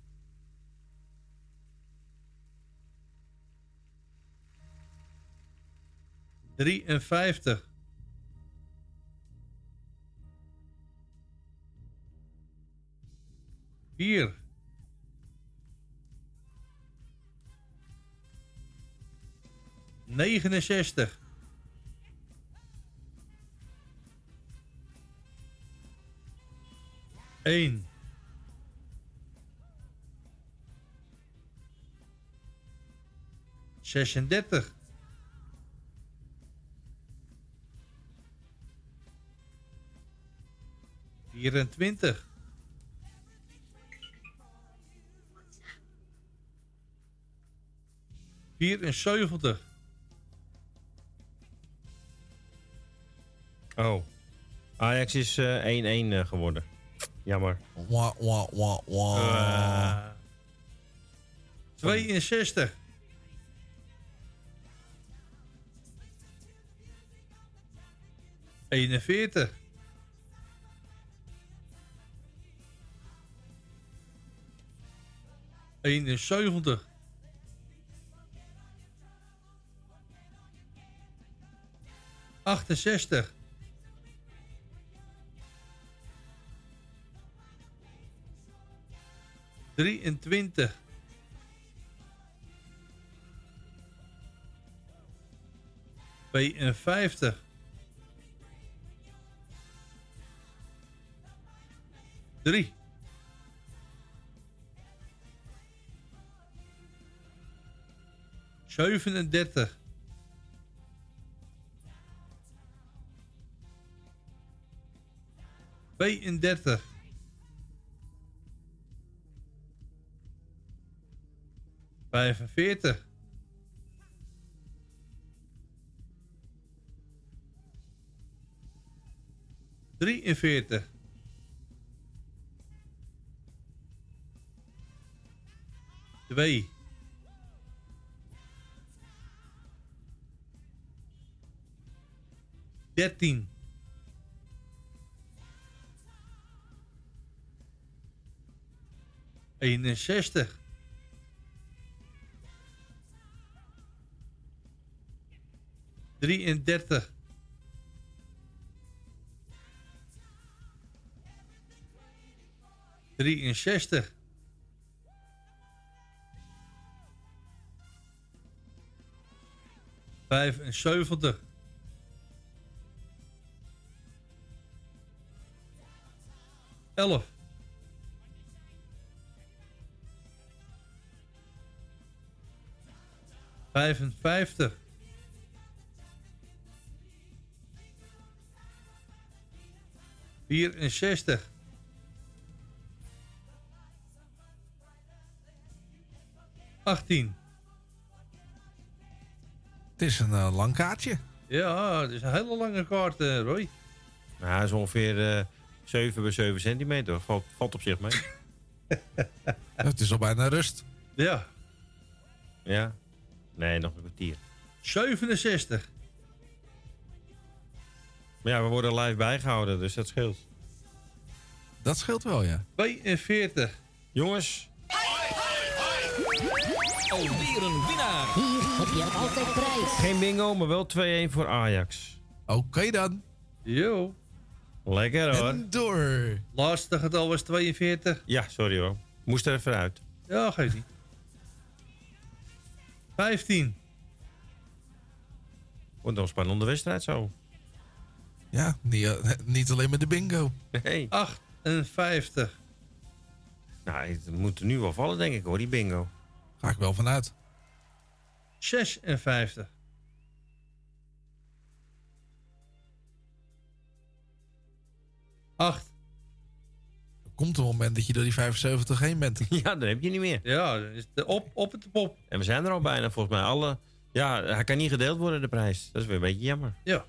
Drieënvijftig. Vier. Negenenzestig. Eén. Zesendertig. Vierentwintig. Vierenzeventig. Oh. Ajax is eh, 1-1 eh, geworden. Jammer. Wah, wah, wah, wah. Eh, 62. Eenenveertig. Eenenzeventig. Achtenzestig. Drieëntwintig. Tweeënvijftig. Drie. Zevenendertig. Tweeëndertig. Vijfenveertig. Drieënveertig. Twee. Dertien. Eenenzestig. Drieëndertig. Drieënzestig. Vijfenzeventig. Elf. Vijfenvijftig. Vierenzestig. Achttien. Het is een eh, lang kaartje. Ja, het is een hele lange kaart, eh, Roy. Nou, hij is ongeveer eh 7 bij 7 centimeter. Valt, valt op zich mee. Het is al bijna rust. Ja. ja. Nee, nog een kwartier. 67. Maar ja, we worden live bijgehouden, dus dat scheelt. Dat scheelt wel, ja. 42. Jongens, Alweer een winnaar. Hier heb je altijd prijs. geen bingo, maar wel 2-1 voor Ajax. Oké dan. Yo. Lekker hoor. En door. Laatste getal was 42. Ja, sorry hoor. Moest er even uit. Ja, geeft niet. 15. Wordt nog een spannende wedstrijd zo. Ja, niet, eh, niet alleen met de bingo. Nee. 58. Nou, het moet er nu wel vallen, denk ik hoor, die bingo. Ga ik wel vanuit. 56. Acht. Er komt een moment dat je door die 75 heen bent. Ja, dan heb je niet meer. Ja, de op, op het pop. En we zijn er al bijna volgens mij. Alle, ja, hij kan niet gedeeld worden, de prijs. Dat is weer een beetje jammer. Ja.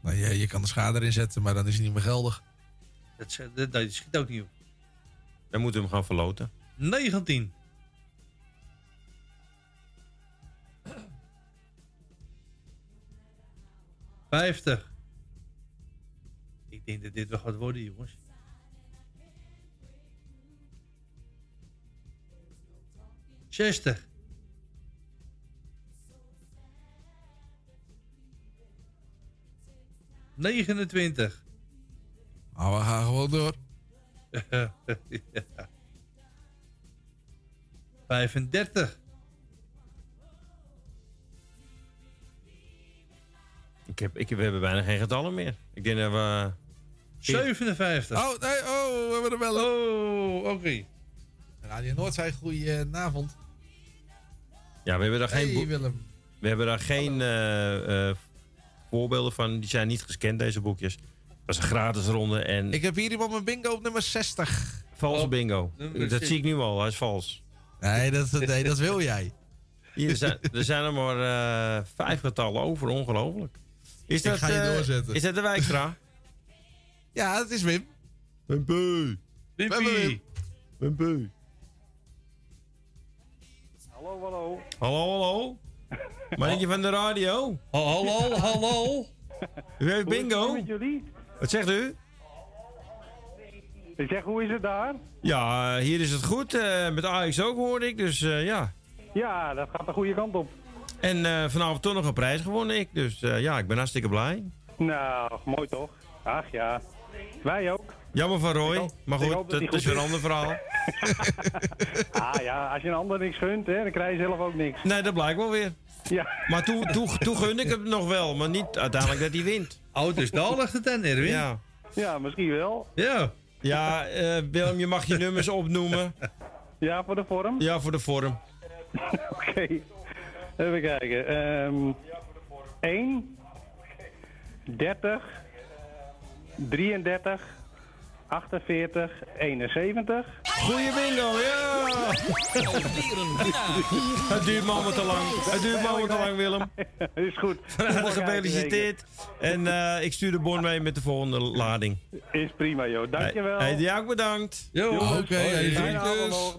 Nou, je, je kan de schade erin zetten, maar dan is hij niet meer geldig. Dat, dat, dat schiet ook niet op. Dan moeten we hem gaan verloten. 19. Vijftig. Ik denk dat dit wel gaat worden, jongens. Zestig. Negenentwintig. Maar we gaan gewoon door. Ja. 35. Ik heb, ik, we hebben bijna geen getallen meer. Ik denk dat we... 57. Oh, nee, oh, we hebben er wel. Oh, oké. Radio Noord zei goedenavond. Ja, we hebben daar geen, Hey boek- Willem. we hebben daar geen eh, eh, voorbeelden van. Die zijn niet gescand, deze boekjes. Dat is een gratis ronde en Ik heb hier iemand mijn bingo op nummer 60. valse Oh, bingo. nummer Dat zie ik nu al, hij is vals. Nee, dat, nee, dat wil jij. Hier er zijn, er zijn er maar eh, vijf getallen over, ongelooflijk. Is Ik dat, ga je eh, doorzetten. Is dat de Wijkstra? Ja, dat is Wim. Wimpy. Wimpy. Wimpy. Hallo, hallo. Hallo, hallo. Mannetje van de radio. Hallo, hallo. U heeft Hoe is het bingo. met jullie? Wat zegt u? Ik zeg, hoe is het daar? Ja, hier is het goed. eh, met Ajax ook hoorde ik, dus eh, ja. Ja, dat gaat de goede kant op. En eh, vanavond toch nog een prijs gewonnen ik. Dus eh, ja, ik ben hartstikke blij. Nou, mooi toch? Ach ja. Wij ook. Jammer van Roy. Maar goed, dat is goed weer een ander verhaal. Ah ja, als je een ander niks gunt, hè, dan krijg je zelf ook niks. Nee, dat blijkt wel weer. Ja. Maar toen, toen, toen gunde ik het nog wel, maar niet uiteindelijk dat hij wint. Oh, dus daar ligt het aan, Erwin. Ja, Ja, misschien wel. Ja. ja eh, Willem, je mag je nummers opnoemen. Ja, voor de vorm. Ja, voor de vorm. Oké. Even kijken. Ehm 1, 30, 33, 48, 71. Goeie bingo, ja! Het duurt me allemaal te lang. Het duurt me allemaal te lang, Willem. Is goed. Van harte gefeliciteerd. En eh, ik stuur de bon mee met de volgende lading. Is prima, joh. Dankjewel. Hey, jij ook bedankt. Jo. Oké. Doei,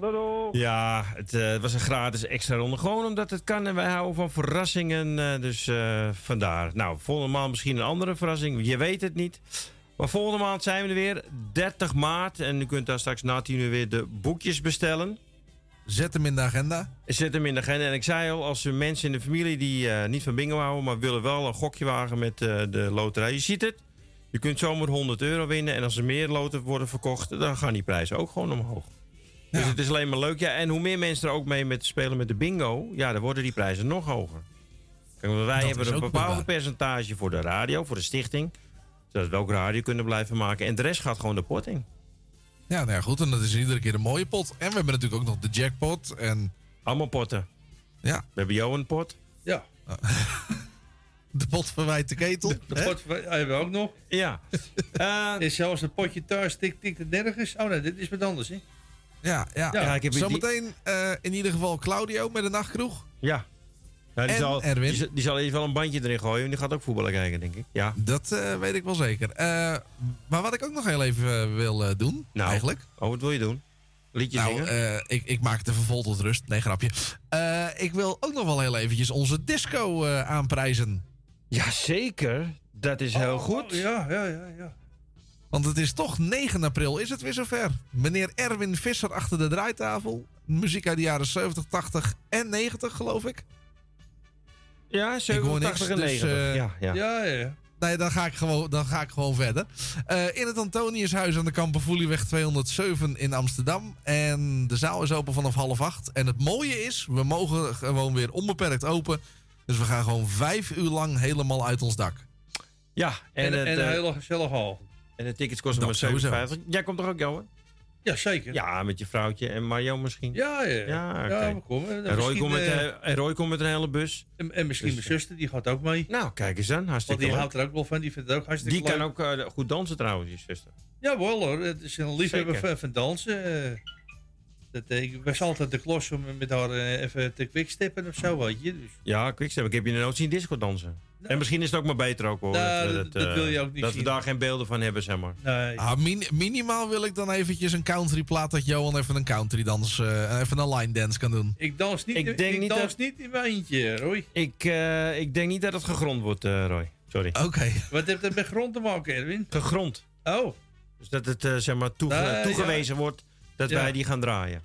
doei. Ja, het eh, was een gratis extra ronde. Gewoon omdat het kan en wij houden van verrassingen. eh, dus eh, vandaar. Nou, volgende maand misschien een andere verrassing. Je weet het niet. Maar volgende maand zijn we er weer. 30 maart. En u kunt daar straks na 10 uur weer de boekjes bestellen. Zet hem in de agenda. Zet hem in de agenda. En ik zei al, als er mensen in de familie die eh, niet van bingo houden... maar willen wel een gokje wagen met eh, de loterij. Je ziet het. Je kunt zomaar 100 euro winnen. En als er meer loten worden verkocht... dan gaan die prijzen ook gewoon omhoog. Dus het is alleen maar leuk. Ja, en hoe meer mensen er ook mee met spelen met de bingo... ja, dan worden die prijzen nog hoger. Kijk, want wij Dat hebben een bepaald percentage voor de radio, voor de stichting. Zodat we ook radio kunnen blijven maken. En de rest gaat gewoon de pot in. Ja, nou ja, goed. En dat is iedere keer een mooie pot. En we hebben natuurlijk ook nog de jackpot. En Allemaal potten. ja, We hebben jou een pot. Ja. de pot verwijt de ketel. De pot hebben we ook nog. Ja. Eh, Is zelfs een potje thuis, tik, tik het nergens. Oh nee, dit is wat anders, hè? Ja, ja. Ja, ik heb die- Zometeen eh, in ieder geval Claudio met de nachtkroeg. Ja. Ja, die, En zal, Erwin. Die, zal- die zal eerst wel een bandje erin gooien. En die gaat ook voetballen kijken, denk ik. Ja. Dat eh, weet ik wel zeker. Eh, maar wat ik ook nog heel even eh, wil eh, doen, Nou. eigenlijk. Oh, wat wil je doen? Liedje Nou, zingen? eh, ik, ik maak het even vol tot rust. Nee, grapje. Eh, ik wil ook nog wel heel eventjes onze disco eh, aanprijzen. Jazeker. Dat is heel goed. Ja, ja, ja, ja. Want het is toch 9 april, is het weer zover. Meneer Erwin Visser achter de draaitafel. Muziek uit de jaren 70, 80 en 90, geloof ik. Ja, Ik hoor niks, 87 en dus, 90. eh, ja, ja. Ja, ja. Nee, dan ga ik gewoon, dan ga ik gewoon verder. Eh, in het Antoniushuis aan de Kampervoelieweg 207 in Amsterdam. En de zaal is open vanaf half acht. En het mooie is, we mogen gewoon weer onbeperkt open. Dus we gaan gewoon vijf uur lang helemaal uit ons dak. Ja, en, En, het, en een eh, hele gezellige hal. en de tickets kosten maar sowieso. 57. Jij komt toch ook, Johan? Ja, zeker. Ja, met je vrouwtje en Mario misschien. Ja, ja. Ja. Ja, komen. En Roy, komt met, eh, en Roy komt met een hele bus. en, en misschien dus, mijn zuster, die gaat ook mee. Nou, kijk eens aan. Want Hartstikke die leuk. houdt er ook wel van. Die vindt het ook hartstikke Die kan leuk. ook eh, goed dansen trouwens, je zuster. Jawel hoor, het is een liefhebber van, van dansen. eh. dat, ik was altijd de klos om met haar even te quicksteppen of zo, weet je. Dus, Ja, quickstep. Ik heb je nooit zien disco dansen. En misschien is het ook maar beter ook hoor. Nou, we dat- dat eh, wil je ook niet Dat zien. we daar geen beelden van hebben, zeg maar. nee. Ah, min- minimaal wil ik dan eventjes een country plaat dat Johan even een country dans, eh, even een line dance kan doen. Ik dans niet, Ik ik denk niet dans dat- niet in mijn eentje, Roy. Ik, eh, ik denk niet dat het gegrond wordt, eh, Roy. Sorry. Oké. Wat heeft dat met grond te maken, Erwin? Gegrond. Oh, Dus dat het eh, zeg maar toege- Nee, toegewezen wordt dat Ja. wij die gaan draaien.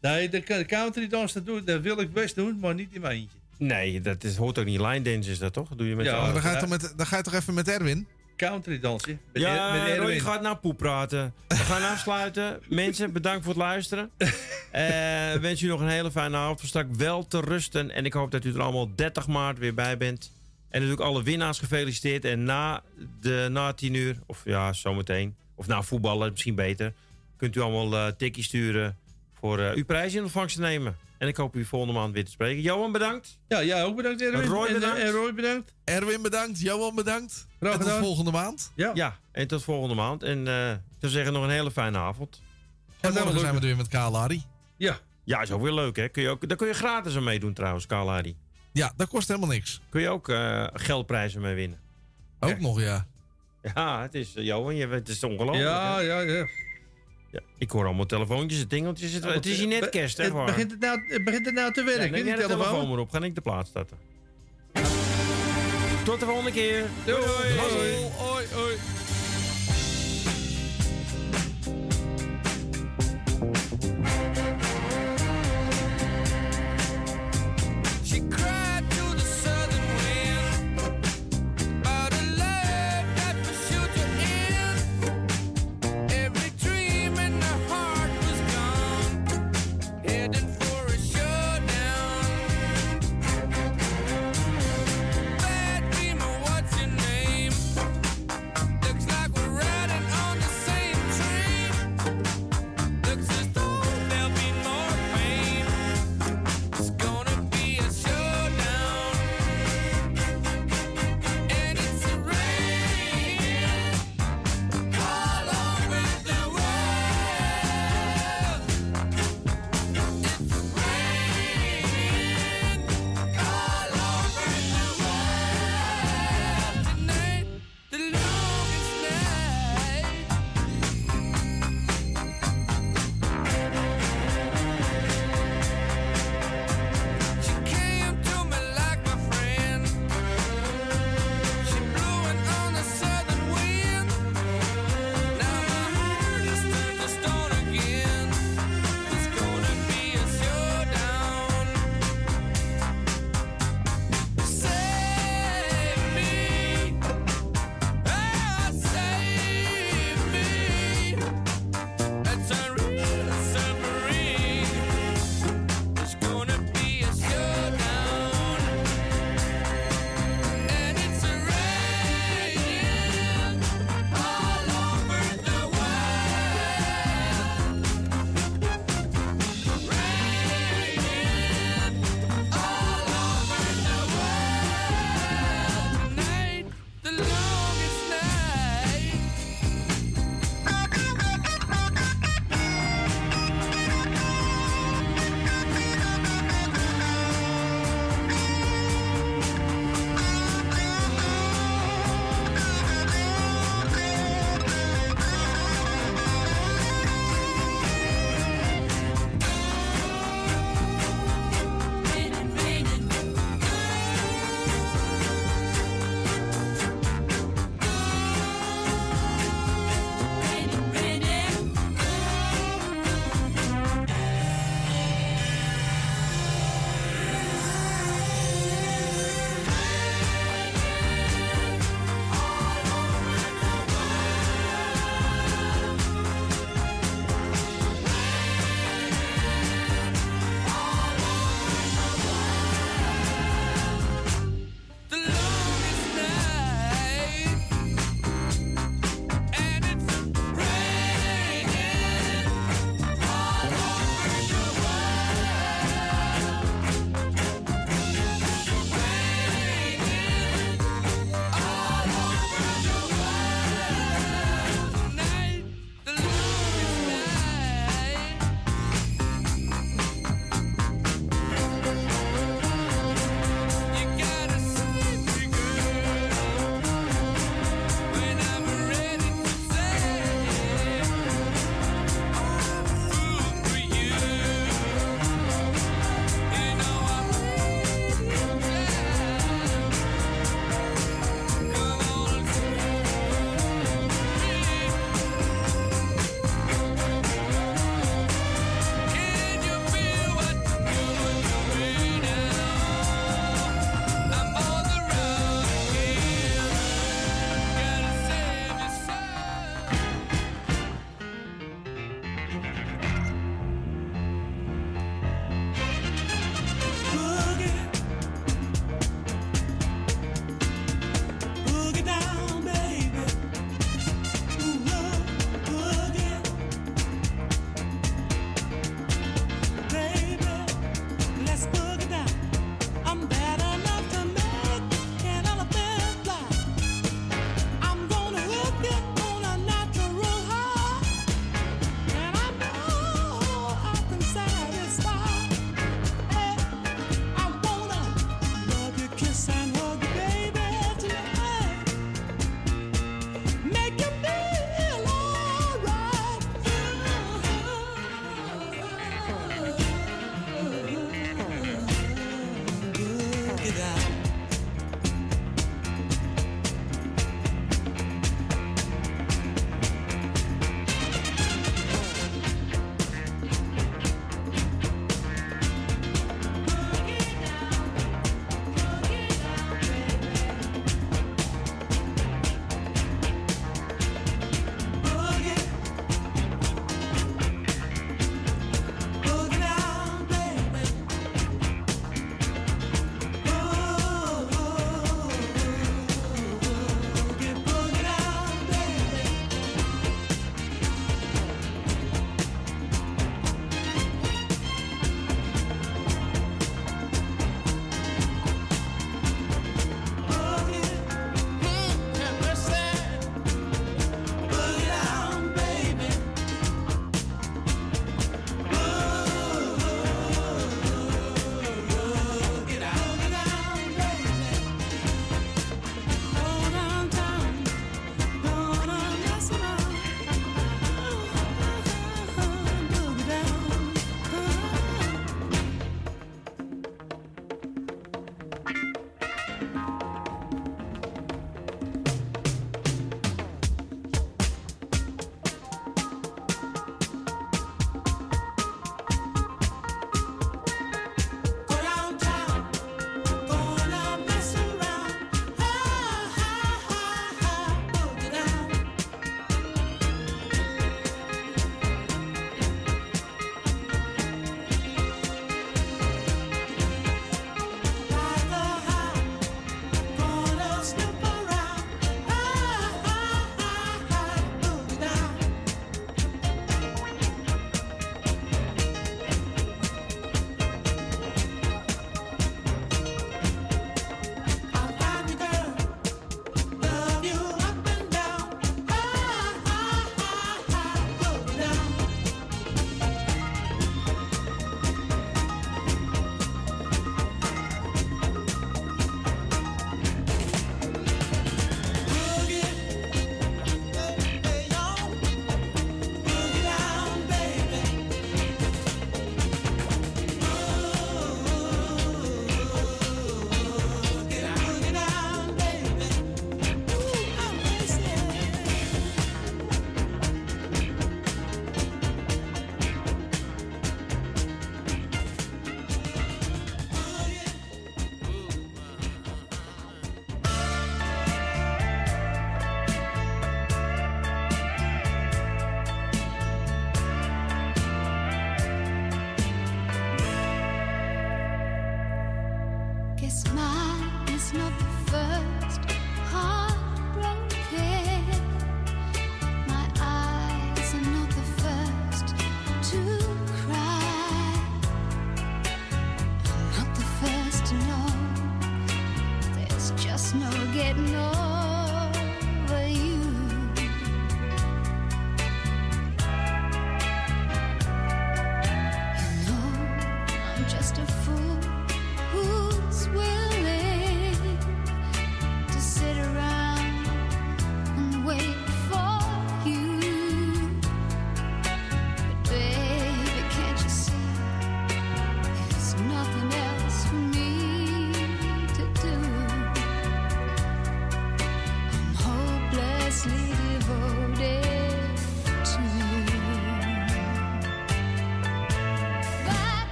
nee, de de country dans, dat, doe, dat wil ik best doen, maar niet in mijn eentje. Nee, dat is, hoort ook niet. Line dance is dat toch? Dat doe je met Ja, dan, ga je ja. toch met, dan ga je toch even met Erwin? Country dansen. Met, Ja, Er- met Roy gaat naar poep praten. We gaan afsluiten. Mensen, bedankt voor het luisteren. Eh wens u nog een hele fijne avond. Voor straks wel te rusten. En ik hoop dat u er allemaal 30 maart weer bij bent. En natuurlijk alle winnaars gefeliciteerd. En na, de, na 10 uur, of ja, zometeen. Of na voetballen, misschien beter. Kunt u allemaal eh tikkie sturen voor eh, uw prijs in ontvangst te nemen. En ik hoop u volgende maand weer te spreken. Johan, bedankt. Ja, jij ook bedankt, Erwin. Roy, eh, bedankt. En, Roy bedankt. Erwin bedankt, Johan bedankt. Graag en tot gedaan. volgende maand. Ja. Ja, en tot volgende maand. En eh ik zou zeggen, nog een hele fijne avond. En morgen zijn we er weer met Kalari. Ja. Ja, is ook weer leuk, hè? Kun je ook, daar kun je gratis aan meedoen trouwens, Kalari. Ja, dat kost helemaal niks. Kun je ook eh, geldprijzen mee winnen. Ook Echt? nog, ja. Ja, het is, eh, Johan, je, het is ongelooflijk. Ja, hè? ja, ja. Ja, Ik hoor allemaal telefoontjes en dingeltjes. Het, het is hier net Be- kerst, hè? waar? begint, het nou, begint het nou te Ja, werken, neem die jij de telefoon telefoon? maar op. Ga ik de plaats starten. Tot de volgende keer. Doei. doei. Oi.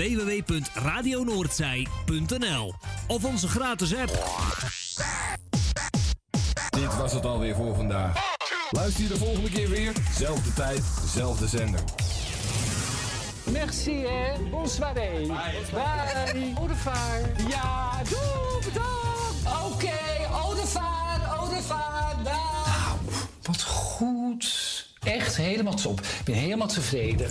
www.radionoordzij.nl of onze gratis app. Dit was het alweer voor vandaag. Luister je de volgende keer weer, zelfde tijd, zelfde zender. Merci, hè. Bonsoir. Bye. Bye. Bye. Ja, doe, bedankt. Oké, okay, Odevaar, Odevaar, Nou, wat goed. Echt helemaal top. Ik ben helemaal tevreden.